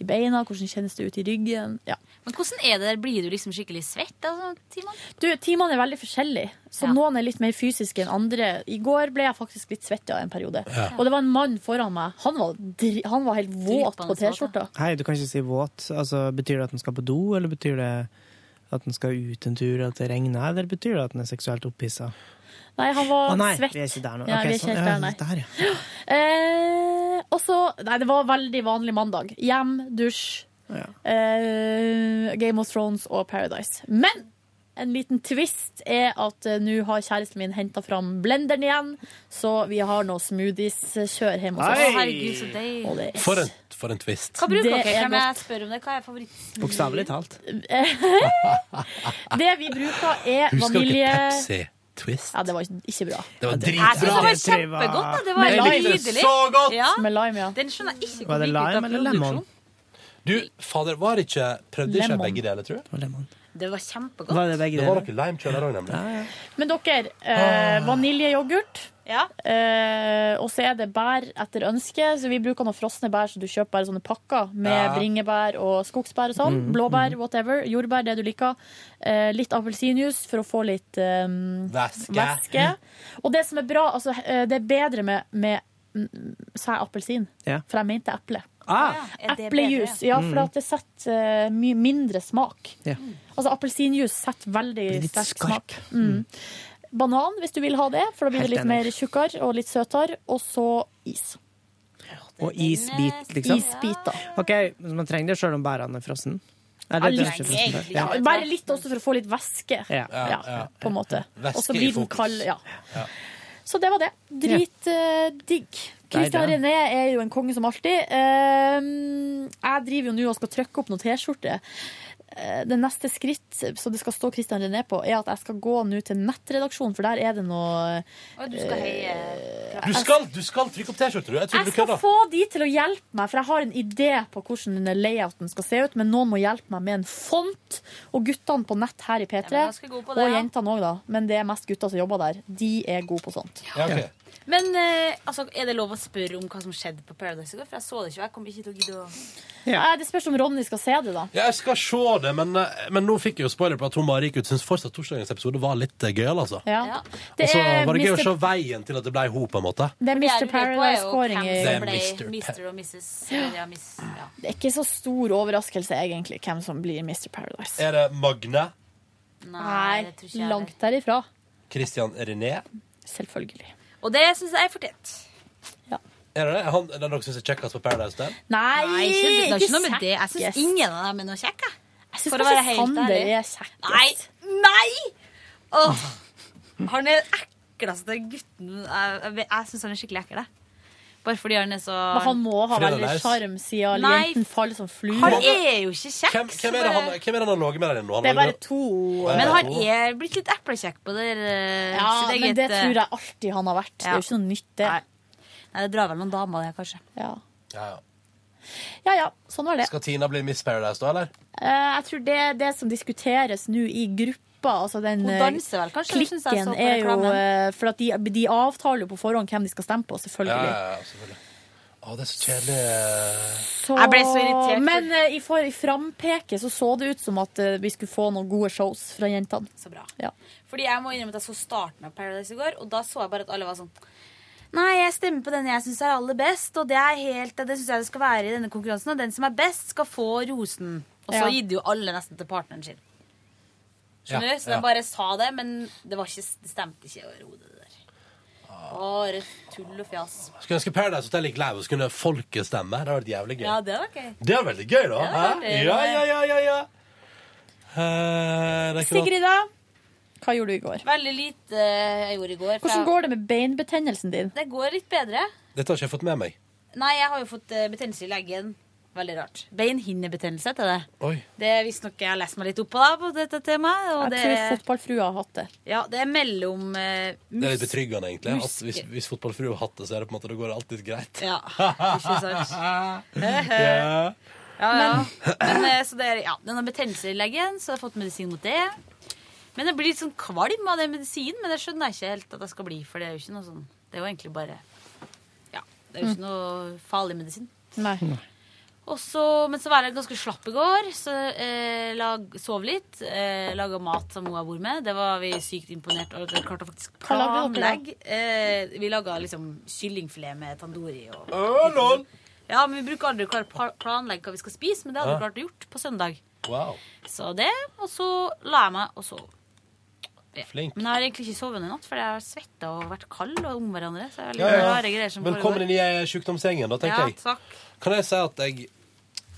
i beina, hvordan kjennes det ut i ryggen. Ja. Men hvordan er det der? Blir du liksom skikkelig svett? Altså, timene? Du, Timene er veldig forskjellige, så noen er litt mer fysiske enn andre. I går ble jeg faktisk litt svetta en periode. Ja. Og det var en mann foran meg. Han var, dri han var helt våt på T-skjorta. Hei, du kan ikke si våt. Altså, betyr det at den skal på do, eller betyr det at den skal ut en tur, at det regner, eller betyr det at den er seksuelt opphissa? Nei, han var oh, nei, svett. vi er ikke der nå. Ja, okay, vi er ikke helt Ja, der, nei. der, ja. Eh, også, Nei, det var veldig vanlig mandag. Hjem, dusj, eh, Game of Thrones og Paradise. Men en liten twist er at eh, nå har kjæresten min henta fram blenderen igjen, så vi har noe smoothies-kjør hjemme hos oss. herregud, så deilig. For en, for en twist. Hva bruker Det dere? er Kan jeg spørre om det? Hva er favoritt? Bokstavelig talt. det vi bruker, er Husker dere vanilje... Pepsi Twist? Ja, det var ikke bra. Det var Jeg synes det var kjempegodt. da. Det var lime. nydelig. Så godt! Ja. Med lime, ja. Den skjønner jeg ikke Var det lime eller lemon? Du, fader, var ikke Prøvde ikke Lemon. begge deler, tror du? Det var kjempegodt. Var det Det var noe lime kjøler òg, nemlig. Men dere, eh, vaniljeyoghurt. Eh, og så er det bær etter ønske. Så vi bruker noen frosne bær, så du kjøper bare sånne pakker med Ja. bringebær og skogsbær og sånn. Mm, Blåbær, whatever. Jordbær, det du liker. Eh, litt appelsinjuice for å få litt eh, Væske. væske. Og det som er bra, altså, eh, det er bedre med, med mm, Sa jeg appelsin? Ja. For jeg mente eple. Ah. Eplejus. Ja, Mm. for at det setter eh, mye mindre smak. Ja. Altså appelsinjuice setter veldig litt sterk skarp. smak. Mm. Banan, hvis du vil ha det, for da blir det litt enig. mer tjukkere og litt søtere. Og så is. Og isbit, liksom? Isbiter. Ok, men Man trenger det sjøl om bærene er frossen? Det er litt, ja, bare litt også for å få litt væske. Ja. Ja, på en måte. Og så blir den kald. Ja. Ja. Så det var det. Dritdigg. Christian René er jo en konge som alltid. Eh, jeg driver jo nå og skal trykke opp noen T-skjorter. Eh, Det neste skritt som det skal stå Christian René på, er at jeg skal gå nå til nettredaksjonen, for der er det noe Og du skal heie Du skal, du skal trykke opp T-skjorte, du. Jeg Jeg du skal få de til å hjelpe meg, for jeg har en idé på hvordan denne layouten skal se ut, men noen må hjelpe meg med en font. Og guttene på nett her i P3, Ja, og jentene òg, da, men det er mest gutter som jobber der, de er gode på sånt. Ja, ok. Men eh, altså, er det lov å spørre om hva som skjedde på Paradise i går? For jeg så det ikke. og Jeg kommer ikke til å gidde å Eh, Det spørs om Ronny skal se det, da. Ja, jeg skal se det, men, eh, men nå fikk jeg jo spoiler på at hun Mari gikk ut. Syns fortsatt torsdagens episode var litt eh, gøyal, altså. Ja. Og så var det gøy å Mr. se veien til at det ble ho, på en måte. Det er Mr. Paradise-skåring i Det er Mr. Mr. og Mrs. Ja, miss, ja. Det er ikke så stor overraskelse, egentlig, hvem som blir Mr. Paradise. Er det Magne? Nei, det tror ikke jeg langt derifra. Christian René? Selvfølgelig. Og det syns jeg er fortjent. Er det det? Er Han, er det dere syns er kjekkest på Paradise Hotel? Nei, Nei, ikke, det er ikke noe med det. Jeg syns ingen av dem er noe kjekke. Jeg syns kanskje Sander er kjekkest. Nei! Nei! Åh. Han er den ekleste gutten Jeg, jeg, jeg syns han er skikkelig ekkel. Bare fordi han er så Men han må ha veldig nice. sjarm siden Nei, jenten faller som flue. Han er jo ikke kjekk. Hvem, hvem, er det han, hvem er det han har ligget med inne nå? Han Det er har bare ligget- to. Men han er blitt litt eplekjekk på det eh, Ja, sitt men det eh, tror jeg alltid han har vært. Det er jo ikke noe nytt, det. Nei. Nei, det drar vel noen damer, det, kanskje. Ja. Ja, ja. ja ja, sånn var det. Skal Tina bli Miss Paradise da, eller? Eh, Jeg tror det er det som diskuteres nå i gruppa. Altså den Hun eh, danser vel, kanskje? Synes jeg Klikken er jo eh, For at de, de avtaler jo på forhånd hvem de skal stemme på, selvfølgelig. ja, ja, selvfølgelig. Å, det er så kjedelig. Så, Jeg ble så irritert, Men uh, i, for, i frampeket så så det ut som at uh, vi skulle få noen gode shows fra jentene. Så bra. Ja. Fordi jeg må innrømme at jeg så starten av Paradise i går, og da så jeg bare at alle var sånn Nei, jeg stemmer på den jeg syns er aller best, og det er helt, det syns jeg det skal være i denne konkurransen. Og den som er best, skal få rosen. Og så Ja. de jo alle nesten til partneren sin. Skjønner Ja, du? Så ja. de bare sa det, men det, var ikke, det stemte ikke over hodet, det der. Bare tull og fjas. Skulle ønske Paradise Hotel gikk live, og så kunne folket stemme. Det hadde vært jævlig gøy. Ja, det var gøy. Det var veldig gøy, da. Ja, det. Ja, ja, ja, ja, ja. Eh, noe- Sigrid, da? Hva gjorde du i går? Veldig lite jeg gjorde i går. Hvordan jeg- går det med beinbetennelsen din? Det går litt bedre. Dette har ikke jeg fått med meg. Nei, jeg har jo fått eh, betennelse i leggen. Veldig rart. Beinhinnebetennelse heter det. Oi. Det er visstnok jeg har lest meg litt opp på, da, på dette temaet. Og Jeg det, tror er- fotballfrua har hatt det. ja, det er mellom eh, Det er litt betryggende, egentlig. At hvis, hvis fotballfrua har hatt det, så er det på en måte, det går det alltid greit. Ja, ikke sant? Ja. Ja, ja. Men, eh, så det er, ja, den har betennelse i leggen, så jeg har fått medisin mot det. Men jeg blir litt sånn kvalm av den medisinen, men det skjønner jeg ikke helt at jeg skal bli. For det er jo ikke noe sånn Det er jo egentlig bare Ja, det er jo ikke noe farlig medisin. Nei. Og så, men så var jeg ganske slapp i går, så eh, lag, sov litt. Eh, Laga mat som Moa bor med. Det var vi sykt imponert over. Vi klarte å faktisk planlegge. Eh, vi laga liksom kyllingfilet med tandori. Og, Å, ja, men Vi bruker aldri å klare planlegge hva vi skal spise, men det hadde vi klart å gjort på søndag. Wow. Så det, og så la jeg meg og sov. Ja. Flink. Men jeg har egentlig ikke sovet i natt, for jeg har svetta og vært kald og om hverandre. Så jeg er litt Ja, ja. rare som Velkommen inn i sjukdomsgjengen, da, tenker Ja, jeg. takk. Kan jeg si at jeg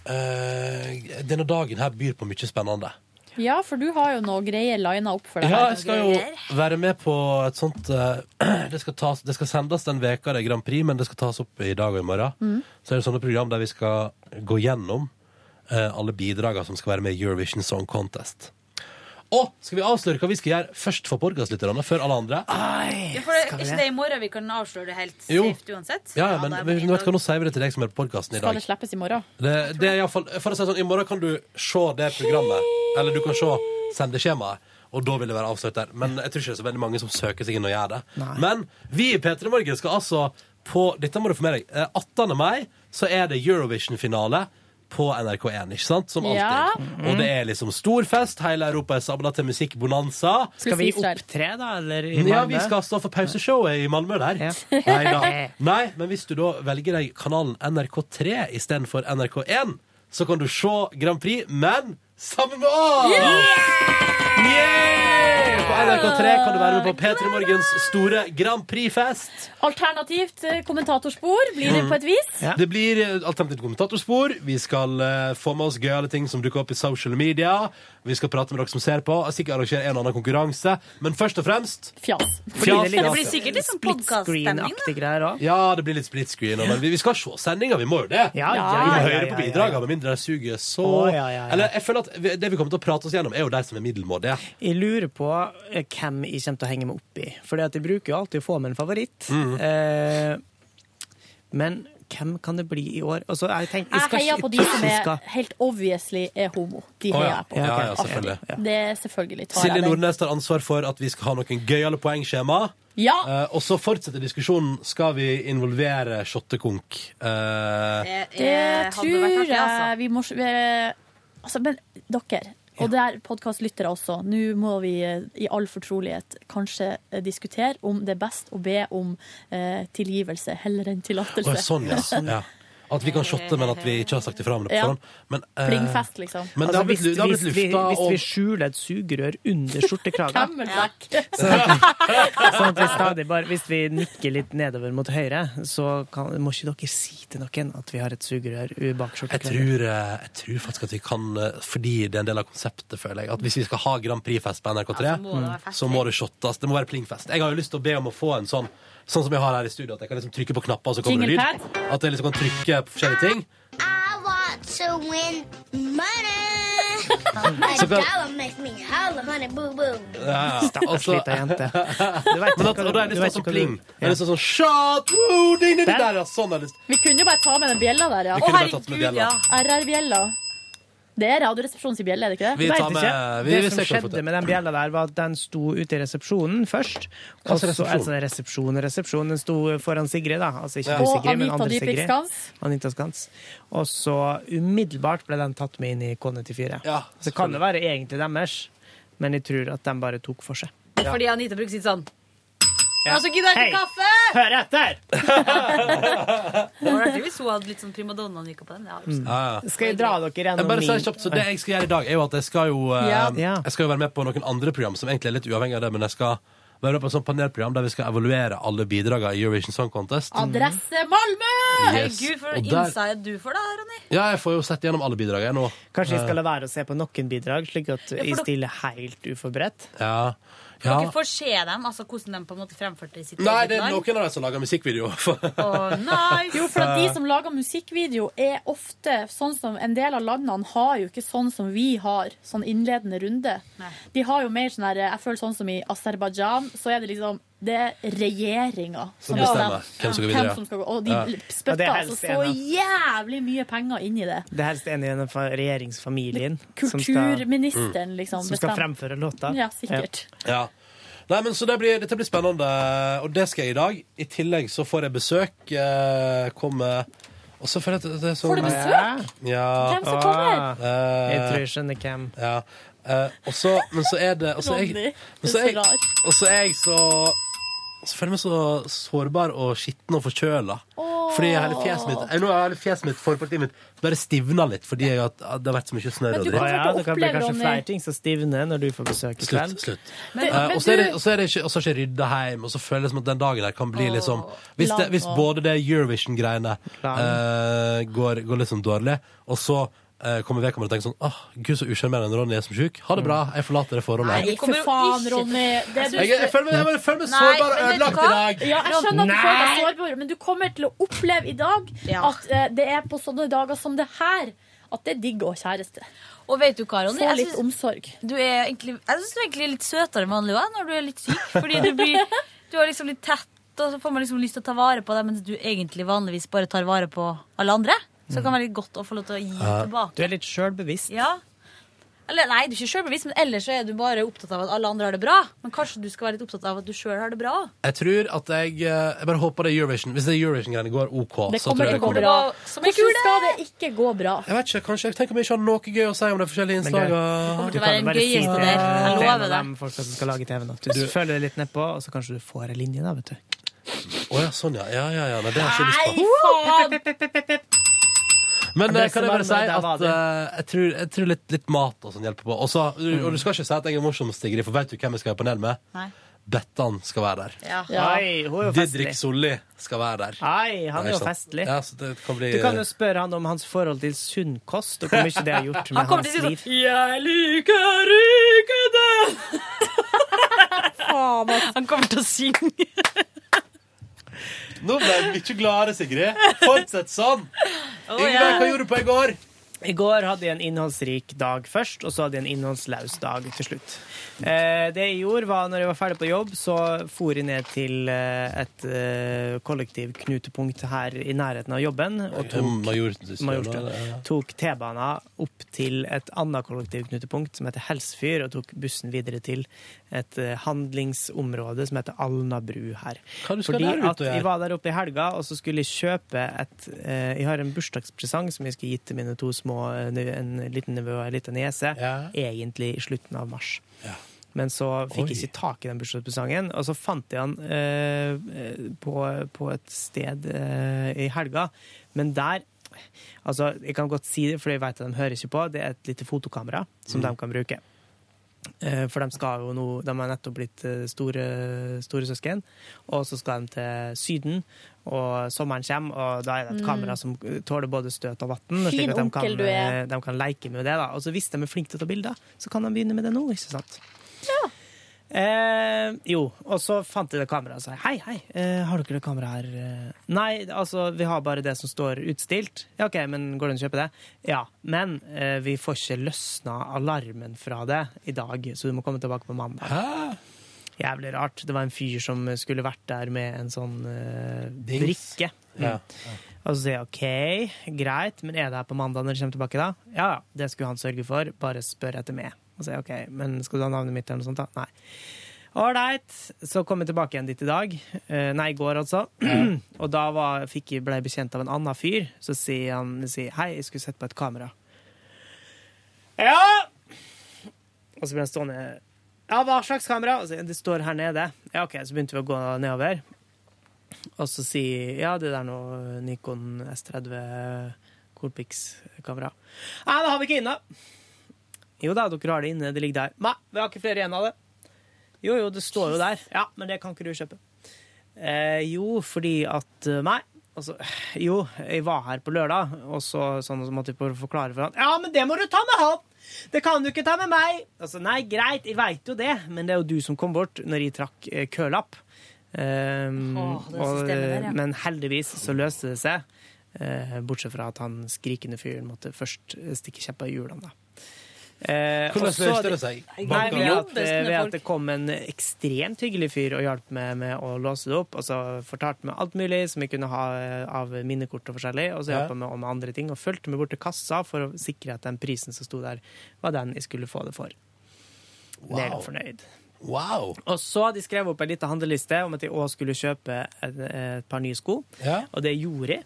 eh, Denne dagen her byr på mye spennende. Ja, for du har jo noe greier lina opp for deg. Ja, her. jeg skal jo være med på et sånt eh, det, skal tas, det skal sendes den veka det er Grand Prix, men det skal tas opp i dag og i morgen. Mm. Så er det sånne program der vi skal gå gjennom eh, alle bidragene som skal være med i Eurovision Song Contest. Og skal vi avsløre hva vi skal gjøre først for podkastlytterne, før alle andre? Ja, for det, ikke det i morgen vi kan avsløre det helt Jo. safe uansett? Ja, ja, men det er vet du hva, nå sier vi det til deg som er på podkasten i dag. Skal det slippes i morgen? Det, det er i fall, for å si sånn, I morgen kan du se det programmet, eller du kan se sendeskjemaet. Og da vil det være avslørt der. Men jeg tror ikke det er så veldig mange som søker seg inn og gjør det. Men vi i P3 Morgen skal altså på Dette må du få med deg. eh, 18. mai så er det Eurovision-finale på NRK1, ikke sant? Som alltid. Ja. Og det er liksom stor fest. Hele Europa er samla til musikkbonanza. Skal vi opptre, da? Eller i Ja, vi skal stå for pauseshowet i Malmö der. Nei, da. Nei, men hvis du da velger deg kanalen NRK3 istedenfor NRK1, så kan du se Grand Prix, men sammen med oss! Yeah! Yeah! På NRK3 kan du være med på P3 Morgens store Grand Prix-fest. Alternativt eh, kommentatorspor blir det på et vis. Det blir eh, alternativt kommentatorspor. Vi skal eh, få med oss gøyale ting som dukker opp i social media. Vi skal prate med dere som ser på. Sikkert arrangere en og annen konkurranse. Men først og fremst Fjas. Fjas. det litt Det blir sikkert litt sånn òg? Ja, det blir litt split screen. Men vi, vi skal se sendinga, vi må jo det. Ja, ja, vi må ja, høre ja, på ja, bidragene, med mindre de suger så Å, ja, ja, ja. Eller jeg føler at vi- det vi kommer til å prate oss gjennom, er jo de som er middelmådige. Jeg lurer på eh, hvem jeg kommer til å henge meg opp i. For jeg bruker jo alltid å få med en favoritt. Mm. Eh, men hvem kan det bli i år? Altså, jeg tenker, Jeg skal heier på de som er helt obviously er homo. De heier ja. jeg på. Ja, ja, selvfølgelig. Det er selvfølgelig. Tar Silje. Nordnes tar ansvar for at vi skal ha noen gøyale poengskjema. Ja. Uh, og så fortsetter diskusjonen. Skal vi involvere Shottekonk? Uh, Det, Det hadde tror jeg altså. vi må vi- Altså, men dere, og det er podkastlyttere også, nå må vi eh, i all fortrolighet kanskje eh, diskutere om det er best å be om eh, tilgivelse heller enn tillatelse. sånn, ja. ja. At vi kan shotte, men at vi ikke har sagt ifra om det på Ja. forhånd. Men, eh, Plingfest, liksom. Men det Altså, har blitt, hvis, det har blitt hvis, vi, lufta hvis vi og skjuler et sugerør under skjortekragen Cammelback. Sånn at vi stadig bare, Hvis vi nikker litt nedover mot høyre, så kan, må ikke dere si til noen at vi har et sugerør bak jeg skjortekragen. tror, eh, jeg tror faktisk at vi kan, eh, fordi det er en del av konseptet, føler jeg, at hvis vi skal ha Grand Prix-fest på NRK3, Ja, så må det være fest, så må det shottes. Det må være plingfest. Jeg har jo lyst til å be om å få en sånn Sånn som jeg har her i studio, at jeg kan liksom trykke på knapper, og så kommer det lyd. At jeg liksom kan trykke på forskjellige ting. I want to win money. Kan- dollar makes me holla, money, boo boo. Ja, ja. Stakkars lita jente. Men at, og da har jeg du vet sånn ikke hva du- pling. Det er til å ha sånn shot! Woo, ding, ding, ding, der, ja. Sånn er det. Vi kunne jo bare ta med den bjella der, ja. Å, herregud, bjella. RR-bjella. Det er Radioresepsjonens bjelle, er det ikke det? Vi tar ikke. med- vi- det vi som skjedde med den bjella der, var at den sto ute i resepsjonen først. Og så resepsjon? altså, resepsjon og resepsjon. Den sto foran Sigrid, da. Altså ikke Ja. du, Sigrid, men andre Sigrid. Skans. Anita Skans. Og så umiddelbart ble den tatt med inn i K94. Ja, så kan det være egentlig deres, men jeg tror at de bare tok for seg. Fordi Anita bruker sitt sånn Ja. Altså, gidder ikke kaffe! Hør etter! Hvis hun hadde litt sånn primadonna-nykker på den. Ja, ja. Skal jeg dra dere gjennom min- kjapt, så Det jeg skal gjøre i dag, er jo at jeg skal jo, eh, Ja. Jeg skal jo være med på noen andre program som egentlig er litt uavhengig av det, men jeg skal være med på et sånt panelprogram der vi skal evaluere alle bidragene i Eurovision Song Contest. Adresse Malmö! Yes. Herregud, for Og en der- inside du får da, Ronny. Ja, jeg får jo sett gjennom alle bidragene nå. Kanskje jeg skal Eh, la være å se på noen bidrag, slik at vi jeg stiller helt uforberedt? Ja. Ja. Dere får se dem, altså hvordan de på en måte fremførte i sitt Nei, eget det er noen av dem som lager musikkvideo. Å, nice. Jo, for at de som lager musikkvideo, er ofte sånn som En del av landene har jo ikke sånn som vi har, sånn innledende runde. De har jo mer sånn her Jeg føler sånn som i Aserbajdsjan, så er det liksom Det er regjeringa Som bestemmer hvem som videre, ja. Hvem som skal gå. Og de Ja. Spytter det er altså så jævlig mye penger inn i det. Det er helst en i denne regjeringsfamilien som skal, Kulturministeren, liksom. som skal bestemmer. fremføre låta. Ja, sikkert. Ja. Nei, men så det blir, Dette blir spennende, og det skal jeg i dag. I tillegg så får jeg besøk. Eh, kommer Og så føler jeg at det er sånn Får du besøk? Ja. Hvem som kommer? Eh, Jeg tror jeg skjønner hvem. Ja. Eh, og så, men så er det og så er jeg, så så er føler jeg meg så sårbar og skitten og forkjøla. Fordi hele fjeset mitt jeg, Nå har hele fjeset mitt, forpartiet mitt bare stivna litt fordi jeg har, det har vært så mye snø. og dritt. Å ja, det kan bli kanskje flere ting som stivner når du får besøk i kveld. Slutt. slutt. Men- Eh, og så er det, du- er det ikke, ikke rydda hjem, og så føler jeg som at den dagen der kan bli oh, liksom Hvis, det, hvis både det Eurovision-greiene uh, går, går liksom dårlig, og så eh, kommer vedkommende og tenker sånn Åh, gud, så usjarmerende Ronny er som sjuk. Ha det bra, jeg forlater det forholdet. Nei, for faen, Ronny. Det du- Jeg, jeg, føler meg, jeg, føler meg sårbar og ødelagt i dag. Ja, jeg skjønner at du Nei. føler deg sårbar, men du kommer til å oppleve i dag at uh, det er på sånne dager som det her at det er digg å ha kjæreste. Og vet du hva, Ronny? Få litt omsorg. Du er egentlig, jeg syns du er egentlig litt søtere enn vanlig når du er litt syk. Fordi du blir du er liksom litt tett, og så får man liksom lyst til å ta vare på deg, mens du egentlig vanligvis bare tar vare på alle andre. Så det kan være litt godt å få lov til å gi tilbake. Du er litt sjølbevisst. Ja. Eller nei, du er ikke selvbevisst, men ellers så er du bare opptatt av at alle andre har det bra. Men kanskje du skal være litt opptatt av at du sjøl har det bra. Jeg tror at jeg eh, Jeg bare håper det er Eurovision Hvis det er Eurovision-greiene går OK, Det så tror kommer jeg til å det gå kommer. bra. Hvordan skal det ikke gå bra? Jeg vet ikke, kanskje, Tenk om jeg ikke har noe gøy å si om de forskjellige Men innslagene. det kommer til å være en gøyeste der. Jeg er lover det. av folka som skal lage TV-en. Du føler deg litt nedpå, og så kanskje du får ei linje, da, vet du. Å ja, sånn ja. Ja, ja, ja. Nei, det har jeg ikke lyst på. Men eh, kan jeg bare si at eh, jeg, tror, jeg tror litt, litt mat og sånn hjelper på. Også, Og du skal ikke si at jeg er morsom, Stigrid, for vet du hvem jeg skal i panel med? Nei. Bettan skal være der. Ja. Oi, hun er jo festlig. Didrik Solli skal være der. Nei, han er jo festlig. Ja, så det kan bli Du kan jo spørre han om hans forhold til sunn kost, og hvor mye det har gjort med Han kommer hans til å si liv. sånn Jeg liker ikke det! Han kommer til å synge. Nå ble jeg mye gladere, Sigrid. Fortsett sånn. Yngve, hva gjorde du på i går? I går hadde jeg en innholdsrik dag først, og så hadde jeg en innholdslaus dag til slutt. Eh, det jeg gjorde var, når jeg var ferdig på jobb, så for jeg ned til eh, et eh, kollektivknutepunkt her i nærheten av jobben. Og tok, Majorstua, tok T-bana opp til et annet kollektivknutepunkt som heter Helsfyr, og tok bussen videre til et eh, handlingsområde som heter Alnabru her. Fordi at jeg var der oppe i helga, og så skulle jeg kjøpe et eh, Jeg har en bursdagspresang som jeg skal gi til mine to små, eh, nev- en liten nevø og en liten niese, egentlig i slutten av mars. Men så fikk jeg ikke tak i den bursdagspresangen, og så fant jeg den eh, på, på et sted eh, i helga. Men der Altså, jeg kan godt si det, for jeg vet at de hører ikke på. Det er et lite fotokamera som Mm. de kan bruke. Eh, For de skal jo nå De har nettopp blitt eh, store, store søsken, og så skal de til Syden. Og sommeren kommer, og da er det et Mm. kamera som tåler både støt og vann. Fin Slik at de kan, onkel du er. eh, de kan leke med det. da Og så hvis de er flinke til å ta bilder, så kan de begynne med det nå. ikke sant? Eh, jo, og så fant jeg det kameraet og sa hei, hei, eh, har dere det kameraet her? Eh, Nei, altså, vi har bare det som står utstilt. Ja, OK, men går det an å kjøpe det? Ja, men eh, vi får ikke løsna alarmen fra det i dag, så du må komme tilbake på mandag. Jævlig rart. Det var en fyr som skulle vært der med en sånn uh, brikke. brikke. Ja. Og så sier jeg OK, greit, men er det her på mandag når du kommer tilbake da? Ja, ja, det skulle han sørge for, bare spør etter meg. Og så sier jeg OK, men skal du ha navnet mitt eller noe sånt da? Nei. Ålreit. Så kom jeg tilbake igjen dit i dag. Uh, nei, i går, altså. og da var, fikk jeg, ble jeg bekjent av en annen fyr. Så sier han sier, hei, jeg skulle sett på et kamera. Ja! Og så ble han stående Ja, hva slags kamera? Og så, det står her nede. Ja, OK, så begynte vi å gå nedover. Og så sier ja, det der noe Nikon S30 Coolpix-kamera. Nei, det har vi ikke inne. Jo da, dere har det inne. Det ligger der. Nei, vi har ikke flere igjen av det. Jo, jo, det står jo der. Ja, men det kan ikke du kjøpe. Eh, jo, fordi at eh, Nei. Altså, jo, jeg var her på lørdag, og så, sånn, så måtte jeg forklare for han. Ja, men det må du ta med han! Det kan du ikke ta med meg! Altså, nei, greit, jeg veit jo det, men det er jo du som kom bort når jeg trakk eh, kølapp. Um, det og, der, ja. Men heldigvis så løste det seg. Uh, bortsett fra at han skrikende fyren måtte først stikke kjepper i hjulene. Eh, Hvordan så- løste det seg? Nei, ved at, ved at det kom en ekstremt hyggelig fyr og hjalp meg med å låse det opp. Og så fortalte meg alt mulig som jeg kunne ha eh, av minnekort og forskjellig. Og så Ja. hjalp han meg med andre ting og fulgte meg bort til kassa for å sikre at den prisen som sto der, var den jeg skulle få det for. Wow. fornøyd. Wow. Og så hadde de skrevet opp en liten handleliste om at jeg òg skulle kjøpe et, et par nye sko. Og det gjorde jeg.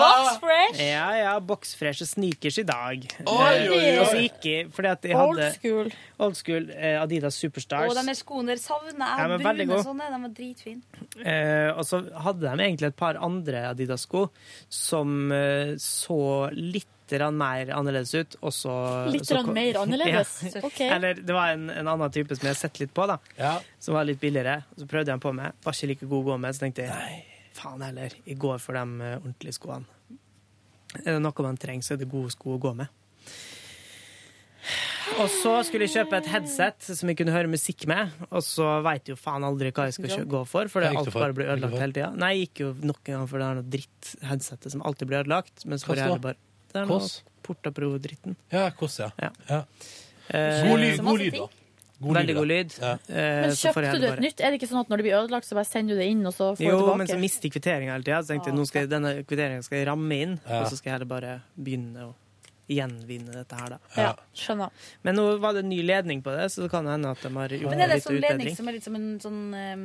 Boxfresh! Ja, Ja, Boxfresh og sneakers i dag. Oi, oi, oi. Og så gikk de, fordi at jeg Old hadde school. Old school eh, Adidas Superstars. Og de er skoene der savner Ja, jeg. Ja, brune sånne. De var dritfine. Eh, og så hadde de egentlig et par andre Adidas-sko som eh, så litt grann mer annerledes ut. Og så, Litt så mer annerledes? Ja. Ok. Eller det var en, en annen type som jeg har sett litt på, da. Som var litt billigere. Så prøvde jeg den på meg. Var ikke like god å gå med. Så tenkte jeg faen heller, jeg går for de eh, ordentlige skoene. Er det noe man trenger, så er det gode sko å gå med. Og så skulle jeg kjøpe et headset som jeg kunne høre musikk med, og så veit jeg jo faen aldri hva jeg skal kjø- gå for, for det alt bare blir ødelagt hele tida. Nei, jeg gikk jo nok en gang for det er noe dritt-headsetet som alltid blir ødelagt. Men så får jeg heller bare Det er noe Kåss? Porta-Pro-dritten. Ja, Kåss, ja. ja. God lyd, god lyd, da. God Veldig god lyd. Ja. Eh, Men kjøpte du et nytt? Er det ikke sånn at når det blir ødelagt, så bare sender du det inn, og så får Jo, du tilbake? men så mister jeg kvitteringa hele tida. Så tenkte jeg nå skal jeg, denne kvitteringa skal jeg ramme inn, Ja. og så skal jeg heller bare begynne å gjenvinne dette her, da. Ja, skjønner. Men nå var det en ny ledning på det, så det kan hende at de har gjort Men er det en sånn ledning som er litt som en sånn um,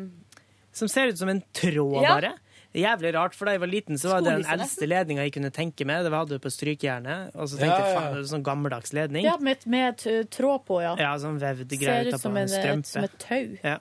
Som ser ut som en tråd, Ja. bare. Det er Jævlig rart, for da jeg var liten, så var det den eldste ledninga jeg kunne tenke med. Det hadde du på strykejernet. Og så tenkte jeg ja. faen, det er sånn gammeldags ledning. Ja, med, med tråd på, ja. Ja, sånn vevd ut utapå som en strømpe. som et tau. Ja.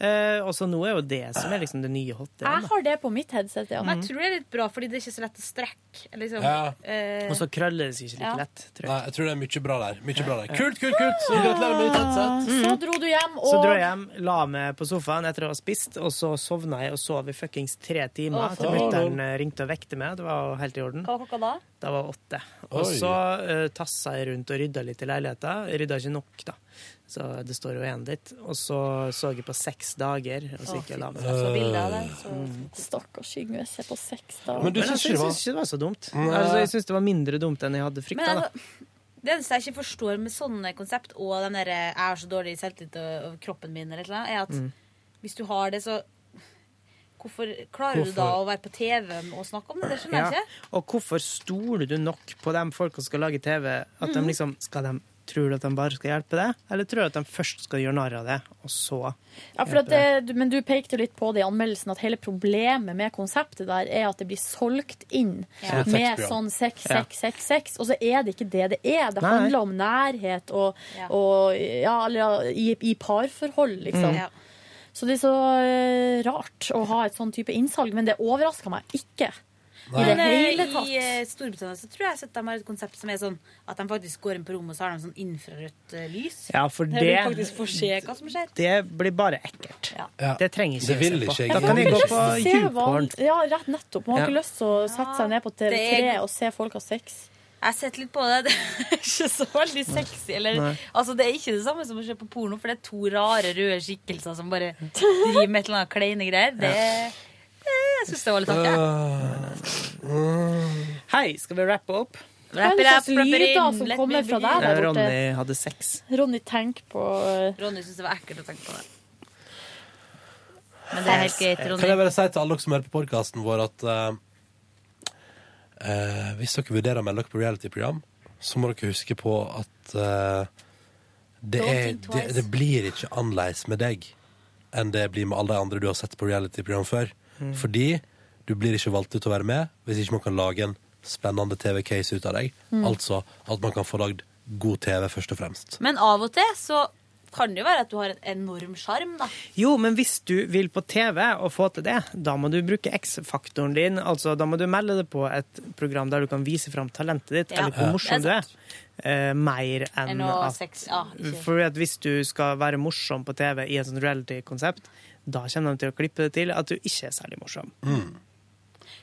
Eh, og så nå er jo det som er liksom det nye hot. Jeg har det på mitt headset, ja. Mm. jeg tror det er litt bra, fordi det er ikke så lett å strekke. Liksom. Ja. Eh, Og så krøller det seg ikke like Ja. lett. Tror jeg. Nei, jeg tror det er mye bra der. Mye bra der. Kult, kult, kult! Så gratulerer med nytt headset. Så dro du hjem, og Så dro jeg hjem, la meg på sofaen etter å ha spist, og så sovna jeg og sov i fuckings tre timer oh, til mutter'n eh, ringte og vekte meg. Det var helt i orden. Hva klokka da? Da var åtte. Og så uh, tassa jeg rundt og rydda litt i leiligheta. Rydda ikke nok, da. Så det står jo igjen dit. Og så så jeg på seks dager, og så gikk jeg og la meg. Jeg så bilder av det, Mm. Stakkars Yngve, se på seks dager. Men, altså, jeg syns ikke det var så dumt. Altså, jeg syns det var mindre dumt enn jeg hadde Men frykta. altså, det eneste jeg ikke forstår med sånne konsept, og den derre 'jeg har så dårlig selvtillit over kroppen min', eller noe, er at Mm. hvis du har det, så Hvorfor klarer du da å være på TV og snakke om det? Det skjønner jeg Ja. ikke. Og hvorfor stoler du nok på de folka som skal lage TV? At de Mhm. liksom, skal de, Tror du at de bare skal hjelpe deg, eller tror du at de først skal gjøre narr av det, og så Ja, for at det, du- men du pekte jo litt på det i anmeldelsen, at hele problemet med konseptet der er at det blir solgt inn Ja. med sånn sex, sex, sex, sex. Og så er det ikke det det er. Det Nei. handler om nærhet og, og ja, eller i, i parforhold, liksom. Mm. Ja. Så det er så eh, rart å ha et sånn type innsalg, men det overrasker meg ikke. I det Men eh, hele tatt. i eh, Storbritannia så tror jeg at de har et konsept som er sånn at de faktisk går inn på rommet og så har de sånn infrarødt eh, lys. Ja, for Der det- du faktisk får se hva som skjer. Det blir bare ekkelt. Ja. Det trenger ikke Det vil ikke se jeg. på. Da kan jeg gå på YouPorn. Ja, rett nettopp. Man har Ja. ikke lyst til å sette seg ned på TV3 er- og se folk ha sex. Jeg har sett litt på det. Det er ikke så veldig sexy. Eller, altså, det er ikke det samme som å se på porno, for det er to rare røde skikkelser som bare driver med et eller annet kleine greier. Det, det, jeg syns det var litt artig. Hei, skal vi rappe opp? Rapper, slags lyder som kommer fra deg der borte? Ronny hadde sex. Ronny tenker på eh, Ronny syns det var ekkelt å tenke på det. Men det er helt greit, Ronny. Kan jeg bare si til alle dere som hører på podkasten vår, at uh, eh, hvis dere vurderer å melde dere på reality-program, så må dere huske på at uh, det, er, det, det blir ikke annerledes med deg enn det blir med alle de andre du har sett på reality-program før. Mm. Fordi du blir ikke valgt ut til å være med hvis ikke man kan lage en spennende TV-case ut av deg. Mm. Altså at man kan få lagd god TV, først og fremst. Men av og til så kan det jo være at du har en enorm sjarm, da. Jo, men hvis du vil på TV og få til det, da må du bruke X-faktoren din. Altså, da må du melde deg på et program der du kan vise fram talentet ditt, Ja, eller hvor morsom du er. Uh, mer enn at sex, ja. For at hvis du skal være morsom på TV i et sånt reality-konsept, da kommer de til å klippe det til at du ikke er særlig morsom.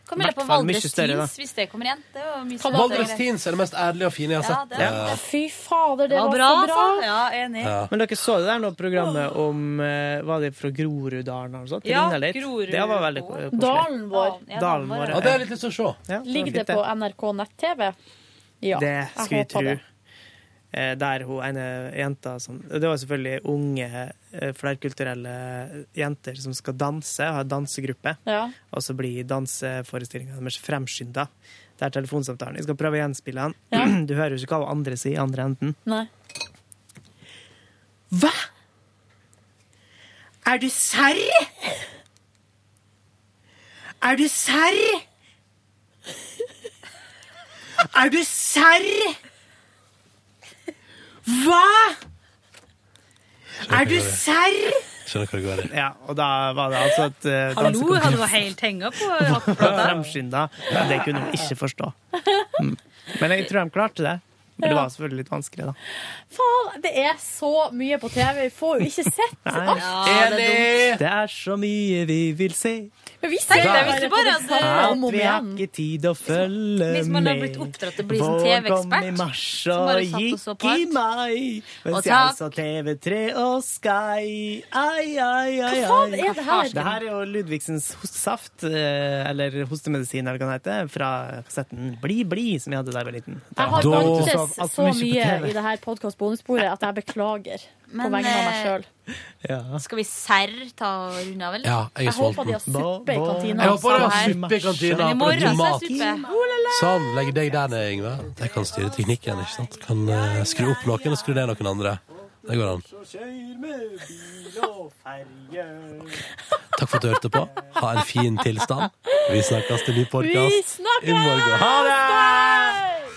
Kan melde på Valdres. Teens hvis det kommer igjen. Det var mye Valdres. Teens er det mest ærlige og fine jeg har Ja, sett. det er Eh, Fy fader, det, Det var var, bra, så bra! altså. Ja, enig. Ja. Men dere så det der nå programmet om eh, Var det fra Groruddalen eller noe sånt? Ja. Grorud- Det var veldig koselig. Dalen vår. Ja, Dalen vår. Ja, det er litt lyst til å se. Ja, det Ligger det på NRK nett-TV? Ja, det jeg vi håper tro. det. Eh, Der hun ene jenta som Det var selvfølgelig unge, eh, flerkulturelle jenter som skal danse, ha dansegruppe. Ja. Og så blir danseforestillinga deres fremskynda. Det er telefonsamtalen. Jeg skal prøve å gjenspille den. Ja. Du hører jo ikke hva andre sier andre enden. Nei. Hva? Er du serr? Er du serr? Er du serr? Hva? Er du serr? Skjønner hva det går i. Ja, og da var det altså et uh, Hallo, hadde var helt henga på akkplata? Fremskynda. Det kunne hun ikke forstå. Mm. Men jeg tror de klarte det. Men det var selvfølgelig litt vanskelig, da. Faen, det er så mye på TV. Vi får jo ikke sett alt. Enig! Det er så mye vi vil se. Men vi ser det, hvis du bare hadde- At vi har ikke tid å følge med. Hvis man hadde blitt oppdratt til å bli TV-ekspert, kom i mars som og gikk i mai. Mens jeg så TV3 og Sky. Ai, ai, ai, ai. Hva faen er det her? Det her er jo Ludvigsens hostesaft, eh, eller hostemedisin, eller hva det heter, fra kassetten Bli bli, som jeg hadde da jeg var liten. Jeg har bantes så mye i det her podkast-bonussporet at jeg beklager på Men, vegne av meg eh, sjøl. Ja. Skal vi serr ta og runde av, eller? Ja, jeg Jeg håper de har suppe i kantina. Jeg håper de har suppe i kantina. I morgen så er suppe. Sånn, legg deg der ned, Yngve. Jeg kan styre teknikken. ikke sant? Kan uh, skru opp noen og skru ned noen andre. Det går an. Takk for at du hørte på. Ha en fin tilstand. Vi snakkes til ny Vi podkast i morgen. Ha det!